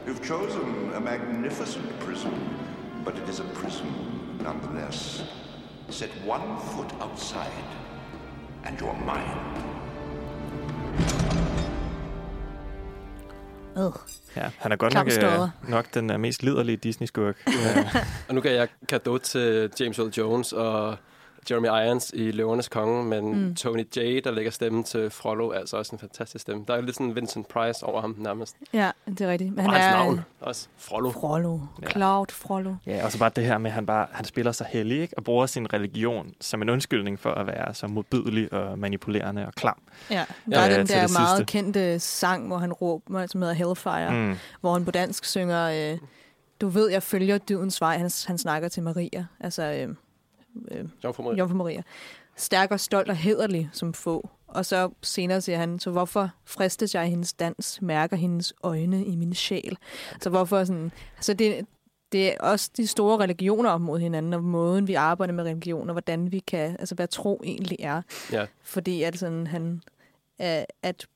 Speaker 16: You've chosen a magnificent prison, but it is a prison nonetheless. Set one foot outside, and you're mine.
Speaker 3: Øh.
Speaker 2: Ja, han er godt
Speaker 3: Klam
Speaker 2: nok,
Speaker 3: stodder.
Speaker 2: øh, nok den øh, mest liderlige Disney-skurk. Øh, [LAUGHS]
Speaker 4: Og nu kan jeg kado til James Earl Jones og Jeremy Irons i Løvernes Konge, men
Speaker 3: Mm.
Speaker 4: Tony J, der lægger stemmen til Frollo, er altså også en fantastisk stemme. Der er lidt sådan Vincent Price over ham nærmest.
Speaker 3: Ja, det er rigtigt. Men
Speaker 4: og
Speaker 3: han
Speaker 4: hans
Speaker 3: er
Speaker 4: navn også. Frollo.
Speaker 3: Frollo.
Speaker 2: Ja.
Speaker 3: Cloud Frollo.
Speaker 2: ja, og så bare det her med, at han, bare, han spiller sig hellig, ikke? og bruger sin religion som en undskyldning for at være så modbydelig og manipulerende og klam.
Speaker 3: Ja, der er
Speaker 2: Øh,
Speaker 3: den der
Speaker 2: det
Speaker 3: meget
Speaker 2: sidste.
Speaker 3: kendte sang, hvor han råber, som hedder Hellfire,
Speaker 2: mm.
Speaker 3: hvor han på dansk synger, øh, du ved, jeg følger dydens vej. Han, han snakker til Maria, altså øh, øh,
Speaker 4: Jomfru Maria.
Speaker 3: Jomfru Maria. Stærk og stolt og hederlig som få. Og så senere siger han, så hvorfor fristes jeg i hendes dans, mærker hendes øjne i min sjæl. Så hvorfor sådan, så det, det er også de store religioner op mod hinanden, og måden vi arbejder med religion, og hvordan vi kan, altså hvad tro egentlig er.
Speaker 4: Ja.
Speaker 3: Fordi at sådan, han, øh, at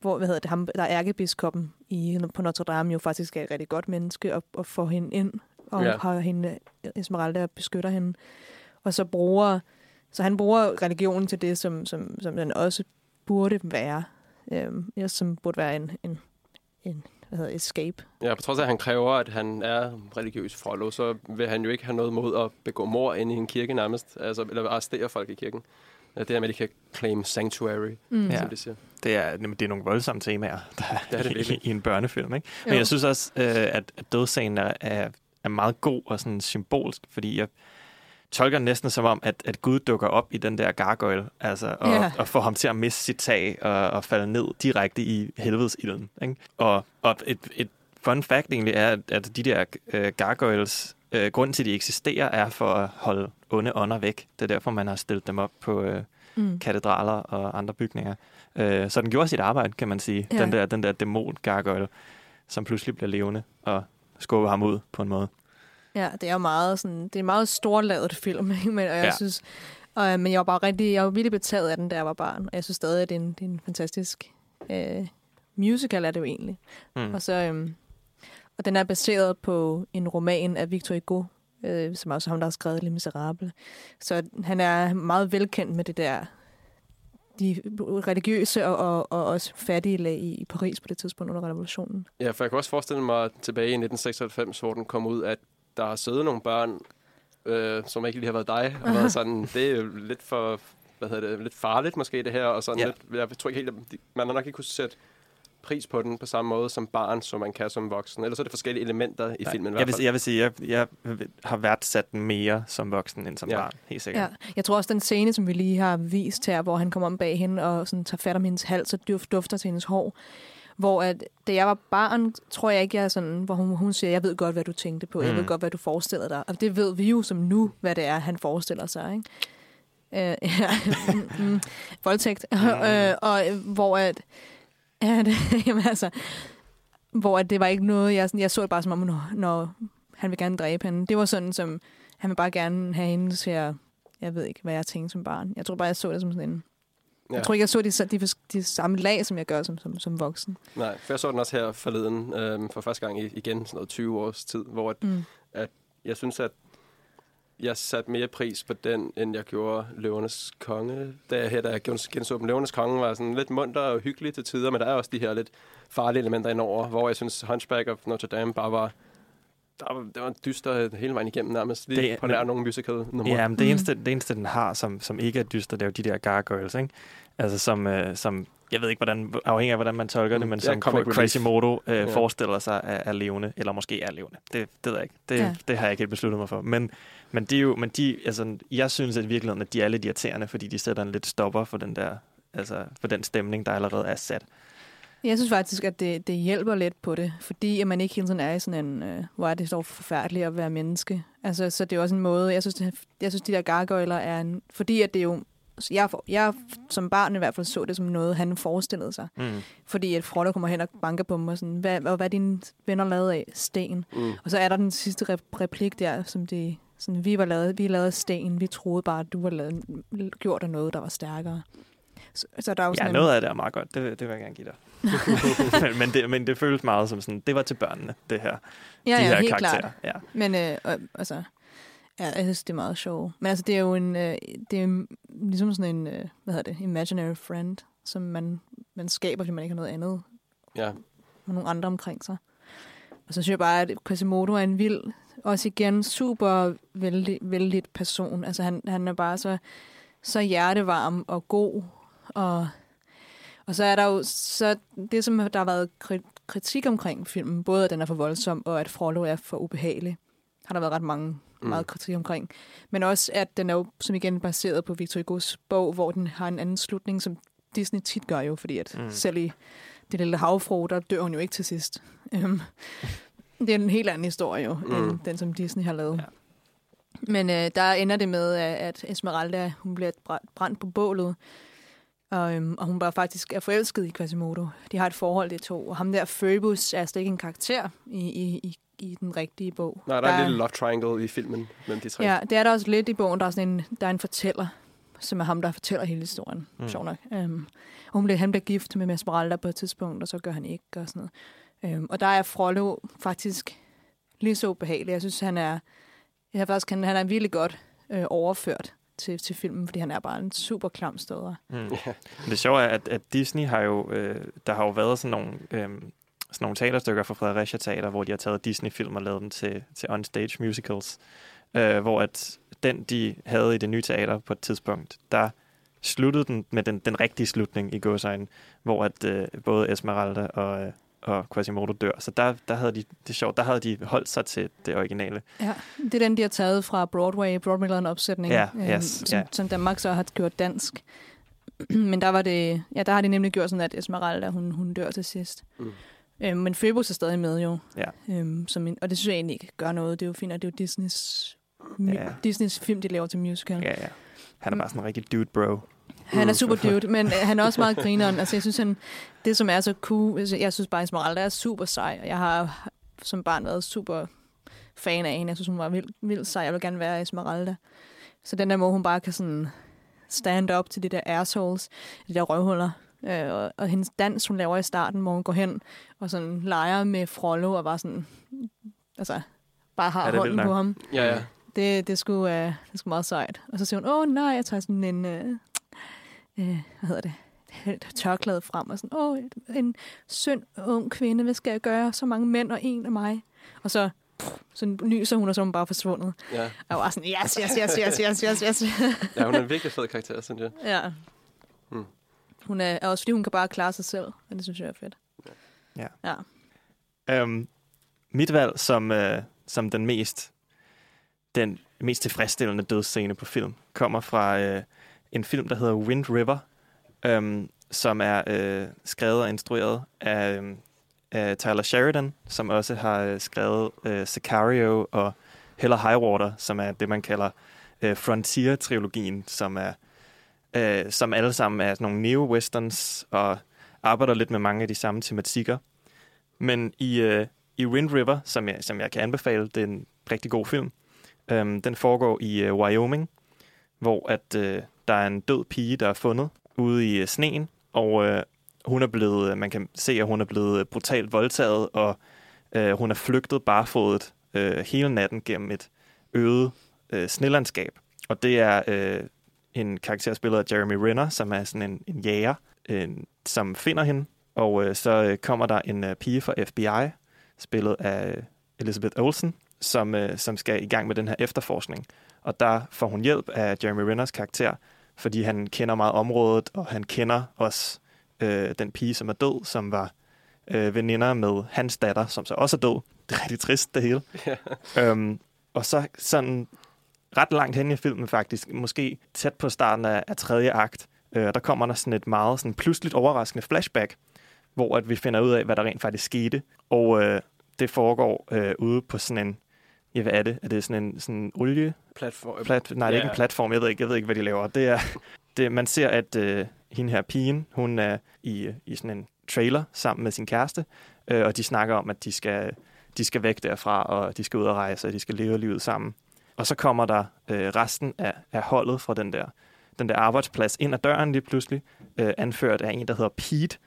Speaker 3: hvor, hvad hedder det, ham, der er ærkebiskoppen i, på Notre Dame jo faktisk er et rigtig godt menneske, og, og får hende ind, og
Speaker 4: Ja.
Speaker 3: har hende, Esmeralda beskytter hende. Og så bruger, så han bruger religionen til det, som, som, som den også burde være. Øhm, ja, som burde være en, en, en hvad hedder, escape.
Speaker 4: Ja, på trods af, at han kræver, at han er religiøs Frollo, så vil han jo ikke have noget mod at begå mor inde i en kirke nærmest, altså, eller arrestere folk i kirken. Ja, Det her med, at de kan claim sanctuary,
Speaker 3: Mm.
Speaker 2: Ja.
Speaker 4: som de siger.
Speaker 2: Det er, det er nogle voldsomme temaer, der
Speaker 4: Det er det
Speaker 2: i,
Speaker 4: virkelig.
Speaker 2: i en børnefilm. Ikke? Men
Speaker 3: Jo.
Speaker 2: jeg synes også, øh, at, at dødsscenen er, er, er meget god og sådan symbolsk, fordi jeg tolker næsten som om, at, at Gud dukker op i den der gargoyle, altså, og,
Speaker 3: Ja.
Speaker 2: og får ham til at miste sit tag og, og falde ned direkte i helvedes ilden. Ikke? Og, og et, et fun fact egentlig er, at, at de der øh, gargoyles, øh, grunden til, at de eksisterer, er for at holde onde ånder væk. Det er derfor, man har stillet dem op på øh,
Speaker 3: Mm.
Speaker 2: katedraler og andre bygninger. Øh, så den gjorde sit arbejde, kan man sige.
Speaker 3: Ja.
Speaker 2: Den der, den der dæmon gargoyle, som pludselig bliver levende og skubber ham ud på en måde.
Speaker 3: Ja, det er meget sådan, det er en meget storladet film, [LAUGHS] ikke? Men, og jeg
Speaker 2: Ja.
Speaker 3: synes, og, men jeg var bare rigtig, jeg var virkelig betaget af den, da jeg var barn, og jeg synes stadig, at det er en, det er en fantastisk øh, musical, er det jo egentlig.
Speaker 2: Mm.
Speaker 3: Og så, øhm, og den er baseret på en roman af Victor Hugo, øh, som er også ham, der har skrevet Les Miserables. Så han er meget velkendt med det der, de religiøse og, og, og også fattige lag i, i Paris på det tidspunkt under revolutionen.
Speaker 4: Ja, for jeg kan også forestille mig tilbage i 1996, hvor den kom ud, at der har siddet nogle børn, øh, som ikke lige har været dig, og [LAUGHS] været sådan, det er lidt for, hvad hedder det, lidt farligt måske det her, og sådan
Speaker 2: Ja.
Speaker 4: lidt, jeg tror ikke helt, at man har nok ikke kunne sætte pris på den på samme måde som barn, som man kan som voksen. Ellers er det forskellige elementer i
Speaker 2: Nej,
Speaker 4: filmen i
Speaker 2: jeg,
Speaker 4: hvert
Speaker 2: vil, jeg vil sige, jeg, jeg har værdsat den mere som voksen end som
Speaker 4: Ja.
Speaker 2: barn, helt sikkert.
Speaker 3: Ja, jeg tror også, den scene, som vi lige har vist her, hvor han kommer om bag hende og sådan tager fat om hendes hals og duft- dufter til hendes hår. Hvor at, da jeg var barn, tror jeg ikke, jeg er sådan, hvor hun, hun siger, jeg ved godt, hvad du tænkte på. Jeg
Speaker 2: Mm.
Speaker 3: ved godt, hvad du forestillede dig. Og det ved vi jo som nu, hvad det er, han forestiller sig. Ikke? Øh, [LAUGHS] ja, mm, mm, voldtægt. Mm. [LAUGHS] øh, og øh, hvor at, [LAUGHS] det, jamen altså, hvor at det var ikke noget, jeg, sådan, jeg så det bare som om, når, når han vil gerne dræbe hende. Det var sådan, som han vil bare gerne have hende til at, jeg ved ikke, hvad jeg tænkte som barn. Jeg tror bare, jeg så det som sådan en,
Speaker 4: Ja.
Speaker 3: jeg tror ikke, jeg så de, de, de samme lag, som jeg gør som, som, som voksen.
Speaker 4: Nej, for jeg så den også her forleden, øh, for første gang i, igen, sådan noget 20 års tid, hvor at,
Speaker 3: Mm.
Speaker 4: at jeg synes, at jeg satte mere pris på den, end jeg gjorde Løvernes Konge. Da jeg her, da jeg genså dem, Løvernes Konge var sådan lidt munter og hyggelig til tider, men der er også de her lidt farlige elementer indover, hvor jeg synes, Hunchback of Notre Dame bare var der var, det var dyster hele vejen igennem nærmest, lige
Speaker 2: Det-
Speaker 4: på nær nogle musical numre.
Speaker 2: Ja, men det,
Speaker 3: Mm.
Speaker 2: eneste, det eneste, den har, som, som ikke er dyster, det er jo de der gargoyles, ikke? Altså som, øh, som jeg ved ikke, hvordan, afhængig af, hvordan man tolker
Speaker 4: Mm,
Speaker 2: det, men
Speaker 4: ja,
Speaker 2: som. Moto øh,
Speaker 4: Ja.
Speaker 2: forestiller sig er, er levende, eller måske er levende. Det, det ved jeg ikke. Det,
Speaker 3: Ja.
Speaker 2: det har jeg ikke helt besluttet mig for. Men, men, det er jo, men de, altså, jeg synes at i virkeligheden, at de er lidt irriterende, fordi de sætter en lidt stopper for den der, altså, for den stemning, der allerede er sat.
Speaker 3: Jeg synes faktisk, at det, det hjælper lidt på det, fordi at man ikke hele tiden er i sådan en, øh, hvor er det så forfærdeligt at være menneske. Altså, så det er også en måde, jeg synes, det, jeg synes de der gargoyler er en, fordi at det er jo, jeg, jeg som barn i hvert fald så det som noget, han forestillede sig.
Speaker 2: Mm.
Speaker 3: Fordi at Frodo kommer hen og banker på mig, og sådan, hvad, hvad, hvad er dine venner lavet af? Sten.
Speaker 4: Mm.
Speaker 3: Og så er der den sidste rep- replik der, som de, sådan, vi var lavet, vi af sten, vi troede bare, at du var lavet, gjort af noget, der var stærkere. Så, så der er jo
Speaker 2: Ja,
Speaker 3: en-
Speaker 2: noget af det er meget godt. Det, det vil jeg gerne give dig. [LAUGHS] men, det, men det føles meget som sådan, det var til børnene, det her.
Speaker 3: Ja,
Speaker 2: de
Speaker 3: ja,
Speaker 2: her
Speaker 3: helt
Speaker 2: karakterer.
Speaker 3: klart.
Speaker 2: Ja.
Speaker 3: Men øh, altså, ja, jeg synes, det er meget sjovt. Men altså, det er jo en, øh, det er ligesom sådan en, øh, hvad hedder det, imaginary friend, som man, man skaber, fordi man ikke har noget andet.
Speaker 4: Ja.
Speaker 3: med nogle andre omkring sig. Og så synes jeg bare, at Quasimodo er en vild, også igen super vældig, vældig person. Altså han, han er bare så, så hjertevarm og god. Og, og så er der jo så det, som der har været kri- kritik omkring filmen, både at den er for voldsom, og at Frollo er for ubehagelig, har der været ret mange
Speaker 4: Mm.
Speaker 3: meget kritik omkring. Men også, at den er jo, som igen baseret på Victor Hugo's bog, hvor den har en anden slutning, som Disney tit gør jo, fordi at
Speaker 2: Mm.
Speaker 3: selv i det lille havfru, der dør hun jo ikke til sidst. Øhm, [LAUGHS] det er en helt anden historie jo, mm.
Speaker 4: Mm.
Speaker 3: den, som Disney har lavet. Ja. Men øh, der ender det med, at, Esmeralda hun bliver brændt på bålet, og, øhm, og hun bare faktisk er forelsket i Quasimodo. De har et forhold, de to. Og ham der, Phoebus, er slet ikke en karakter i, i, i, i den rigtige bog.
Speaker 4: Nej, der er en lille love triangle i filmen mellem de tre.
Speaker 3: Ja, det er der også lidt i bogen. Der er, sådan en, der er en fortæller, som er ham, der fortæller hele historien.
Speaker 2: Mm.
Speaker 3: Sjov nok. Og hun bliver, han bliver gift med Esmeralda på et tidspunkt, og så gør han ikke, og sådan noget. Um, og der er Frollo faktisk lige så ubehagelig. Jeg synes, han er, jeg faktisk, han, han er virkelig godt øh, overført til, til filmen, fordi han er bare en super klam støder.
Speaker 2: Mm. Det sjove er, at, at Disney har jo, øh, der har jo været sådan nogle, øh, sådan nogle teaterstykker fra Fredericia Teater, hvor de har taget Disney-film og lavet dem til, til on-stage musicals. Øh, hvor at den, de havde i det nye teater på et tidspunkt, der sluttede den med den, den rigtige slutning i gåsøjne, hvor at øh, både Esmeralda og, øh, og Quasimodo dør. Så der, der havde de, det er sjovt, der havde de holdt sig til det originale.
Speaker 3: Ja, det er den, de har taget fra Broadway. Broadway en opsætning,
Speaker 2: Ja,
Speaker 3: øhm,
Speaker 2: yes,
Speaker 3: som,
Speaker 2: ja.
Speaker 3: som Danmark så har gjort dansk. [CLEARS THROAT] Men der var det, ja, der har de nemlig gjort sådan, at Esmeralda, hun, hun dør til sidst.
Speaker 4: Mm.
Speaker 3: Øhm, men Phoebus er stadig med jo.
Speaker 2: Ja.
Speaker 3: Øhm, som en, og det synes jeg egentlig ikke gør noget. Det er jo fint, at det er jo Disneys,
Speaker 2: ja.
Speaker 3: Disneys film, de laver til musical.
Speaker 2: Ja, ja. Han er bare sådan en rigtig dude bro.
Speaker 3: Han er super dude, men øh, han er også meget grineren. Altså, jeg synes, han, det som er så cool, altså, jeg synes bare, Esmeralda er super sej, og jeg har som barn været super fan af hende. Jeg synes, hun var vildt, vildt sej. Jeg vil gerne være Esmeralda. Så den der måde, hun bare kan sådan stand up til de der assholes, de der røvhuller. Øh, og, og hendes dans, hun laver i starten, hvor hun går hen og sådan leger med Frollo og bare sådan, altså, bare har
Speaker 2: Ja,
Speaker 3: hånden på ham.
Speaker 4: Ja, ja.
Speaker 3: Det, det, skulle, uh, det skulle meget sejt. Og så siger hun, åh nej, jeg tager sådan en, uh, uh, hvad hedder det, et tørklæde frem, og sådan, åh, en synd ung kvinde, hvad skal jeg gøre? Så mange mænd og en af mig. Og så, pff, så nyser hun, og så er hun bare forsvundet.
Speaker 4: Ja.
Speaker 3: Og var sådan, yes, yes, yes, yes, yes, yes, yes. [LAUGHS]
Speaker 4: ja, hun er en virkelig fed karakter, synes jeg.
Speaker 3: ja.
Speaker 4: Mm.
Speaker 3: Hun er også, fordi hun kan bare klare sig selv, og det synes jeg er fedt.
Speaker 2: Ja.
Speaker 3: Ja.
Speaker 2: Um, mit valg som, uh, som den mest den mest tilfredsstillende dødsscene på film kommer fra uh, en film, der hedder Wind River, øhm, som er øh, skrevet og instrueret af, øhm, af Tyler Sheridan, som også har øh, skrevet øh, Sicario og Hell or High Water, som er det, man kalder øh, Frontier-trilogien, som er øh, som alle sammen er sådan nogle neo-westerns og arbejder lidt med mange af de samme tematikker. Men i, øh, i Wind River, som jeg, som jeg kan anbefale, det er en rigtig god film. Øhm, den foregår i øh, Wyoming, hvor at øh, der er en død pige, der er fundet ude i øh, sneen, og øh, hun er blevet, øh, man kan se, at hun er blevet øh, brutalt voldtaget, og øh, hun er flygtet barfodet øh, hele natten gennem et øget øh, snelandskab. Og det er øh, en karakter spillet af Jeremy Renner, som er sådan en, en jæger, øh, som finder hende, og øh, så øh, kommer der en øh, pige fra FBI, spillet af øh, Elizabeth Olsen, som, øh, som skal i gang med den her efterforskning. Og der får hun hjælp af Jeremy Renners karakter, fordi han kender meget området, og han kender også øh, den pige, som er død, som var øh, veninder med hans datter, som så også er død. [LAUGHS] Det er rigtig trist, det hele.
Speaker 4: Ja.
Speaker 2: Øhm, og så sådan ret langt hen i filmen faktisk, måske tæt på starten af, af tredje akt, øh, der kommer der sådan et meget sådan pludseligt overraskende flashback, hvor at vi finder ud af, hvad der rent faktisk skete. Og øh, det foregår øh, ude på sådan en, ja, hvad er det? Er det sådan en sådan olie?
Speaker 4: Platform.
Speaker 2: Plat, nej, det er ikke
Speaker 4: Ja.
Speaker 2: en platform. Jeg ved ikke, jeg ved ikke hvad de laver. Det er, det, man ser, at øh, hende her pigen, hun er i, i sådan en trailer sammen med sin kæreste, øh, og de snakker om, at de skal, de skal væk derfra, og de skal ud og rejse, og de skal leve livet sammen. Og så kommer der øh, resten af, af holdet fra den der, den der arbejdsplads ind ad døren lige pludselig, øh, anført af en, der hedder Pete,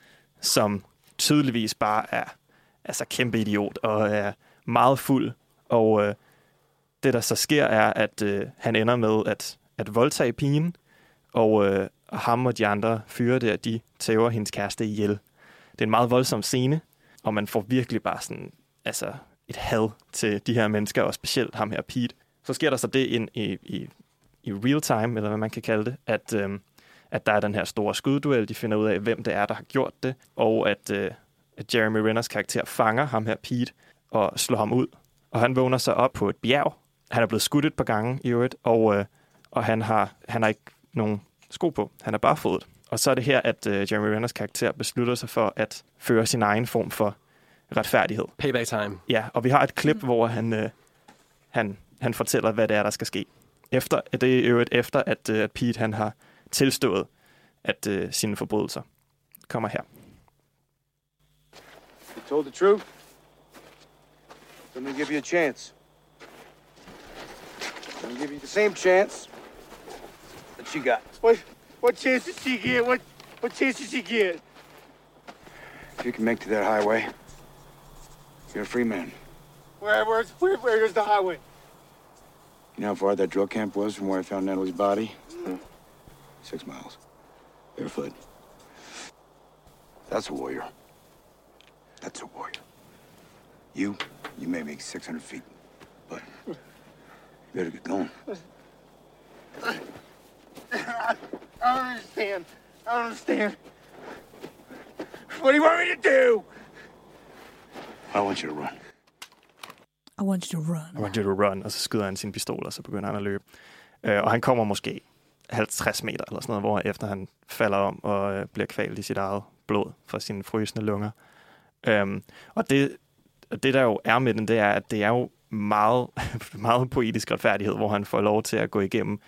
Speaker 2: som tydeligvis bare er altså kæmpe idiot og er meget fuld. Og øh, det, der så sker, er, at øh, han ender med at, at voldtage pigen, og øh, ham og de andre fyre der, de tæver hendes kæreste ihjel. Det er en meget voldsom scene, og man får virkelig bare sådan, altså et had til de her mennesker, og specielt ham her Pete. Så sker der så det ind i, i, i real time, eller hvad man kan kalde det, at, øh, at der er den her store skudduel, de finder ud af, hvem det er, der har gjort det, og at, øh, at Jeremy Renners karakter fanger ham her Pete og slår ham ud. Og han vågner så op på et bjerg. Han er blevet skudt et par gange i øvrigt, og, øh, og han, har, han har ikke nogen sko på. Han er bare fodet. Og så er det her, at øh, Jeremy Renners karakter beslutter sig for at føre sin egen form for retfærdighed.
Speaker 4: Payback time.
Speaker 2: Ja, og vi har et klip, hvor han, øh, han, han fortæller, hvad det er, der skal ske. Efter, det er i øvrigt efter, at, øh, at Pete han har tilstået at øh, sine forbrydelser. Kommer her.
Speaker 15: You told the truth? Let me give you a chance. Let me give you the same chance that she got.
Speaker 11: What what chance did she get? What what chance did she get?
Speaker 15: If you can make to that highway, you're a free man.
Speaker 11: Where where's where where's the highway?
Speaker 15: You know how far that drill camp was from where I found Natalie's body? Six miles. Barefoot. That's a warrior. That's a warrior. You, you may make 600 feet, but you better get going.
Speaker 11: I, don't understand. I don't understand. What do you want me to do?
Speaker 15: I want you to run.
Speaker 3: I want you to run.
Speaker 2: I want you to run, og så skyder han sin pistol, og så begynder han at løbe. Øh, og han kommer måske 50 meter eller sådan noget, hvor efter han falder om og øh, bliver kvalt i sit eget blod fra sine frysende lunger. Øhm, og det, det, der jo er med den, det er, at det er jo meget, [LAUGHS] meget poetisk retfærdighed, hvor han får lov til at gå igennem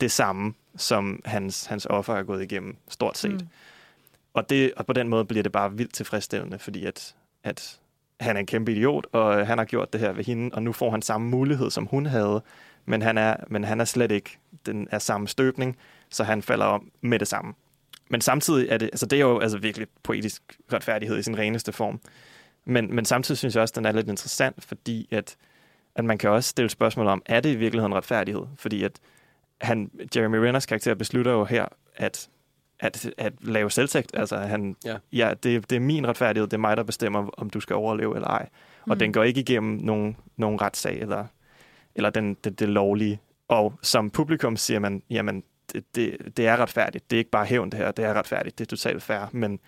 Speaker 2: det samme, som hans, hans offer er gået igennem, stort set. Mm. Og, det, og på den måde bliver det bare vildt tilfredsstillende, fordi at, at han er en kæmpe idiot, og han har gjort det her ved hende, og nu får han samme mulighed, som hun havde, men han er, men han er slet ikke den er samme støbning, så han falder om med det samme. Men samtidig er det, altså det er jo altså virkelig poetisk retfærdighed i sin reneste form. Men, men samtidig synes jeg også, at den er lidt interessant, fordi at, at man kan også stille spørgsmål om, er det i virkeligheden retfærdighed? Fordi at han, Jeremy Renners karakter beslutter jo her, at, at, at lave selvtægt. Altså, han,
Speaker 4: Ja.
Speaker 2: ja det, det er min retfærdighed, det er mig, der bestemmer, om du skal overleve eller ej. Og
Speaker 3: Mm.
Speaker 2: den går ikke igennem nogen, nogen retssag eller, eller den, det, det lovlige. Og som publikum siger man, jamen, det, det, det er retfærdigt. Det er ikke bare hævn, det her. Det er retfærdigt. Det er totalt fair. Men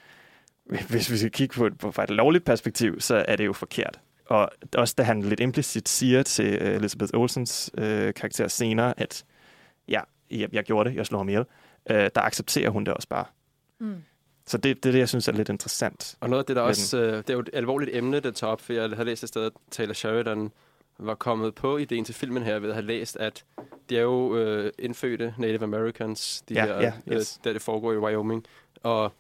Speaker 2: [LAUGHS] hvis vi skal kigge på, på fra et lovligt perspektiv, så er det jo forkert. Og også da han lidt implicit siger til uh, Elizabeth Olsens uh, karakter senere, at ja, jeg, jeg gjorde det, jeg slog ham ihjel, uh, der accepterer hun det også bare.
Speaker 3: Mm.
Speaker 2: Så det, det er det, jeg synes er lidt interessant.
Speaker 4: Og noget af det, der også, øh, det er jo et alvorligt emne, det tager op, for jeg har læst et sted, at Taylor Sheridan var kommet på ideen til filmen her ved at have læst, at de er jo øh, indfødte Native Americans, de
Speaker 2: Ja,
Speaker 4: her,
Speaker 2: ja,
Speaker 4: øh,
Speaker 2: yes.
Speaker 4: der det foregår i Wyoming, og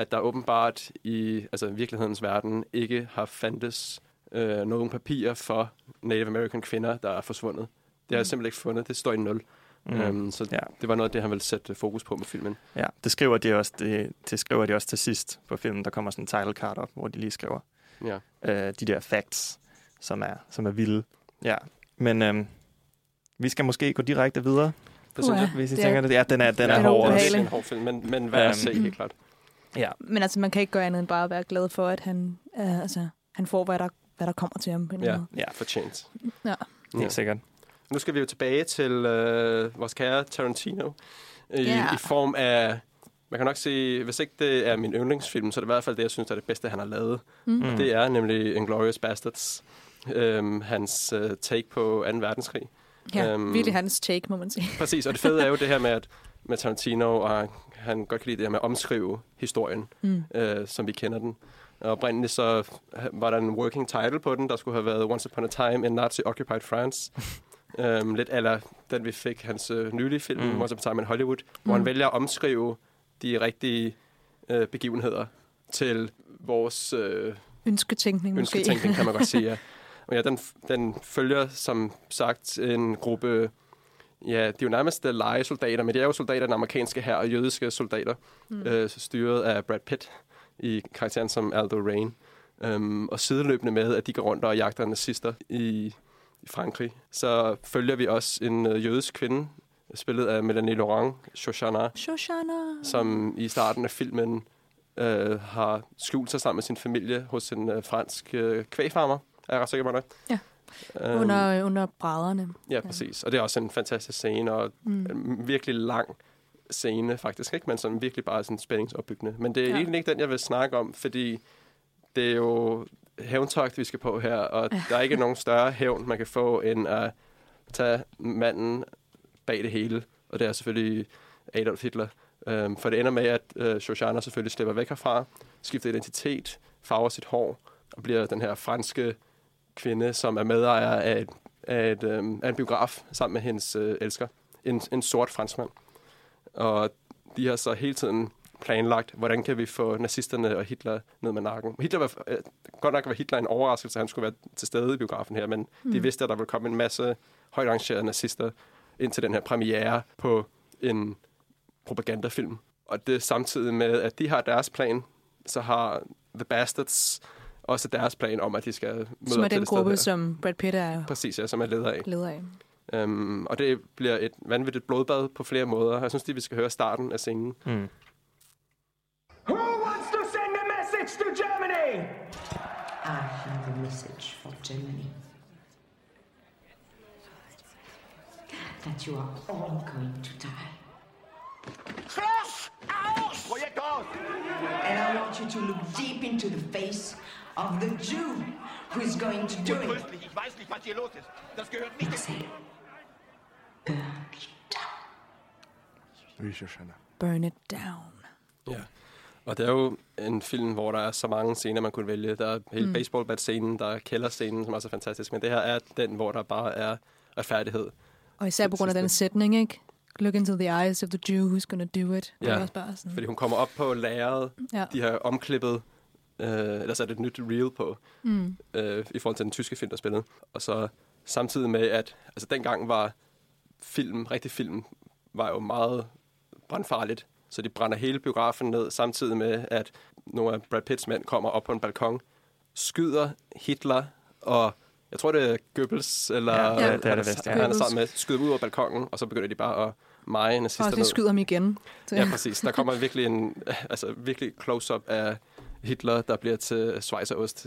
Speaker 4: at der åbenbart i altså, virkelighedens verden ikke har fandtes øh, nogen papirer for Native American kvinder, der er forsvundet. Det har jeg
Speaker 2: Mm.
Speaker 4: simpelthen ikke fundet. Det står i nul.
Speaker 2: Mm.
Speaker 4: Øhm, så
Speaker 2: Ja.
Speaker 4: det var noget af det, han ville sætte fokus på med filmen.
Speaker 2: Ja, det skriver de også, det, det skriver de også til sidst på filmen. Der kommer sådan en title card op, hvor de lige skriver
Speaker 4: Ja.
Speaker 2: øh, de der facts, som er, som er vilde. Ja, men øhm, vi skal måske gå direkte videre.
Speaker 4: Det synes jeg.
Speaker 2: Hvis I
Speaker 3: Det er-
Speaker 2: tænker det. Ja, den er, den
Speaker 3: det
Speaker 2: er
Speaker 3: er
Speaker 2: hård.
Speaker 4: Det er en hård film, men, men værd at se,
Speaker 2: Øhm,
Speaker 4: helt klart.
Speaker 2: Ja.
Speaker 3: Men altså, man kan ikke gøre andet end bare at være glad for, at han, øh, altså, han får, hvad der, hvad der kommer til ham. På en
Speaker 4: Ja,
Speaker 3: måde.
Speaker 4: ja. fortjent.
Speaker 3: Ja.
Speaker 2: Helt sikkert.
Speaker 4: Nu skal vi jo tilbage til øh, vores kære Tarantino. I,
Speaker 3: Ja.
Speaker 4: I form af... Man kan nok sige, hvis ikke det er min yndlingsfilm, så er det i hvert fald det, jeg synes er det bedste, han har lavet.
Speaker 3: Mm.
Speaker 4: Og Det er nemlig Inglourious Bastards. Øhm, hans øh, take på 2. verdenskrig.
Speaker 3: Ja,
Speaker 4: Øhm,
Speaker 3: virkelig hans take, må man sige.
Speaker 4: Præcis, og det fede er jo [LAUGHS] det her med, at med Tarantino, og han godt kan lide det her med at omskrive historien,
Speaker 3: Mm.
Speaker 4: øh, som vi kender den. Og oprindeligt så var der en working title på den, der skulle have været Once Upon a Time in Nazi-Occupied France. [LAUGHS] øhm, lidt eller den, vi fik hans øh, nylige film,
Speaker 2: Mm.
Speaker 4: mm. Once Upon a Time in Hollywood, hvor han
Speaker 3: Mm.
Speaker 4: vælger at omskrive de rigtige øh, begivenheder til vores øh,
Speaker 3: Ønsketænkning måske.
Speaker 4: ønsketænkning, kan man godt sige. Ja. [LAUGHS] Og ja, den, den følger som sagt en gruppe, ja, de er jo nærmest øh, legesoldater, men de er jo soldater den amerikanske her og jødiske soldater,
Speaker 3: Mm.
Speaker 4: øh, styret af Brad Pitt i karakteren som Aldo Rain. Um, og sideløbende med, at de går rundt og jagter nazister i, i Frankrig, så følger vi også en øh, jødisk kvinde, spillet af Melanie Laurent, Shoshana,
Speaker 3: Shoshana.
Speaker 4: som i starten af filmen øh, har skjult sig sammen med sin familie hos en øh, fransk øh, kvægfarmer, er jeg ret sikker på det.
Speaker 3: Ja.
Speaker 4: Øhm,
Speaker 3: Under, under brædderne.
Speaker 4: Ja, præcis. Og det er også en fantastisk scene, og
Speaker 3: Mm.
Speaker 4: virkelig lang scene faktisk, ikke? Men sådan virkelig bare sådan spændingsopbyggende. Men det er
Speaker 3: ja.
Speaker 4: egentlig ikke den, jeg vil snakke om, fordi det er jo hævntogt, vi skal på her, og der er ikke nogen større hævn, man kan få, end at tage manden bag det hele, og det er selvfølgelig Adolf Hitler. Øhm, for det ender med, at øh, Shoshana selvfølgelig slipper væk herfra, skifter identitet, farver sit hår, og bliver den her franske kvinde, som er medejer af, et, af, et, øhm, af en biograf sammen med hendes øh, elsker. En, en sort franskmand. Og de har så hele tiden planlagt, hvordan kan vi få nazisterne og Hitler ned med nakken. Hitler var, øh, godt nok var Hitler en overraskelse, at han skulle være til stede i biografen her, men mm. de
Speaker 3: Mm.
Speaker 4: vidste, at der ville komme en masse højt rangerede nazister ind til den her premiere på en propagandafilm. Og det samtidig med, at de har deres plan, så har The Bastards også deres plan om, at de skal møde
Speaker 3: Som er den gruppe, som Brad Pitt er
Speaker 4: Præcis, ja, som er leder af.
Speaker 3: leder af.
Speaker 4: Um, og det bliver et vanvittigt blodbad på flere måder. Jeg synes, at vi skal høre starten af scenen.
Speaker 2: Mm.
Speaker 14: Who wants to send a message to Germany?
Speaker 18: I have a message for Germany. That you are all going to die.
Speaker 14: Schloss! Aus! Projektor!
Speaker 18: And I want you to look deep into the face of the Jew who is going to do it.
Speaker 14: Ich weiß nicht, was hier los ist. Das gehört nicht...
Speaker 3: Burn it down.
Speaker 4: Ja. Og det er jo en film, hvor der er så mange scener, man kunne vælge. Der er hele
Speaker 3: Mm.
Speaker 4: baseballbat-scenen, der er kælderscenen, som også er fantastisk. Men det her er den, hvor der bare er retfærdighed.
Speaker 3: Og især på grund af den sætning, ikke? Look into the eyes of the Jew who's gonna do it. Det er
Speaker 4: Ja,
Speaker 3: også bare sådan.
Speaker 4: fordi hun kommer op på lageret.
Speaker 3: Ja.
Speaker 4: De har omklippet, øh, eller så er det et nyt reel på,
Speaker 3: Mm.
Speaker 4: øh, i forhold til den tyske film, der spillede. Og så samtidig med, at altså dengang var film, rigtig film, var jo meget brandfarligt. Så de brænder hele biografen ned, samtidig med, at nogle af Brad Pitts mænd kommer op på en balkon, skyder Hitler og jeg tror, det er Goebbels, eller
Speaker 2: Ja, det er- det er
Speaker 4: han
Speaker 2: det vist, ja.
Speaker 4: han er sammen med, skyder ud af balkongen, og så begynder de bare at meje nazister
Speaker 3: Og de skyder ham igen. Så-
Speaker 4: Ja, præcis. Der kommer virkelig en [LAUGHS] altså, virkelig close-up af Hitler, der bliver til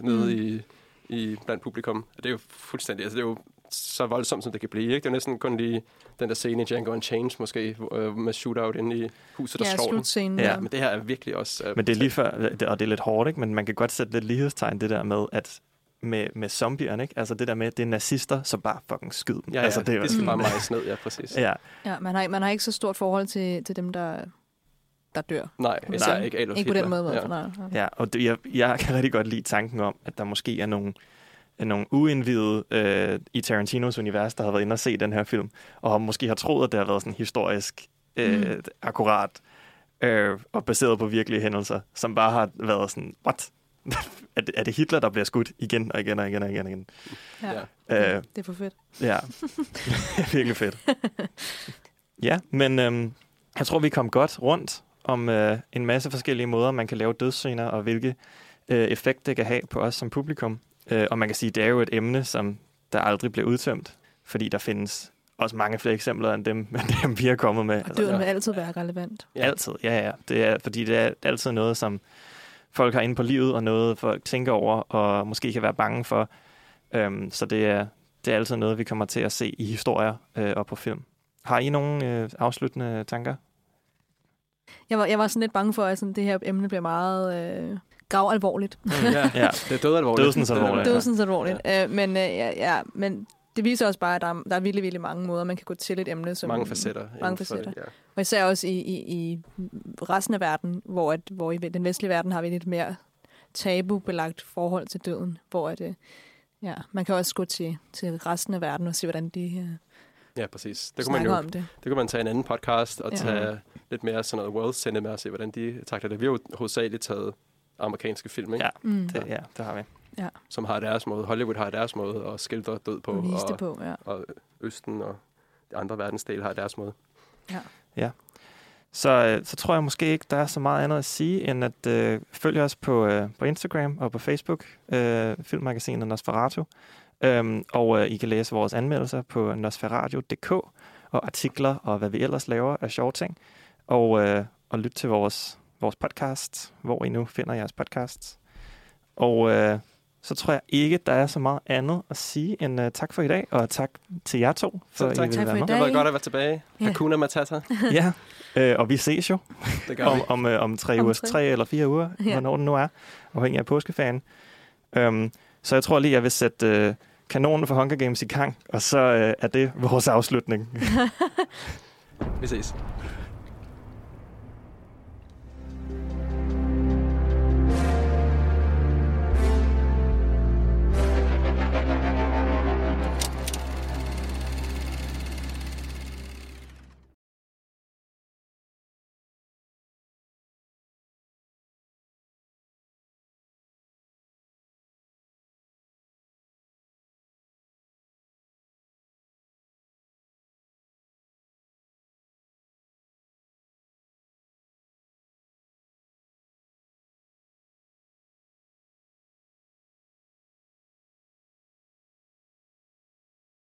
Speaker 4: nede
Speaker 3: Mm.
Speaker 4: i, i blandt publikum. Og det er jo fuldstændig, altså det er jo så voldsomt, som det kan blive. Ikke? Det er jo næsten kun lige den der scene i Django Unchained, måske, øh, med shootout inde i huset, der
Speaker 3: Ja,
Speaker 4: slår
Speaker 3: slutscenen,
Speaker 2: Ja.
Speaker 3: ja.
Speaker 4: Men det her er virkelig også... Øh,
Speaker 2: Men det er lige før, det- og det er lidt hårdt, ikke? men man kan godt sætte lidt lighedstegn det der med, at med, med zombierne, ikke? Altså det der med, at det er nazister, så bare fucking skyd dem.
Speaker 4: Ja, ja,
Speaker 2: altså,
Speaker 4: det, det skal bare mejes ned, ja, præcis.
Speaker 2: Ja,
Speaker 3: Ja, man har, man har ikke så stort forhold til, til dem, der, der dør.
Speaker 4: Nej, især ikke Adolf
Speaker 3: Ikke på den
Speaker 4: Hitler.
Speaker 3: måde,
Speaker 4: Ja.
Speaker 3: nej. nej.
Speaker 2: ja og det, jeg, jeg kan rigtig godt lide tanken om, at der måske er nogle, nogle uindvidede øh, i Tarantinos univers, der har været inde og se den her film, og måske har troet, at det har været sådan historisk øh,
Speaker 3: Mm.
Speaker 2: akkurat øh, og baseret på virkelige hændelser, som bare har været sådan, what? [LAUGHS] er, det, er det Hitler, der bliver skudt igen og igen og igen og igen og igen?
Speaker 3: Ja.
Speaker 2: Øh,
Speaker 3: Det er for fedt.
Speaker 2: Ja, [LAUGHS] [LAUGHS] virkelig fedt. Ja, men øhm, jeg tror, vi kom godt rundt om øh, en masse forskellige måder, man kan lave dødsscener, og hvilke øh, effekt det kan have på os som publikum. Øh, og man kan sige, det er jo et emne, som der aldrig bliver udtømt, fordi der findes også mange flere eksempler end dem, [LAUGHS] end dem vi har kommet med. Altså,
Speaker 3: Døden vil altid være relevant.
Speaker 2: Ja. Altid, ja, ja. Det er, fordi det er altid noget, som folk har inde på livet, og noget folk tænker over, og måske kan være bange for. Øhm, så det er, det er altid noget, vi kommer til at se i historier øh, og på film. Har I nogle øh, afsluttende tanker?
Speaker 3: Jeg var, jeg var sådan lidt bange for, at sådan, det her emne bliver meget øh, gravalvorligt.
Speaker 4: Ja, [LAUGHS] ja, det er dødalvorligt.
Speaker 2: Dødsens alvorligt.
Speaker 3: Dødsens alvorligt. Øh, men, øh, ja, ja, men det viser også bare, at der er, der er virkelig, virkelig mange måder, man kan gå til et emne. Som,
Speaker 4: Mange facetter
Speaker 3: Mange facetter.
Speaker 4: det, ja.
Speaker 3: Og især også i, i, i resten af verden, hvor, at, hvor i den vestlige verden har vi lidt mere tabubelagt forhold til døden, hvor at, øh, ja, man kan også gå til, til resten af verden og se, hvordan de...
Speaker 4: Ja, præcis. Det kunne, man jo,
Speaker 3: om det.
Speaker 4: det kunne man tage en anden podcast og
Speaker 3: Ja.
Speaker 4: tage lidt mere sådan noget world cinema og se, hvordan de takler det. Vi har jo hovedsageligt taget amerikanske film, ikke?
Speaker 2: Ja,
Speaker 3: Mm.
Speaker 2: det, ja, det har vi.
Speaker 3: Ja.
Speaker 4: Som har deres måde. Hollywood har deres måde at skildre død på.
Speaker 3: Og vise
Speaker 4: og,
Speaker 3: det på, ja.
Speaker 4: og Østen og de andre verdensdele har deres måde.
Speaker 3: Ja.
Speaker 2: Ja. Så, øh, så tror jeg måske ikke, der er så meget andet at sige, end at øh, følge os på, øh, på Instagram og på Facebook, øh, filmmagasinet Nosferatu. Øhm, og øh, I kan læse vores anmeldelser på nosferatu.dk og artikler og hvad vi ellers laver af sjove ting. Og, øh, og lytte til vores vores podcast, hvor I nu finder jeres podcasts. Og øh, så tror jeg ikke, der er så meget andet at sige end uh, tak for i dag, og tak til jer to, for
Speaker 4: tak.
Speaker 2: I ville
Speaker 4: Tak
Speaker 2: være
Speaker 4: for i
Speaker 2: med.
Speaker 4: dag. Det var godt at være tilbage.
Speaker 3: Ja.
Speaker 4: Hakuna Matata. [LAUGHS]
Speaker 2: ja, øh, og vi ses jo [LAUGHS]
Speaker 4: Det gør
Speaker 2: om,
Speaker 4: vi.
Speaker 2: om, øh, om tre
Speaker 3: Om
Speaker 2: uger,
Speaker 3: tre.
Speaker 2: tre eller fire uger,
Speaker 3: Ja.
Speaker 2: hvornår den nu er, afhængig af påskeferien. Um, så jeg tror lige, jeg vil sætte øh, kanonen for Hunger Games i gang, og så øh, er det vores afslutning. [LAUGHS] [LAUGHS]
Speaker 4: Vi ses.